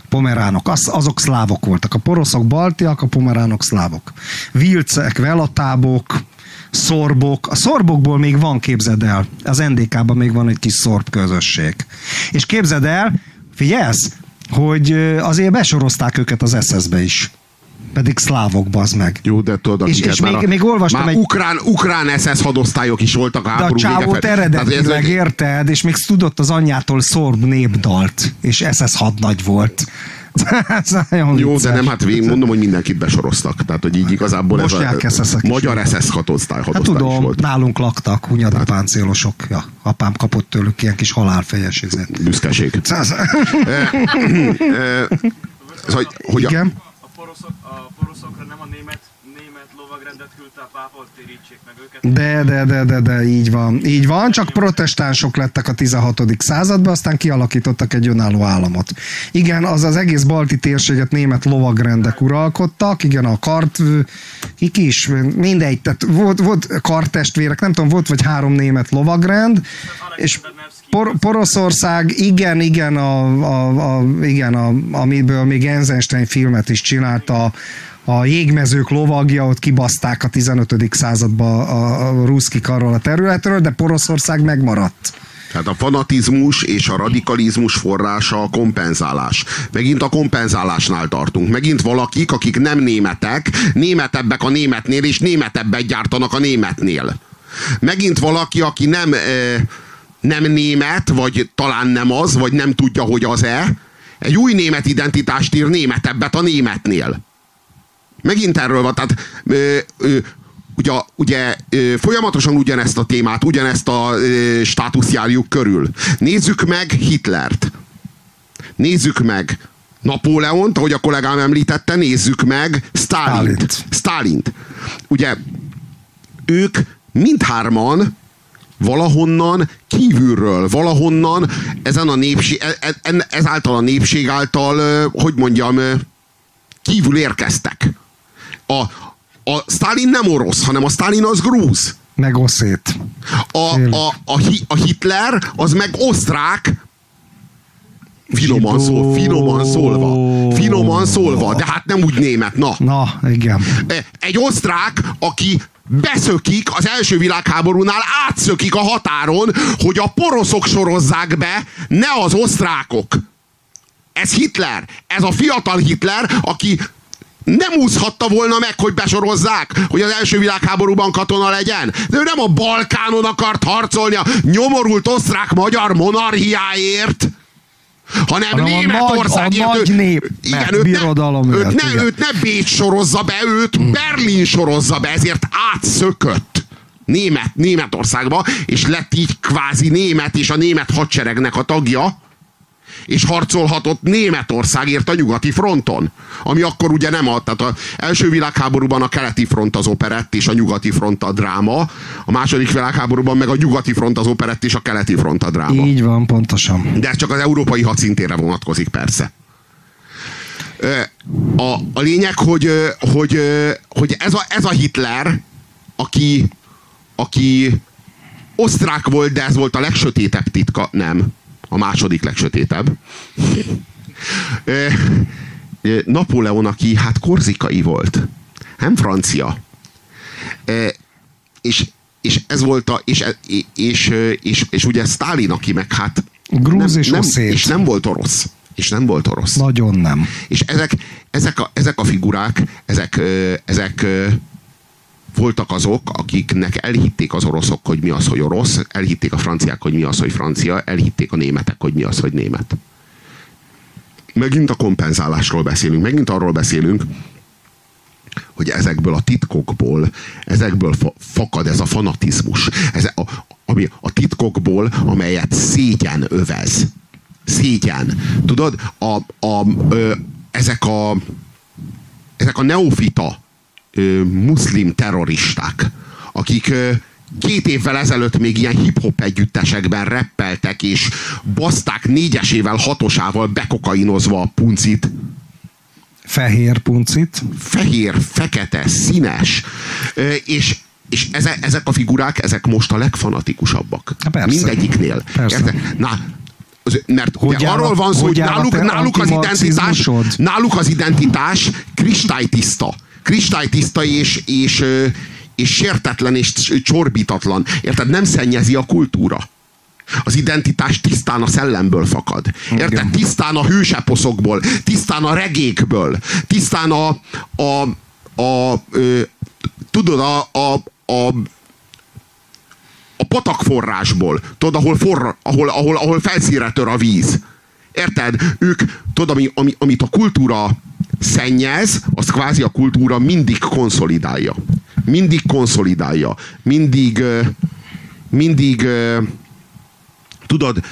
Pomeránok, az, azok szlávok voltak. A poroszok baltiak, a pomeránok szlávok. Vilcek, velatábok, szorbok. A szorbokból még van, képzeld el. Az NDK-ban még van egy kis szorb közösség. És képzeld el, figyelsz, hogy azért besorozták őket az SS-be is. Pedig szlávok, bazd meg. Jó, de tudod, És- és még- a, még olvastam már egy- ukrán, ukrán SS hadosztályok is voltak a De a háború csávót eredetileg ez- érted, és még tudott az anyjától szorb népdalt, és SS hadnagy volt. <laughs> Ez Jó, de vicces. nem, hát végig mondom, hogy mindenkit besoroztak. Tehát, hogy így igazából ez Mosják a magyar SS hadosztály, Hát hadosztály is tudom, volt. nálunk laktak hunyadi páncélosok. Ja, apám kapott tőlük ilyen kis halálfejes izet. Büszkeség. Ez, hogy, <laughs> hogy a, Igen. A, poroszok, a poroszokra nem a német, német lovagrendet küldte a pápa, hogy térítsék meg őket. De, de, de, de, de, így van. Így van, csak protestánsok lettek a 16. században, aztán kialakítottak egy önálló államot. Igen, az az egész balti térséget német lovagrendek uralkodtak, igen, a kart, kik is, mindegy, tehát volt, volt karttestvérek, nem tudom, volt vagy három német lovagrend, és Por- Poroszország, igen, igen, a, a, a, igen a, amiből még Eisenstein filmet is csinálta, a jégmezők lovagja, ott kibaszták a 15. században a, a ruszkik arról a területről, de Poroszország megmaradt. Tehát a fanatizmus és a radikalizmus forrása a kompenzálás. Megint a kompenzálásnál tartunk. Megint valakik, akik nem németek, németebbek a németnél, és németebbet gyártanak a németnél. Megint valaki, aki nem, ö, nem német, vagy talán nem az, vagy nem tudja, hogy az-e, egy új német identitást ír németebbet a németnél. Megint erről van, tehát ö, ö, ugye, ugye ö, folyamatosan ugyanezt a témát, ugyanezt a ö, státusz járjuk körül. Nézzük meg Hitlert. Nézzük meg Napóleont, ahogy a kollégám említette, nézzük meg Stálint. Stálint. Ugye ők mindhárman valahonnan kívülről, valahonnan ezen a népség, e- e- ezáltal a népség által, hogy mondjam, kívül érkeztek. A, a Stalin nem orosz, hanem a Stalin az grúz. Meg oszét. A, a, a, a Hitler az meg osztrák, finoman, szól, finoman szólva. Finoman szólva, de hát nem úgy német, na. Na, igen. Egy osztrák, aki beszökik az első világháborúnál, átszökik a határon, hogy a poroszok sorozzák be, ne az osztrákok. Ez Hitler. Ez a fiatal Hitler, aki nem úszhatta volna meg, hogy besorozzák, hogy az első világháborúban katona legyen. De ő nem a Balkánon akart harcolni a nyomorult osztrák-magyar monarchiáért, hanem Hanem Németországért. nagy- a nagy nép őt birodalomért, ne, őt, ne, igen. őt ne Bécs sorozza be, őt Berlin sorozza be, ezért átszökött. Német, Németországba, és lett így kvázi német, és a német hadseregnek a tagja, és harcolhatott Németországért a nyugati fronton. Ami akkor ugye nem a, tehát az első világháborúban a keleti front az operett, és a nyugati front a dráma, a második világháborúban meg a nyugati front az operett, és a keleti front a dráma. Így van, pontosan. De ez csak az európai hadszintére vonatkozik, persze. A, a lényeg, hogy, hogy, hogy ez, a, ez a Hitler, aki, aki osztrák volt, de ez volt a legsötétebb titka, nem. A második legsötétebb. <laughs> Napóleon, aki hát korzikai volt, nem francia. És, és ez volt a, és, és, és, és, és ugye Sztálin, aki meg hát Grúz nem, és nem, oszét. és nem volt orosz. És nem volt orosz. Nagyon nem. És ezek, ezek, a, ezek a figurák, ezek, ezek voltak azok, akiknek elhitték az oroszok, hogy mi az, hogy orosz, elhitték a franciák, hogy mi az, hogy francia, elhitték a németek, hogy mi az, hogy német. Megint a kompenzálásról beszélünk, megint arról beszélünk, hogy ezekből a titkokból, ezekből fa- fakad ez a fanatizmus. Ez a, ami a titkokból, amelyet szégyen övez. Szégyen. Tudod, a, a, ö, ezek a ezek a neofita ö, muszlim terroristák, akik ö, két évvel ezelőtt még ilyen hip-hop együttesekben reppeltek, és baszták négyesével, hatosával bekokainozva a puncit, Fehér puncit. fehér, fekete, színes, Ö, és és eze, ezek a figurák, ezek most a legfanatikusabbak. Há, persze. Mindegyiknél. Persze. Na, az- mert Hogy áll arról van szó, hogy hogy náluk, náluk az identitás, náluk az identitás kristálytiszta. Kristálytiszta és, és, és sértetlen és csorbítatlan. Érted? Nem szennyezi a kultúra. Az identitás tisztán a szellemből fakad. Érted? Igen. Tisztán a hőseposzokból, tisztán a regékből, tisztán a, a, a ö, tudod, a, a, a a patakforrásból, tudod, ahol, forra, ahol, ahol, ahol felszínre tör a víz. Érted? Ők, tudod, ami, ami, amit a kultúra szennyez, az kvázi a kultúra mindig konszolidálja. Mindig konszolidálja. Mindig, mindig, tudod,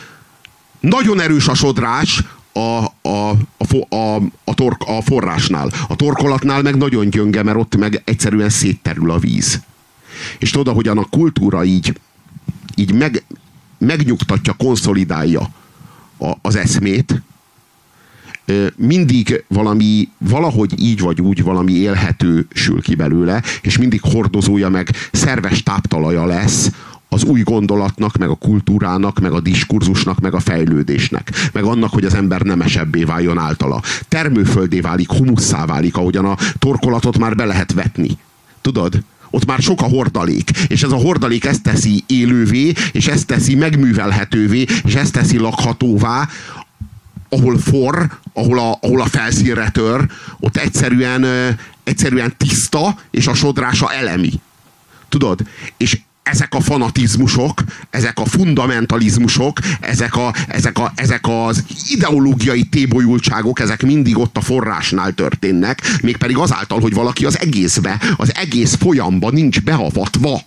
nagyon erős a sodrás a, a, a, a, a, tork, a forrásnál. A torkolatnál meg nagyon gyönge, mert ott meg egyszerűen szétterül a víz. És tudod, ahogyan a kultúra így, így meg, megnyugtatja, konszolidálja a, az eszmét, mindig valami, valahogy így vagy úgy valami élhető sül ki belőle, és mindig hordozója meg szerves táptalaja lesz az új gondolatnak, meg a kultúrának, meg a diskurzusnak, meg a fejlődésnek, meg annak, hogy az ember nemesebbé váljon általa. Termőföldé válik, humusszá válik, ahogyan a torkolatot már be lehet vetni. Tudod? Ott már sok a hordalék, és ez a hordalék ezt teszi élővé, és ezt teszi megművelhetővé, és ezt teszi lakhatóvá, ahol forr, ahol a, ahol a felszínre tör, ott egyszerűen, egyszerűen tiszta, és a sodrása elemi. Tudod? És ezek a fanatizmusok, ezek a fundamentalizmusok, ezek, a, ezek, a, ezek az ideológiai tébolyultságok, ezek mindig ott a forrásnál történnek, mégpedig azáltal, hogy valaki az egészbe, az egész folyamba nincs beavatva.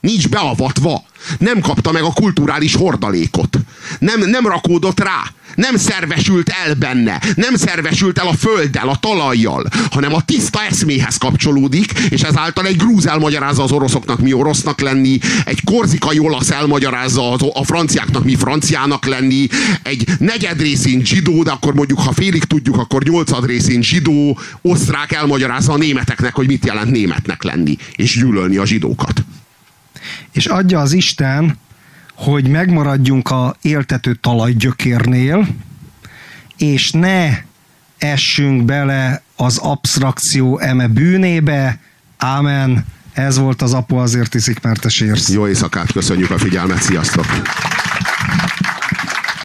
Nincs beavatva. Nem kapta meg a kulturális hordalékot. Nem, nem rakódott rá. Nem szervesült el benne. Nem szervesült el a földdel, a talajjal, hanem a tiszta eszméhez kapcsolódik, és ezáltal egy grúz elmagyarázza az oroszoknak mi orosznak lenni, egy korzikai olasz elmagyarázza az, a franciáknak mi franciának lenni, egy negyed részén zsidó, de akkor mondjuk, ha félig tudjuk, akkor nyolcad részén zsidó, osztrák elmagyarázza a németeknek, hogy mit jelent németnek lenni, és gyűlölni a zsidókat. És adja az Isten, hogy megmaradjunk a éltető talajgyökérnél, és ne essünk bele az abstrakció eme bűnébe. Ámen. Ez volt az apu azért iszik, mert te sérsz. Jó éjszakát, köszönjük a figyelmet, sziasztok!